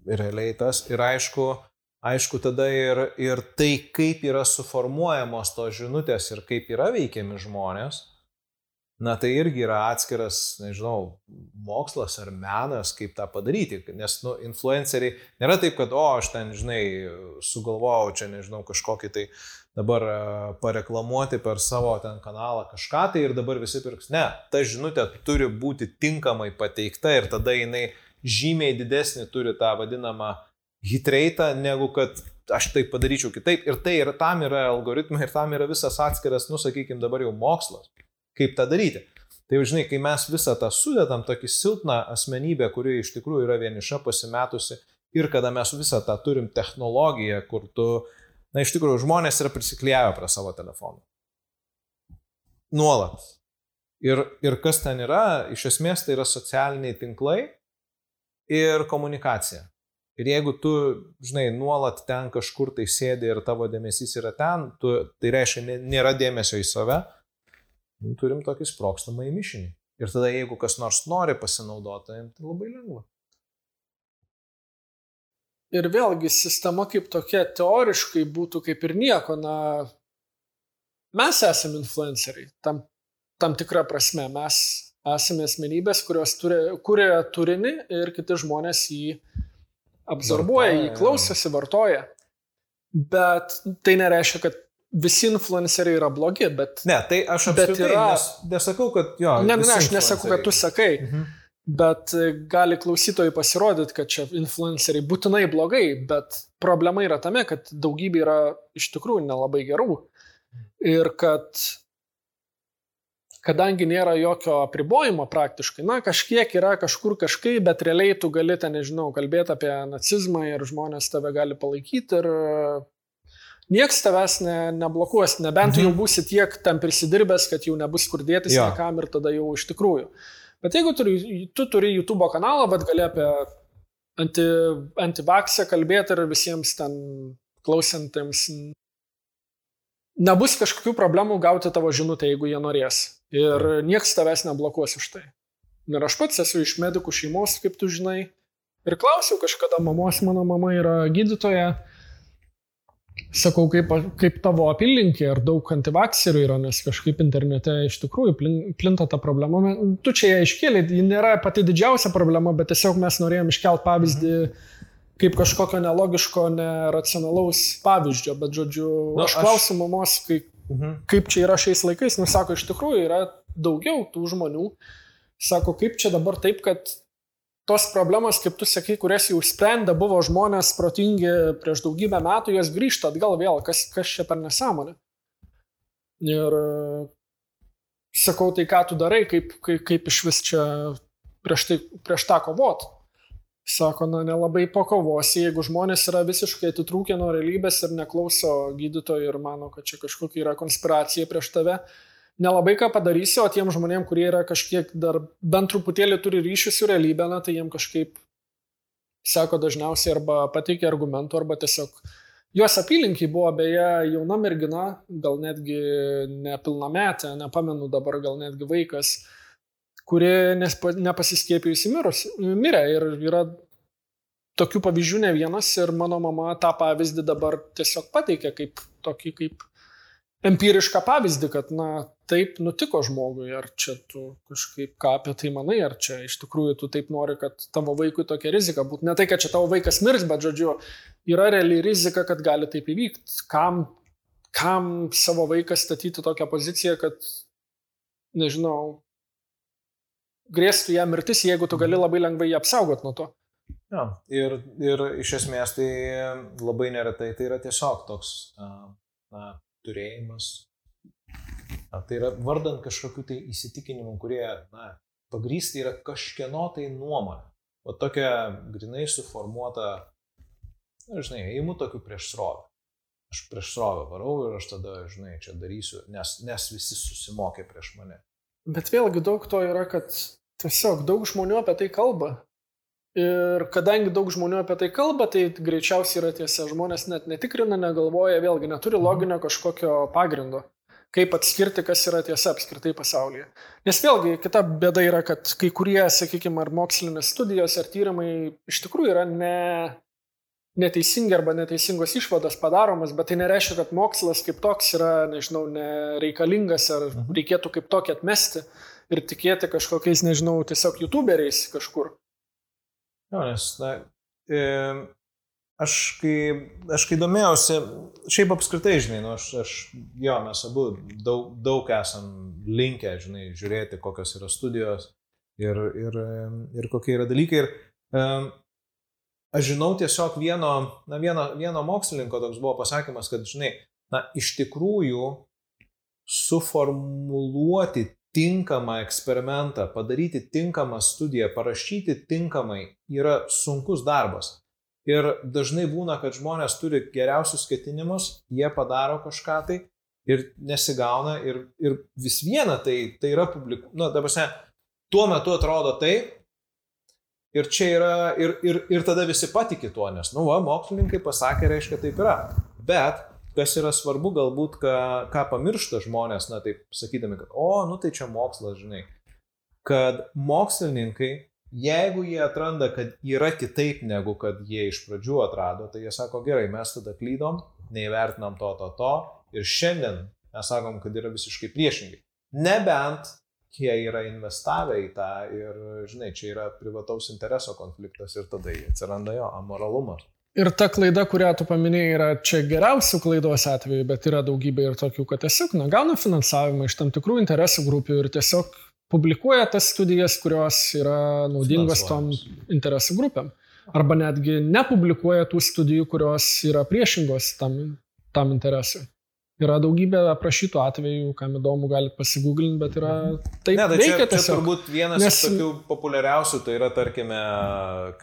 realiai tas. Ir aišku, aišku tada ir, ir tai, kaip yra suformuojamos tos žinutės ir kaip yra veikiami žmonės, na tai irgi yra atskiras, nežinau, mokslas ar menas, kaip tą padaryti. Nes, nu, influenceriai nėra taip, kad, o, aš ten, žinai, sugalvojau čia, nežinau, kažkokį tai uh, dabar e, pareklamuoti per savo ten kanalą kažką tai ir dabar visi pirks. Ne, ta žinutė turi būti tinkamai pateikta ir tada jinai žymiai didesnį turi tą vadinamą hitreitą, negu kad aš tai padaryčiau kitaip. Ir tai ir tam yra algoritmai, ir tam yra visas atskiras, nu sakykime, dabar jau mokslas, kaip tą daryti. Tai jau žinai, kai mes visą tą sudedam, tokį silpną asmenybę, kuri iš tikrųjų yra vieniša, pasimetusi, ir kada mes visą tą turim technologiją, kur tu uh, Na, iš tikrųjų, žmonės yra prisiklijavę prie savo telefonų. Nuolat. Ir, ir kas ten yra, iš esmės tai yra socialiniai tinklai ir komunikacija. Ir jeigu tu, žinai, nuolat ten kažkur tai sėdi ir tavo dėmesys yra ten, tu, tai reiškia, nėra dėmesio į save, nu, turim tokį sprokstamą į mišinį. Ir tada jeigu kas nors nori pasinaudoti, tai labai lengva. Ir vėlgi sistema kaip tokia teoriškai būtų kaip ir nieko, na, mes esame influenceriai, tam, tam tikrą prasme, mes esame asmenybės, kurios turi, kuria turinį ir kiti žmonės jį absorbuoja, jį klausosi, vartoja. Bet tai nereiškia, kad visi influenceriai yra blogi, bet... Ne, tai aš apskritai yra... nes, nesakau, kad jo. Ne, ne, aš nesakau, kad tu sakai. Mhm. Bet e, gali klausytojai pasirodyti, kad čia influenceriai būtinai blogai, bet problema yra tame, kad daugybė yra iš tikrųjų nelabai gerų. Ir kad kadangi nėra jokio apribojimo praktiškai, na kažkiek yra kažkur kažkaip, bet realiai tu gali ten, nežinau, kalbėti apie nacizmą ir žmonės tave gali palaikyti ir nieks tavęs ne, neblokuos, nebent mhm. jau būsi tiek tam prisidirbęs, kad jau nebus kur dėtis niekam ir tada jau iš tikrųjų. Bet jeigu turi, tu turi YouTube kanalą, bet gali apie anti, antivaksę kalbėti ir visiems ten klausantiems nebus kažkokių problemų gauti tavo žinutę, jeigu jie norės. Ir niekas tavęs neblokuos už tai. Ir aš pats esu iš medikų šeimos, kaip tu žinai. Ir klausiau kažkada mamos, mano mama yra gydytoja. Sakau, kaip, kaip tavo apylinkė, ar daug antivakserių yra, nes kažkaip internete iš tikrųjų plinta ta problema. Tu čia ją iškėlė, ji nėra pati didžiausia problema, bet tiesiog mes norėjom iškelti pavyzdį kaip kažkokio nelogiško, neracionalaus pavyzdžio, bet žodžiu, nu, aš klausiu mamos, kaip, mhm. kaip čia yra šiais laikais, nu sako, iš tikrųjų yra daugiau tų žmonių, sako, kaip čia dabar taip, kad tos problemos, kaip tu sakai, kurias jau sprendė, buvo žmonės protingi prieš daugybę metų, jos grįžta atgal vėl, kas, kas čia per nesąmonė. Ir sakau, tai ką tu darai, kaip, kaip, kaip iš vis čia prieš, tai, prieš tą kovot. Sako, na, nelabai pakovosi, jeigu žmonės yra visiškai atitrūkę nuo realybės ir neklauso gydytojų ir mano, kad čia kažkokia yra konspiracija prieš tave, nelabai ką padarysi, o tiem žmonėm, kurie yra kažkiek dar bent truputėlį turi ryšį su realybė, na, tai jiem kažkaip sako dažniausiai arba pateikia argumentų, arba tiesiog jos apylinkiai buvo beje jauna mergina, gal netgi nepilnametė, nepamenu dabar, gal netgi vaikas kuri nepasiskėpijusi mirė ir yra tokių pavyzdžių ne vienas ir mano mama tą pavyzdį dabar tiesiog pateikė kaip tokį kaip empirišką pavyzdį, kad, na, taip nutiko žmogui, ar čia tu kažkaip ką apie tai manai, ar čia iš tikrųjų tu taip nori, kad tavo vaikui tokia rizika būtų. Ne tai, kad čia tavo vaikas mirs, bet, žodžiu, yra reali rizika, kad gali taip įvykti. Kam, kam savo vaiką statyti tokią poziciją, kad, nežinau, grėstų jam mirtis, jeigu tu gali labai lengvai jį apsaugot nuo to. Ja, ir, ir iš esmės tai labai neretai tai yra tiesiog toks na, turėjimas. Na, tai yra vardant kažkokių tai įsitikinimų, kurie na, pagrysti yra kažkieno tai nuomonė. O tokia grinai suformuota, na, žinai, įimu tokių prieš srovę. Aš prieš srovę varau ir aš tada, žinai, čia darysiu, nes, nes visi susimokė prieš mane. Bet vėlgi daug to yra, kad Tiesiog daug žmonių apie tai kalba. Ir kadangi daug žmonių apie tai kalba, tai greičiausiai yra tiesa. Žmonės net netikrina, negalvoja, vėlgi neturi loginio kažkokio pagrindo, kaip atskirti, kas yra tiesa apskritai pasaulyje. Nes vėlgi kita bėda yra, kad kai kurie, sakykime, ar mokslinės studijos, ar tyrimai iš tikrųjų yra ne, neteisingi arba neteisingos išvados padaromas, bet tai nereiškia, kad mokslas kaip toks yra, nežinau, nereikalingas ar mhm. reikėtų kaip tokį atmesti ir tikėti kažkokiais, nežinau, tiesiog youtuberiais kažkur. Jo, nes, na, e, aš, kai, aš kai domėjausi, šiaip apskritai, žinai, nu, aš, aš, jo, mes abu daug, daug esam linkę, žinai, žiūrėti, kokios yra studijos ir, ir, ir kokie yra dalykai. Ir, e, aš žinau tiesiog vieno, na, vieno, vieno mokslininko toks buvo pasakymas, kad, žinai, na, iš tikrųjų suformuluoti tinkamą eksperimentą, padaryti tinkamą studiją, parašyti tinkamai yra sunkus darbas. Ir dažnai būna, kad žmonės turi geriausius ketinimus, jie padaro kažką tai ir nesigauna ir, ir vis viena tai, tai yra publiku. Na, dabar, tuo metu atrodo taip. Ir čia yra, ir, ir, ir tada visi patikė tuo, nes, nu, va, mokslininkai pasakė, reiškia, taip yra. Bet kas yra svarbu, galbūt, ką, ką pamiršta žmonės, na taip sakydami, kad, o, nu tai čia mokslas, žinai, kad mokslininkai, jeigu jie atranda, kad yra kitaip negu kad jie iš pradžių atrado, tai jie sako, gerai, mes tada klydom, neįvertinam to, to, to, ir šiandien mes sakom, kad yra visiškai priešingai. Nebent jie yra investavę į tą ir, žinai, čia yra privataus intereso konfliktas ir tada atsiranda jo amoralumas. Ir ta klaida, kurią tu paminėjai, yra čia geriausių klaidos atveju, bet yra daugybė ir tokių, kad tiesiog na, gauna finansavimą iš tam tikrų interesų grupių ir tiesiog publikuoja tas studijas, kurios yra naudingos tom interesų grupėm. Arba netgi nepublikuoja tų studijų, kurios yra priešingos tam, tam interesui. Yra daugybė aprašytų atvejų, kam įdomu, galite pasigūglinti, bet yra taip. Ne, tai čia, čia tiesiog. turbūt vienas Nes... iš tokių populiariausių, tai yra, tarkime,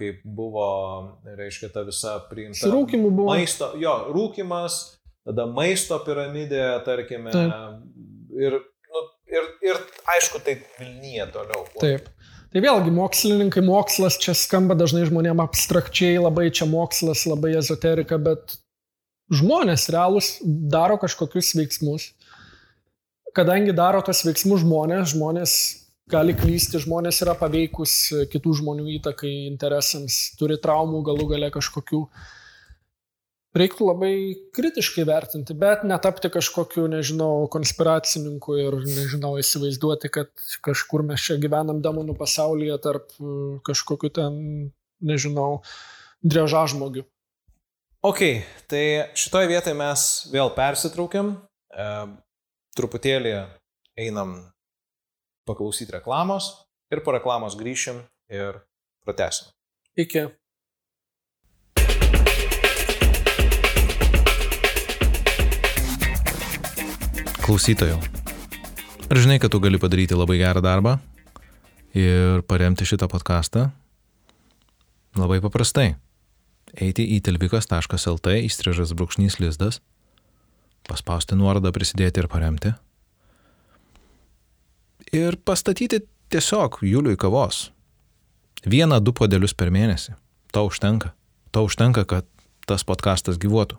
kaip buvo, reiškia, ta visa priimta. Su rūkimu buvo. Maisto, jo, rūkimas, tada maisto piramidė, tarkime. Taip. Ir, nu, ir, ir aišku, tai Vilnyje toliau. Buvo. Taip. Tai vėlgi, mokslininkai, mokslas čia skamba dažnai žmonėms abstrakčiai, labai čia mokslas, labai ezoterika, bet žmonės realūs daro kažkokius veiksmus. Kadangi daro tos veiksmus žmonės, žmonės gali klysti, žmonės yra paveikus kitų žmonių įtakai, interesams, turi traumų galų gale kažkokių. Reiktų labai kritiškai vertinti, bet netapti kažkokiu, nežinau, konspiracininku ir, nežinau, įsivaizduoti, kad kažkur mes čia gyvenam demonų pasaulyje tarp e, kažkokiu ten, nežinau, dreža žmogių. Ok, tai šitoje vietoje mes vėl persitraukiam, e, truputėlį einam paklausyti reklamos ir po reklamos grįšim ir pratesim. Iki. Klausytojų, ar žinai, kad tu gali padaryti labai gerą darbą ir paremti šitą podcastą? Labai paprastai. Eiti į telvikas.lt įstrižas brūkšnys lizdas, paspausti nuorodą prisidėti ir paremti. Ir pastatyti tiesiog Juliui kavos. Vieną, du podelius per mėnesį. To užtenka. To užtenka, kad tas podcastas gyvuotų.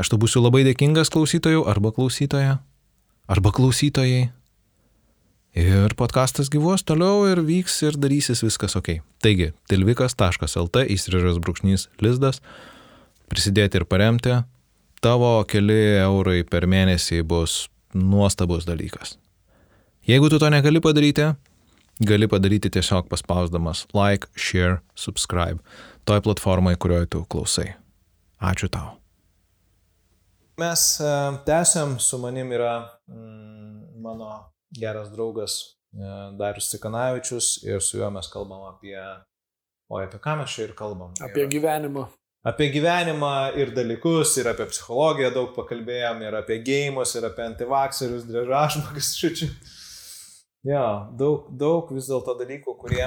Aš tu būsiu labai dėkingas klausytojų arba klausytoja arba klausytojai. Ir podkastas gyvuos toliau ir vyks ir darysis viskas ok. Taigi, tilvikas.lt įstrižas brūkšnys lizdas, prisidėti ir paremti, tavo keli eurai per mėnesį bus nuostabus dalykas. Jeigu tu to negali padaryti, gali padaryti tiesiog paspausdamas like, share, subscribe toj platformai, kurioje tu klausai. Ačiū tau. Mes e, tęsiam, su manim yra mm, mano geras draugas e, Darius Cikanavičius ir su juo mes kalbam apie, o apie ką mes čia ir kalbam. Apie ir, gyvenimą. Apie gyvenimą ir dalykus, ir apie psichologiją daug pakalbėjom, ir apie gėjimus, ir apie antivakserius, drežažmogus, šičiu. Jo, daug, daug vis dėlto dalykų, kurie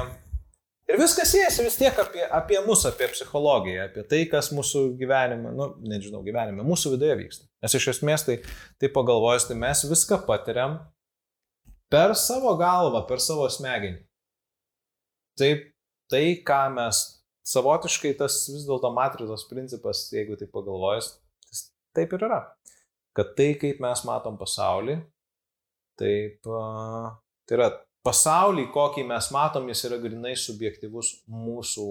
Ir viskas siejasi vis tiek apie, apie mus, apie psichologiją, apie tai, kas mūsų gyvenime, nu, nežinau, gyvenime, mūsų viduje vyksta. Nes iš esmės tai, tai pagalvojus, tai mes viską patiriam per savo galvą, per savo smegenį. Taip, tai, ką mes savotiškai tas vis dėlto matricos principas, jeigu tai pagalvojus, taip ir yra. Kad tai, kaip mes matom pasaulį, taip, tai yra pasaulį, kokį mes matom, jis yra grinai subjektivus mūsų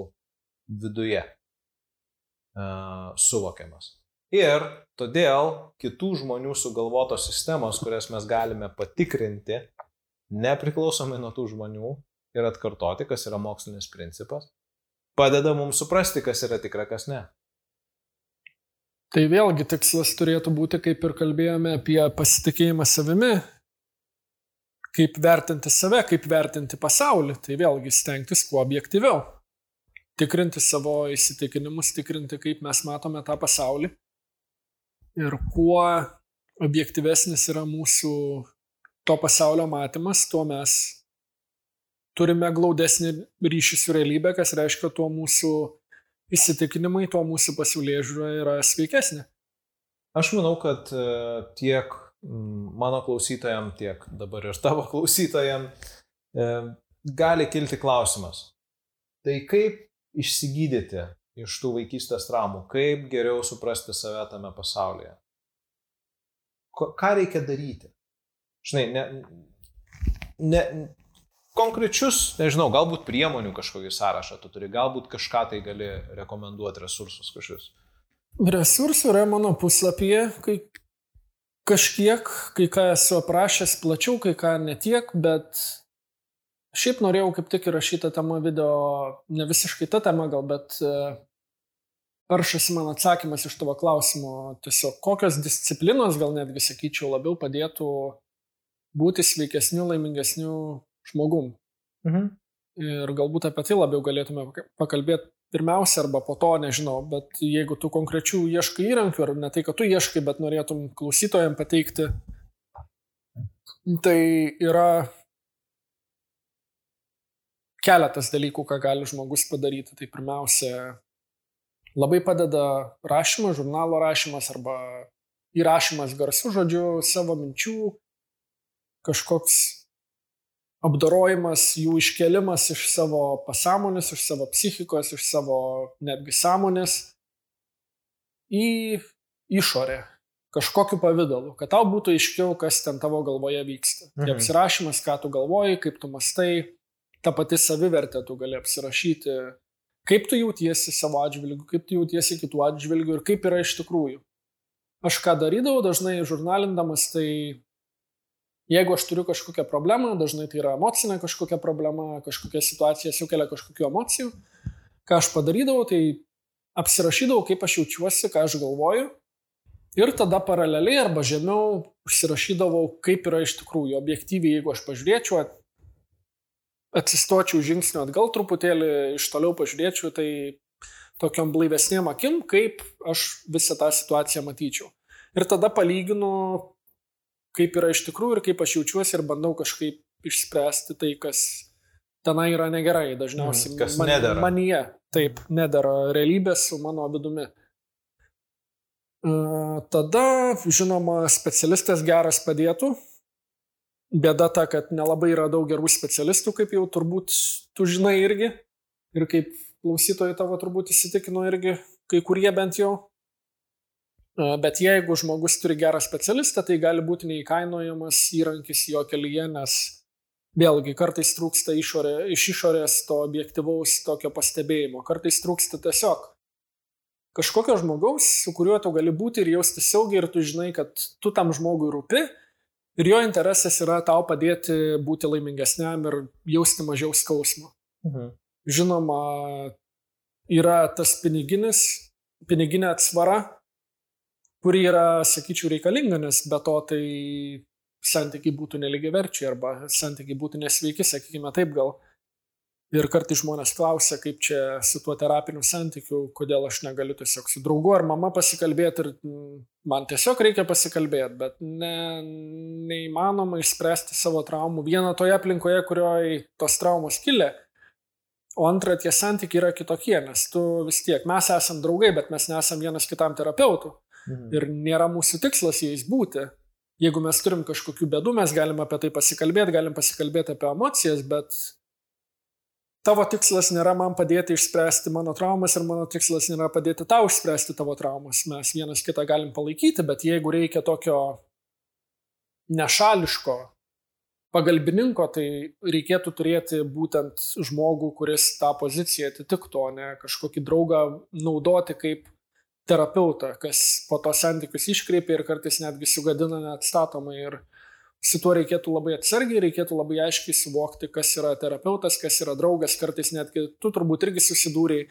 viduje uh, suvokiamas. Ir todėl kitų žmonių sugalvotos sistemos, kurias mes galime patikrinti, nepriklausomai nuo tų žmonių ir atkartoti, kas yra mokslinis principas, padeda mums suprasti, kas yra tikra, kas ne. Tai vėlgi tikslas turėtų būti, kaip ir kalbėjome apie pasitikėjimą savimi, kaip vertinti save, kaip vertinti pasaulį, tai vėlgi stengtis kuo objektyviau. Tikrinti savo įsitikinimus, tikrinti, kaip mes matome tą pasaulį. Ir kuo objektyvesnis yra mūsų to pasaulio matymas, tuo mes turime glaudesnį ryšį su realybė, kas reiškia, tuo mūsų įsitikinimai, tuo mūsų pasaulyje žiūra yra sveikesnė. Aš manau, kad e, tiek mano klausytojam, tiek dabar ir tavo klausytojam, e, gali kilti klausimas. Tai kaip išsigydyti iš tų vaikystės traumų, kaip geriau suprasti save tame pasaulyje? Ką reikia daryti? Žinai, ne, ne, konkrečius, nežinau, galbūt priemonių kažkokį sąrašą tu turi, galbūt kažką tai gali rekomenduoti, resursus kažkokius. Resursų yra mano puslapyje, kai Kažkiek, kai ką esu aprašęs plačiau, kai ką netiek, bet šiaip norėjau kaip tik įrašyti temą video, ne visiškai tą temą gal, bet e, peršasi man atsakymas iš tavo klausimo, tiesiog kokios disciplinos, gal netgi sakyčiau, labiau padėtų būti sveikesniu, laimingesniu žmogum. Mhm. Ir galbūt apie tai labiau galėtume pakalbėti pirmiausia arba po to, nežinau, bet jeigu tu konkrečių ieškai įrankių, ar ne tai, kad tu ieškai, bet norėtum klausytojams pateikti, tai yra keletas dalykų, ką gali žmogus padaryti. Tai pirmiausia, labai padeda rašymas, žurnalo rašymas arba įrašymas garsų žodžiu savo minčių, kažkoks apdorojimas, jų iškelimas iš savo pasąmonės, iš savo psichikos, iš savo netgi sąmonės į išorę, kažkokiu pavydalu, kad tau būtų aiškiau, kas ten tavo galvoje vyksta. Mhm. Tai apsirašymas, ką tu galvoji, kaip tu mastai, ta pati savivertė tu gali apsirašyti, kaip tu jautiesi savo atžvilgiu, kaip tu jautiesi kitų atžvilgių ir kaip yra iš tikrųjų. Aš ką darydavau dažnai žurnalindamas, tai jeigu aš turiu kažkokią problemą, dažnai tai yra emocinė kažkokia problema, kažkokia situacija sukelia kažkokių emocijų, ką aš padarydavau, tai apsirašydavau, kaip aš jaučiuosi, ką aš galvoju Ir tada paraleliai arba žemiau užsirašydavau, kaip yra iš tikrųjų, objektyviai, jeigu aš pažiūrėčiau, atsistočiau žingsnį atgal truputėlį, iš toliau pažiūrėčiau, tai tokiam blaivesniem akim, kaip aš visą tą situaciją matyčiau. Ir tada palyginu, kaip yra iš tikrųjų ir kaip aš jaučiuosi ir bandau kažkaip išspręsti tai, kas tenai yra negerai. Dažniausiai mm, man, nedara. manyje, taip, nedara realybės su mano vidumi. Tada, žinoma, specialistas geras padėtų. Bėda ta, kad nelabai yra daug gerų specialistų, kaip jau turbūt tu žinai irgi. Ir kaip klausytojai tavo turbūt įsitikino irgi, kai kurie bent jau. Bet jeigu žmogus turi gerą specialistą, tai gali būti neįkainojamas įrankis jo kelyje, nes vėlgi kartais trūksta išorė, iš išorės to objektivaus tokio pastebėjimo, kartais trūksta tiesiog kažkokio žmogaus, su kuriuo tu gali būti ir jaustis saugiai ir tu žinai, kad tu tam žmogui rūpi ir jo interesas yra tau padėti būti laimingesniam ir jausti mažiau skausmo. Mhm. Žinoma, yra tas piniginis, piniginė atsvara, kuri yra, sakyčiau, reikalinga, nes be to tai santykiai būtų neligiai verčiai arba santykiai būtų nesveiki, sakykime taip gal. Ir kartai žmonės klausia, kaip čia su tuo terapiniu santykiu, kodėl aš negaliu tiesiog su draugu ar mama pasikalbėti ir mm, man tiesiog reikia pasikalbėti, bet ne, neįmanoma išspręsti savo traumų. Viena toje aplinkoje, kurioje tos traumos kilė, o antra tie santykiai yra kitokie, nes tu vis tiek, mes esam draugai, bet mes nesam vienas kitam terapeutų. Mhm. Ir nėra mūsų tikslas jais būti. Jeigu mes turim kažkokių bėdų, mes galim apie tai pasikalbėti, galim pasikalbėti apie emocijas, bet tavo tikslas nėra man padėti išspręsti mano traumas ir mano tikslas nėra padėti tau išspręsti tavo traumas. Mes vienas kitą galim palaikyti, bet jeigu reikia tokio nešališko pagalbininko, tai reikėtų turėti būtent žmogų, kuris tą poziciją atitiktų, o ne kažkokį draugą naudoti kaip terapeutą, kas po to santykius iškreipia ir kartais netgi sugadina neatstatomai. Ir su tuo reikėtų labai atsargiai, reikėtų labai aiškiai suvokti, kas yra terapeutas, kas yra draugas, kartais netgi tu turbūt irgi susidūrėjai,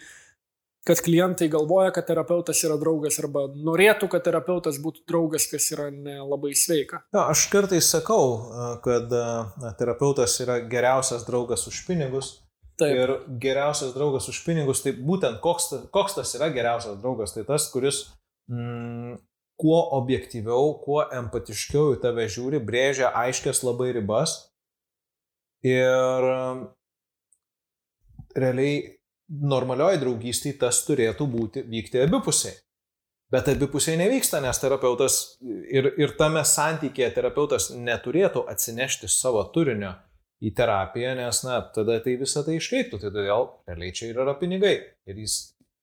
kad klientai galvoja, kad terapeutas yra draugas arba norėtų, kad terapeutas būtų draugas, kas yra nelabai sveika. Ja, aš kartais sakau, kad na, terapeutas yra geriausias draugas už pinigus. Taip. Ir geriausias draugas už pinigus, tai būtent koks, koks tas yra geriausias draugas, tai tas, kuris mm, kuo objektyviau, kuo empatiškiau į tave žiūri, brėžia aiškias labai ribas ir um, realiai normalioji draugystė tas turėtų būti, vykti abipusiai. Bet abipusiai nevyksta, nes terapeutas ir, ir tame santykėje terapeutas neturėtų atsinešti savo turinio į terapiją, nes, na, tada tai visą tai iškreiptų. Tai todėl realiai čia ir yra pinigai. Ir jis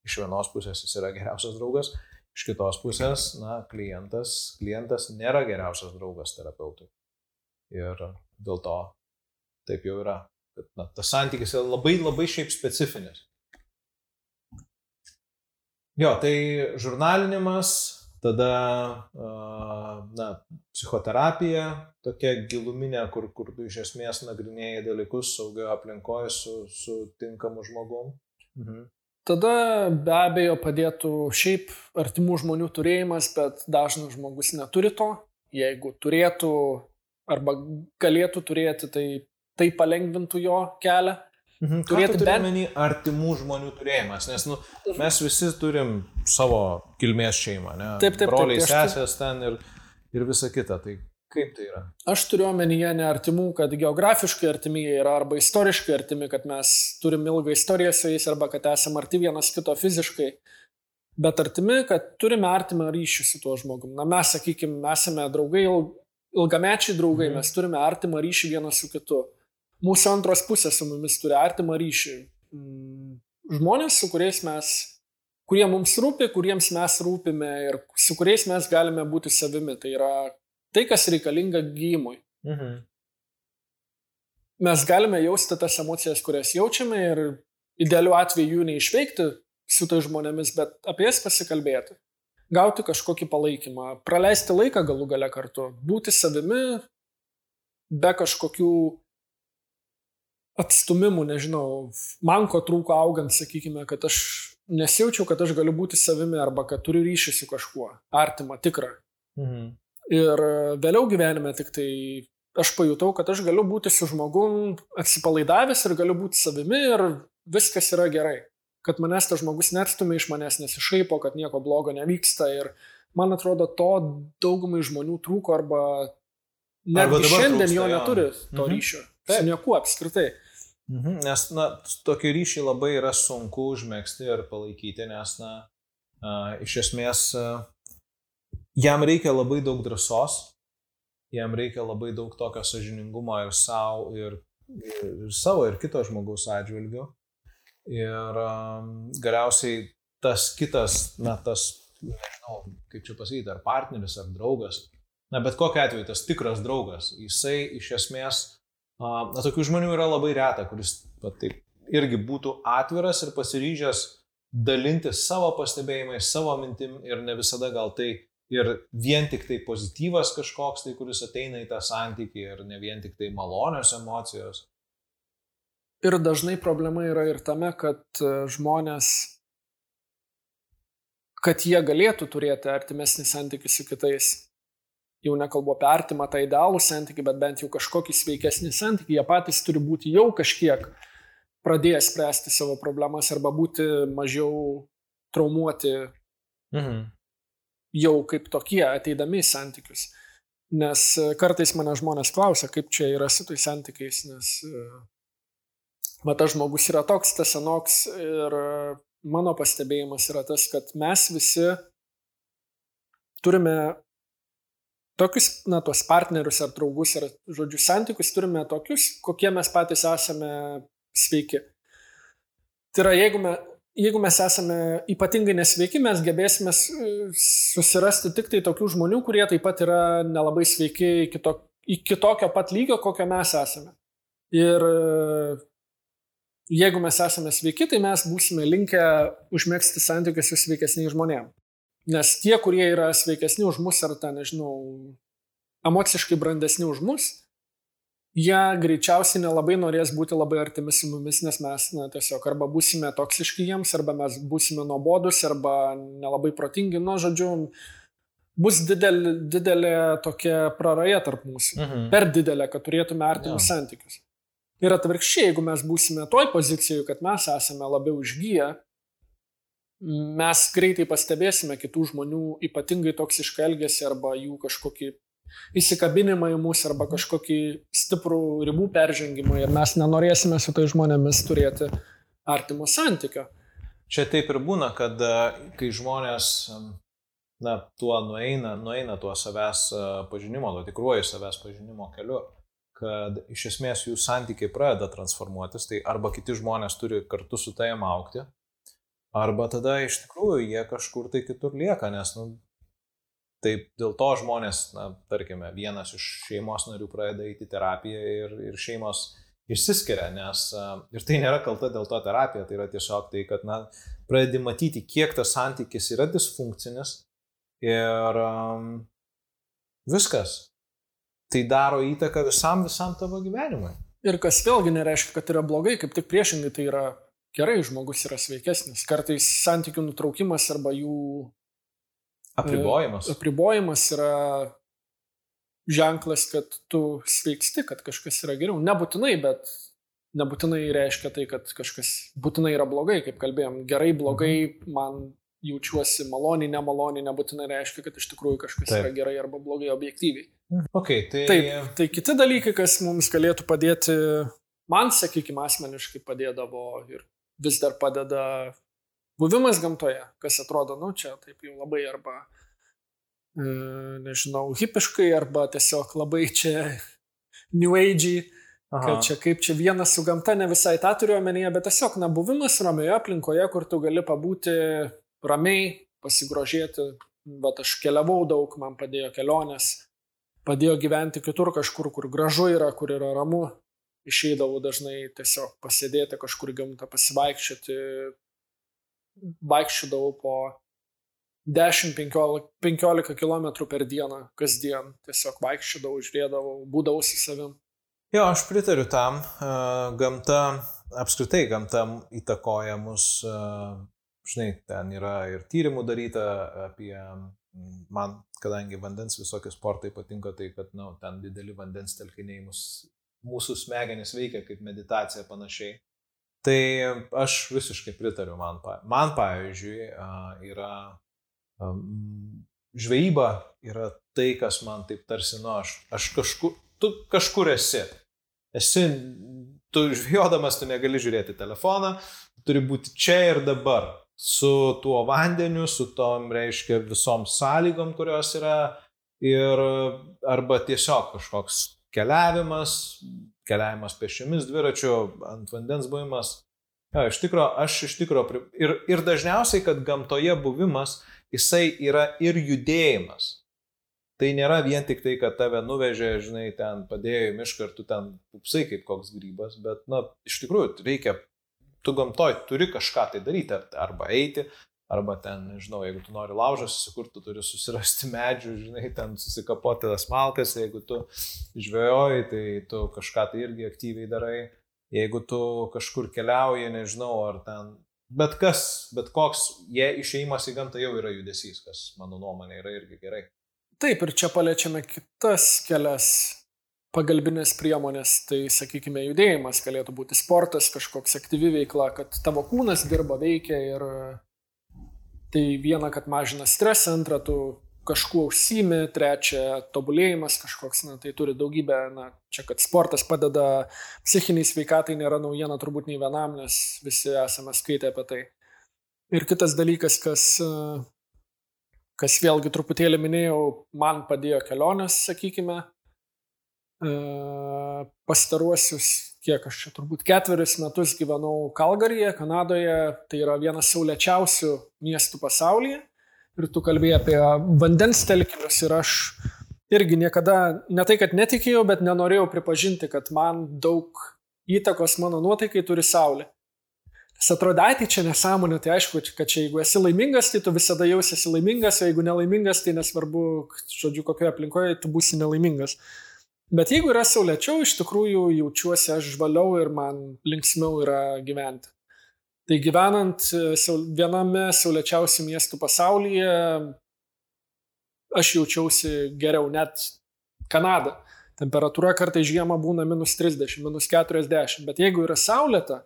iš vienos pusės jis yra geriausias draugas, Iš kitos pusės, na, klientas, klientas nėra geriausias draugas terapeutui. Ir dėl to taip jau yra. Kad, na, tas santykis yra labai labai šiaip specifinis. Jo, tai žurnalinimas, tada na, psichoterapija, tokia giluminė, kur, kur tu iš esmės nagrinėjai dalykus saugioje aplinkoje su, su tinkamu žmogum. Mhm. Tada be abejo padėtų šiaip artimų žmonių turėjimas, bet dažnas žmogus neturi to. Jeigu turėtų arba galėtų turėti, tai tai palengvintų jo kelią. Mhm. Turėtų bent menį artimų žmonių turėjimas, nes nu, mes visi turim savo kilmės šeimą, ne? Taip, taip, Broliai, taip. sesės ten ir, ir visa kita. Tai Kaip tai yra? Aš turiu omenyje ne artimų, kad geografiškai artimi jie yra arba istoriškai artimi, kad mes turim ilgą istoriją su jais arba kad esame arti vienas kito fiziškai, bet artimi, kad turime artimą ryšį su tuo žmogumi. Na mes, sakykime, esame draugai, ilgamečiai draugai, mhm. mes turime artimą ryšį vienas su kitu. Mūsų antros pusės su mumis turi artimą ryšį. Mm, žmonės, su kuriais mes, kurie mums rūpi, kuriems mes rūpime ir su kuriais mes galime būti savimi. Tai yra tai, kas reikalinga gydimui. Mhm. Mes galime jausti tas emocijas, kurias jaučiame ir idealiu atveju jų neišveikti su tai žmonėmis, bet apie jas pasikalbėti gauti kažkokį palaikymą, praleisti laiką galų gale kartu, būti savimi, be kažkokių atstumimų, nežinau, man ko trūko augant, sakykime, kad aš nesijaučiau, kad aš galiu būti savimi arba kad turiu ryšį su kažkuo, artimą, tikrą. Mhm. Ir vėliau gyvenime tik tai aš pajutau, kad aš galiu būti su žmogum atsipalaidavęs ir galiu būti savimi ir viskas yra gerai kad manęs tas žmogus neatstumia iš manęs, nesišaipo, kad nieko blogo nevyksta. Ir man atrodo, to daugumai žmonių trūko arba netgi šiandien trūksta, jo neturi to mhm. ryšio. Su niekuo apskritai. Mhm. Nes, na, tokį ryšį labai yra sunku užmėgsti ir palaikyti, nes, na, iš esmės jam reikia labai daug drąsos, jam reikia labai daug tokio sažiningumo ir savo, ir, ir savo, ir kito žmogaus atžvilgių. Ir galiausiai tas kitas, na, tas, nežinau, kaip čia pasakyti, ar partneris, ar draugas, na, bet kokiu atveju tas tikras draugas, jisai iš esmės, na, tokių žmonių yra labai reta, kuris, va, taip, irgi būtų atviras ir pasiryžęs dalintis savo pastebėjimais, savo mintim ir ne visada gal tai ir vien tik tai pozityvas kažkoks tai, kuris ateina į tą santykį ir ne vien tik tai malonios emocijos. Ir dažnai problema yra ir tame, kad e, žmonės, kad jie galėtų turėti artimesnį santykių su kitais. Jau nekalbu apie artimą, tą idealų santykių, bet bent jau kažkokį sveikesnį santykių. Jie patys turi būti jau kažkiek pradėję spręsti savo problemas arba būti mažiau traumuoti mhm. jau kaip tokie ateidami į santykius. Nes e, kartais mane žmonės klausia, kaip čia yra su tais santykiais, nes e, mat tas žmogus yra toks, tas anoks ir mano pastebėjimas yra tas, kad mes visi turime tokius, na, tos partnerius ar draugus ar, žodžiu, santykius turime tokius, kokie mes patys esame sveiki. Tai yra, jeigu, me, jeigu mes esame ypatingai nesveiki, mes gebėsime susirasti tik tai tokių žmonių, kurie taip pat yra nelabai sveiki iki, to, iki tokio pat lygio, kokio mes esame. Ir jeigu mes esame sveiki, tai mes būsime linkę užmėgsti santykius su sveikesniais žmonėmis. Nes tie, kurie yra sveikesni už mus ar ten, nežinau, emociškai brandesni už mus, jie greičiausiai nelabai norės būti labai artimi su mumis, nes mes na, tiesiog arba būsime toksiški jiems, arba mes būsime nuobodus, arba nelabai protingi, nu, žodžiu, bus didelė, didelė tokia praraja tarp mūsų. Mhm. Per didelė, kad turėtume artimus ja. santykius. Ir atvirkščiai, jeigu mes būsime toj pozicijoje, kad mes esame labiau išgyję, mes greitai pastebėsime kitų žmonių ypatingai toksišką elgesį arba jų kažkokį įsikabinimą į mus arba kažkokį stiprų ribų peržengimą ir mes nenorėsime su tai žmonėmis turėti artimo santykio. Čia taip ir būna, kad e, kai žmonės na, tuo nueina, nueina tuo savęs e, pažinimo, tuo tikruoju savęs pažinimo keliu, kad iš esmės jų santykiai pradeda transformuotis, tai arba kiti žmonės turi kartu su tavim aukti, arba tada iš tikrųjų jie kažkur tai kitur lieka, nes, nu, taip dėl to žmonės, na, tarkime, vienas iš šeimos narių pradeda eiti terapiją ir, ir šeimos išsiskiria, nes ir tai nėra kalta dėl to terapija, tai yra tiesiog tai, kad, na, pradedi matyti, kiek tas santykis yra disfunkcinis ir um, viskas tai daro įtaką visam, visam tavo gyvenimui. Ir kas vėlgi nereiškia, kad yra blogai, kaip tik priešingai tai yra gerai, žmogus yra sveikesnis. Kartais santykių nutraukimas arba jų apribojimas. E, apribojimas yra ženklas, kad tu sveiksti, kad kažkas yra geriau. Nebūtinai, bet nebūtinai reiškia tai, kad kažkas būtinai yra blogai, kaip kalbėjom. Gerai, blogai, mhm. man jaučiuosi maloniai, nemaloniai, nebūtinai reiškia, kad iš tikrųjų kažkas Taip. yra gerai arba blogai objektyviai. Okay, tai... Taip, tai kiti dalykai, kas mums galėtų padėti, man, sakykime, asmeniškai padėdavo ir vis dar padeda buvimas gamtoje, kas atrodo, nu čia taip jau labai arba, e, nežinau, hipiškai, arba tiesiog labai čia new age Aha. Kad čia kaip čia vienas su gamta, ne visai tą turiu omenyje, bet tiesiog, na, buvimas ramioje aplinkoje, kur tu gali pabūti ramiai, pasigrožėti. Bet aš keliavau daug, man padėjo kelionės, padėjo gyventi kitur kažkur, kur gražu yra, kur yra ramu. Išeidavau dažnai tiesiog pasėdėti kažkur gamtą, pasivaikščioti. Vaikščiodavau po 10-15 km per dieną kasdien. Tiesiog vaikščiodavau, žiūrėdavau, būdavau su savim. Jo, aš pritariu tam. Gamta, apskritai gamta įtakoja mus, žinai, ten yra ir tyrimų daryta apie, man, kadangi vandens visokie sportai patinka, tai kad, na, nu, ten dideli vandens telkiniai mus, mūsų smegenys veikia kaip meditacija panašiai. Tai aš visiškai pritariu man. Man, pavyzdžiui, yra žvejyba yra tai, kas man taip tarsi, nu, aš, aš kažkur, tu kažkur esi. Esi, tu žvėjodamas, tu negali žiūrėti telefoną, turi būti čia ir dabar. Su tuo vandeniu, su tom, reiškia, visom sąlygom, kurios yra. Ir arba tiesiog kažkoks keliavimas, keliavimas pešiomis dviračiu, ant vandens buvimas. Ja, iš tikrųjų, aš iš tikrųjų, ir, ir dažniausiai, kad gamtoje buvimas, jisai yra ir judėjimas. Tai nėra vien tik tai, kad tave nuvežė, žinai, ten padėjo į mišką ir tu ten pupsai kaip koks grybas, bet, na, iš tikrųjų, reikia, tu gamtoj turi kažką tai daryti, arba eiti, arba ten, nežinau, jeigu tu nori laužą susikurti, tu turi susirasti medžių, žinai, ten susikapoti tas malkas, jeigu tu žvejoji, tai tu kažką tai irgi aktyviai darai, jeigu tu kažkur keliauji, nežinau, ar ten, bet kas, bet koks, jie išėjimas į gamtą jau yra judesys, kas mano nuomonė yra irgi gerai. Taip, ir čia paliečiame kitas kelias pagalbinės priemonės, tai sakykime, judėjimas galėtų būti sportas, kažkoks aktyvi veikla, kad tavo kūnas dirba, veikia ir tai viena, kad mažina stresą, antra, tu kažkuo užsimi, trečia, tobulėjimas kažkoks, na, tai turi daugybę, na, čia, kad sportas padeda psichiniai sveikatai, nėra naujiena turbūt nei vienam, nes visi esame skaitę apie tai. Ir kitas dalykas, kas kas vėlgi truputėlį minėjau, man padėjo kelionės, sakykime, e, pastaruosius, kiek aš čia turbūt ketverius metus gyvenau Kalgaryje, Kanadoje, tai yra vienas saulėčiausių miestų pasaulyje. Ir tu kalbėjai apie vandens telkinius ir aš irgi niekada, ne tai kad netikėjau, bet nenorėjau pripažinti, kad man daug įtakos mano nuotaikai turi saulė. Jis atrodo, ai, tai čia nesąmonė, tai aišku, kad čia jeigu esi laimingas, tai tu visada jausiesi laimingas, o jeigu nelaimingas, tai nesvarbu, žodžiu, kokioje aplinkoje tu būsi nelaimingas. Bet jeigu yra saulėčiau, iš tikrųjų jaučiuosi aš žvaliau ir man linksmiau yra gyventi. Tai gyvenant e, viename saulėčiausių miestų pasaulyje, aš jaučiausi geriau, net Kanada. Temperatūra kartai žiemą būna minus 30, minus 40, bet jeigu yra saulėta,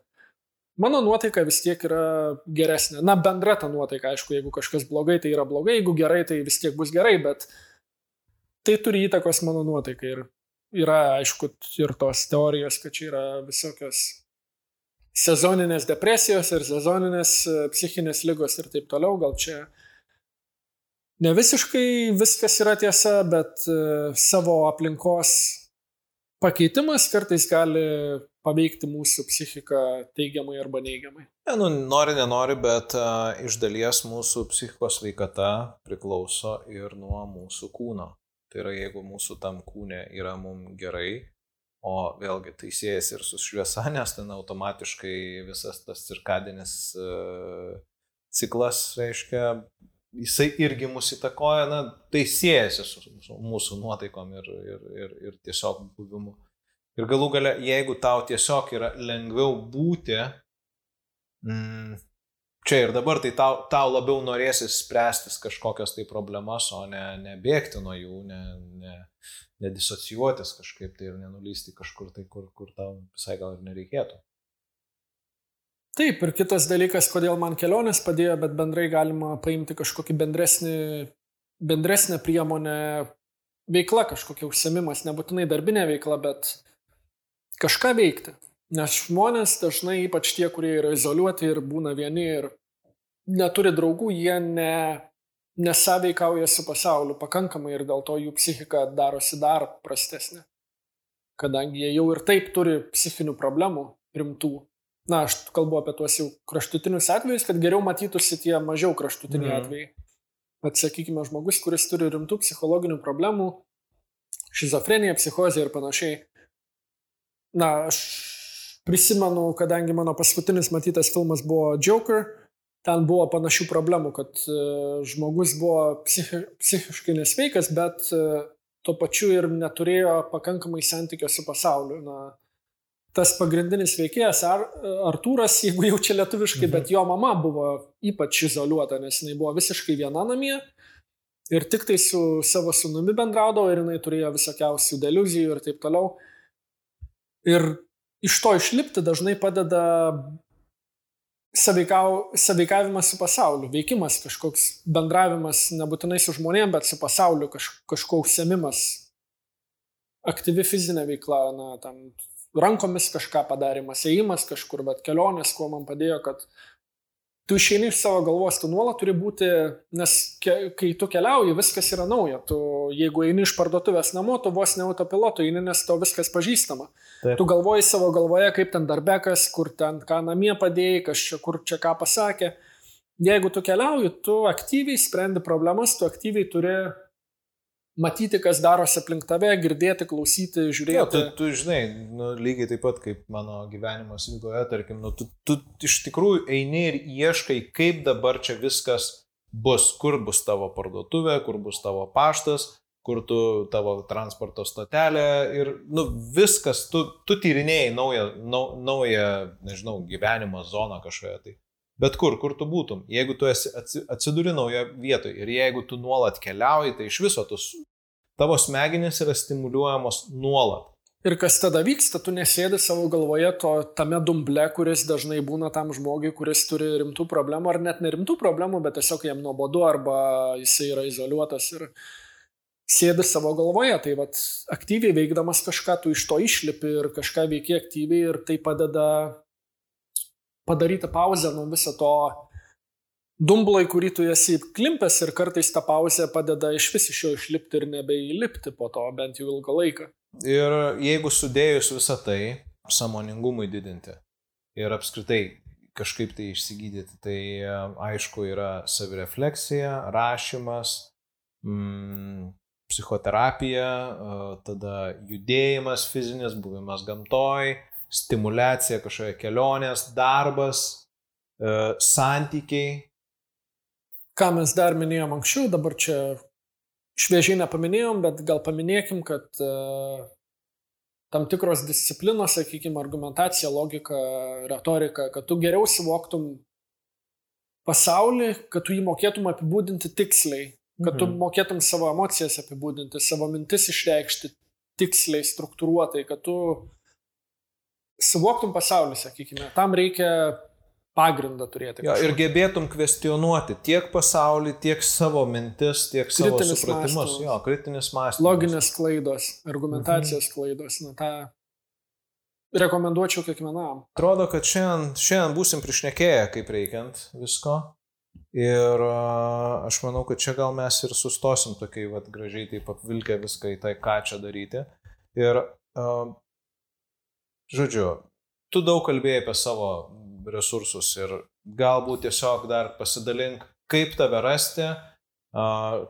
mano nuotaika vis tiek yra geresnė. Na, bendra ta nuotaika, aišku, jeigu kažkas blogai, tai yra blogai, jeigu gerai, tai vis tiek bus gerai, bet tai turi įtakos mano nuotaikai. Ir yra, aišku, ir tos teorijos, kad čia yra visokios sezoninės depresijos ir sezoninės e, psichinės lygos ir taip toliau. Gal čia ne visiškai viskas yra tiesa, bet e, savo aplinkos pakeitimas kartais gali paveikti mūsų psichiką teigiamai arba neigiamai. Ne, nu, nori, nenori, bet uh, iš dalies mūsų psichikos veikata priklauso ir nuo mūsų kūno. Tai yra, jeigu mūsų tam kūne yra mums gerai, o vėlgi tai siejasi ir su šviesa, nes ten automatiškai visas tas cirkadinis uh, ciklas, reiškia, jisai irgi mus įtakoja, na, tai siejasi su, su mūsų nuotaikom ir, ir, ir, ir tiesiog buvimu. Ir galų gale, jeigu tau tiesiog yra lengviau būti mm, čia ir dabar, tai tau, tau labiau norėsis spręstis kažkokias tai problemas, o ne, ne bėgti nuo jų, ne, ne, nedisocijuotis kažkaip tai ir nenulysti kažkur tai, kur, kur tau visai gal ir nereikėtų. Taip, ir kitas dalykas, kodėl man kelionės padėjo, bet bendrai galima paimti kažkokį bendresnį, bendresnę priemonę, veikla kažkokia užsiemimas, nebūtinai darbinė veikla, bet kažką veikti. Nes žmonės dažnai, ypač tie, kurie yra izoliuoti ir būna vieni ir neturi draugų, jie ne, nesaveikauja su pasauliu pakankamai ir dėl to jų psichika darosi dar prastesnė. kadangi jie jau ir taip turi psichinių problemų rimtų. Na, aš kalbu apie tuos jau kraštutinius atvejus, kad geriau matytųsi tie mažiau kraštutiniai mm. atvejai. Bet sakykime, žmogus, kuris turi rimtų psichologinių problemų, šizofrenija, psichozė ir panašiai. Na, aš prisimenu, kadangi mano paskutinis matytas filmas buvo Joker, ten buvo panašių problemų, kad uh, žmogus buvo psichi psichiškai nesveikas, bet uh, tuo pačiu ir neturėjo pakankamai santykio su pasauliu. Na, tas pagrindinis veikėjas Ar, Artūras, jeigu jau čia lietuviškai, mhm. bet jo mama buvo ypač izoliuota, nes jinai buvo visiškai viena namie ir tik tai su savo sunumi bendraudavo ir jinai turėjo visokiausių deluzijų ir taip toliau. Ir iš to išlipti dažnai padeda saveikavimas su pasauliu, veikimas kažkoks, bendravimas nebūtinai su žmonėm, bet su pasauliu kaž, kažkoks užsiemimas, aktyvi fizinė veikla, na, tam rankomis kažką padarimas, ėjimas kažkur, bet kelionės, kuo man padėjo, kad tu išeini iš savo galvos, tu nuolat turi būti, nes ke, kai tu keliauji, viskas yra nauja. Tu, jeigu eini iš parduotuvės namo, tu vos ne autopilotu eini, nes tau viskas pažįstama. Taip. Tu galvoji savo galvoje, kaip ten darbekas, kur ten ką namie padėjai, kas čia, kur čia ką pasakė. Jeigu tu keliauji, tu aktyviai sprendi problemas, tu aktyviai turi matyti, kas darosi aplink tave, girdėti, klausyti, žiūrėti. Ja, tu, tu žinai, nu, lygiai taip pat kaip mano gyvenimas Rygoje, tarkim, nu, tu, tu iš tikrųjų eini ir ieškai, kaip dabar čia viskas bus, kur bus tavo parduotuvė, kur bus tavo paštas, kur tu tavo transporto stotelė ir nu, viskas, tu, tu tyrinėjai naują, nau, naują, nežinau, gyvenimo zoną kažkoje. Tai Bet kur, kur tu būtum, jeigu tu esi atsiduri naujo vietoje ir jeigu tu nuolat keliauji, tai iš viso tu, tavo smegenys yra stimuliuojamos nuolat. Ir kas tada vyksta, tu nesėdi savo galvoje to tame dumble, kuris dažnai būna tam žmogui, kuris turi rimtų problemų, ar net nerimtų problemų, bet tiesiog jam nuobodu, arba jisai yra izoliuotas ir sėdi savo galvoje. Tai vad aktyviai veikdamas kažką, tu iš to išlipi ir kažką veiki aktyviai ir tai padeda padaryti pauzę nuo viso to dumblo, į kurį tu esi klimpęs ir kartais ta pauzė padeda iš vis iš jo išlipti ir nebeįlipti po to, bent jau ilgą laiką. Ir jeigu sudėjus visą tai, samoningumui didinti ir apskritai kažkaip tai išsigydyti, tai e, aišku yra savirefleksija, rašymas, mm, psichoterapija, e, tada judėjimas fizinis, buvimas gamtoj, stimulacija, kažkokia kelionės, darbas, e, santykiai. Ką mes dar minėjom anksčiau, dabar čia šviežiai nepaminėjom, bet gal paminėkim, kad uh, tam tikros disciplinos, sakykime, argumentacija, logika, retorika, kad tu geriau suvoktum pasaulį, kad tu jį mokėtum apibūdinti tiksliai, kad tu mhm. mokėtum savo emocijas apibūdinti, savo mintis išreikšti tiksliai, struktūruotai, kad tu suvoktum pasaulį, sakykime, tam reikia pagrindą turėti. Jo, ir gebėtum kvestionuoti tiek pasaulį, tiek savo mintis, tiek savo kritinis supratimus. Mąstymas. Jo, kritinis mąstymas. Loginės klaidos, argumentacijos mhm. klaidos. Na, tą rekomenduočiau kiekvienam. Atrodo, kad šiandien, šiandien būsim priešnekėję kaip reikiant visko. Ir aš manau, kad čia gal mes ir sustosim tokiai vat, gražiai taip apvilkę viską į tai, ką čia daryti. Ir uh, Žodžiu, tu daug kalbėjai apie savo resursus ir galbūt tiesiog dar pasidalink, kaip tave rasti,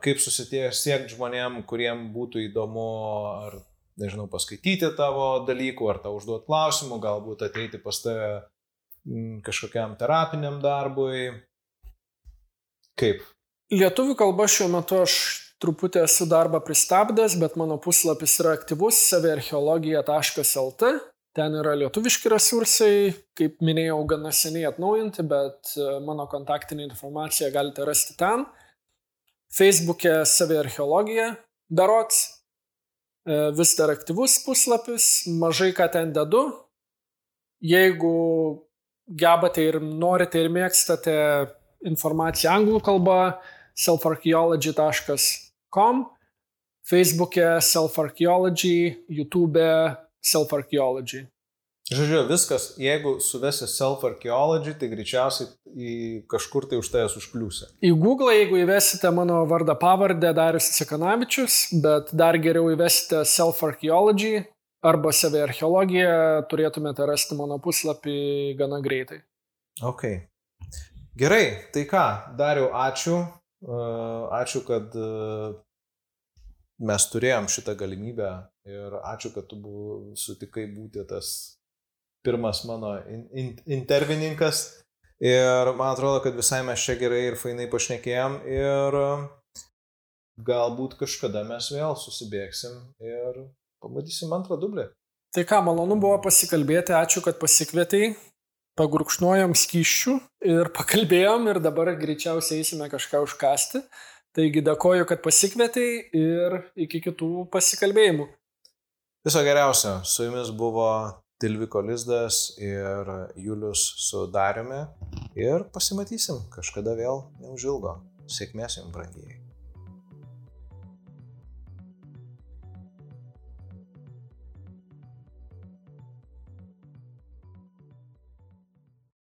kaip susisiekti žmonėm, kuriem būtų įdomu ar, nežinau, paskaityti tavo dalykų, ar tau užduoti klausimų, galbūt ateiti pas tave kažkokiam terapiniam darbui. Kaip? Lietuvių kalba šiuo metu aš truputį esu darbą pristabdęs, bet mano puslapis yra aktyvus saviarcheologija.lt Ten yra lietuviški resursai, kaip minėjau, gana seniai atnaujinti, bet e, mano kontaktinę informaciją galite rasti ten. Facebook'e saviarcheologija, darots, e, vis dar aktyvus puslapis, mažai ką ten dedu. Jeigu gebate ir norite ir mėgstate informaciją anglų kalba, selfarcheology.com, Facebook'e selfarcheology, YouTube'e self-archaeology. Žodžiu, viskas, jeigu suvesi self-archaeology, tai greičiausiai į kažkur tai už tai esu užkliūsi. Į Google, jeigu įvesite mano vardą pavardę Darius Cikanavičius, bet dar geriau įvesite self-archaeology, arba CV archeologiją turėtumėte rasti mano puslapį gana greitai. Ok. Gerai, tai ką, Dariu, ačiū. Ačiū, kad mes turėjom šitą galimybę ir ačiū, kad tu buvo, sutikai būti tas pirmas mano in, in, intervininkas. Ir man atrodo, kad visai mes čia gerai ir fainai pašnekėjom ir galbūt kažkada mes vėl susibėgsim ir pamatysim antrą dublį. Tai ką, malonu buvo pasikalbėti, ačiū, kad pasikvietei, pagurkšnojom skyščių ir pakalbėjom ir dabar greičiausiai eisime kažką užkasti. Taigi dėkoju, kad pasikvietei ir iki kitų pasikalbėjimų. Viso geriausio. Su jumis buvo Tilviko Lizdas ir Julius su Dariumi. Ir pasimatysim kažkada vėl neužilgo. Sėkmės jums, brangiai.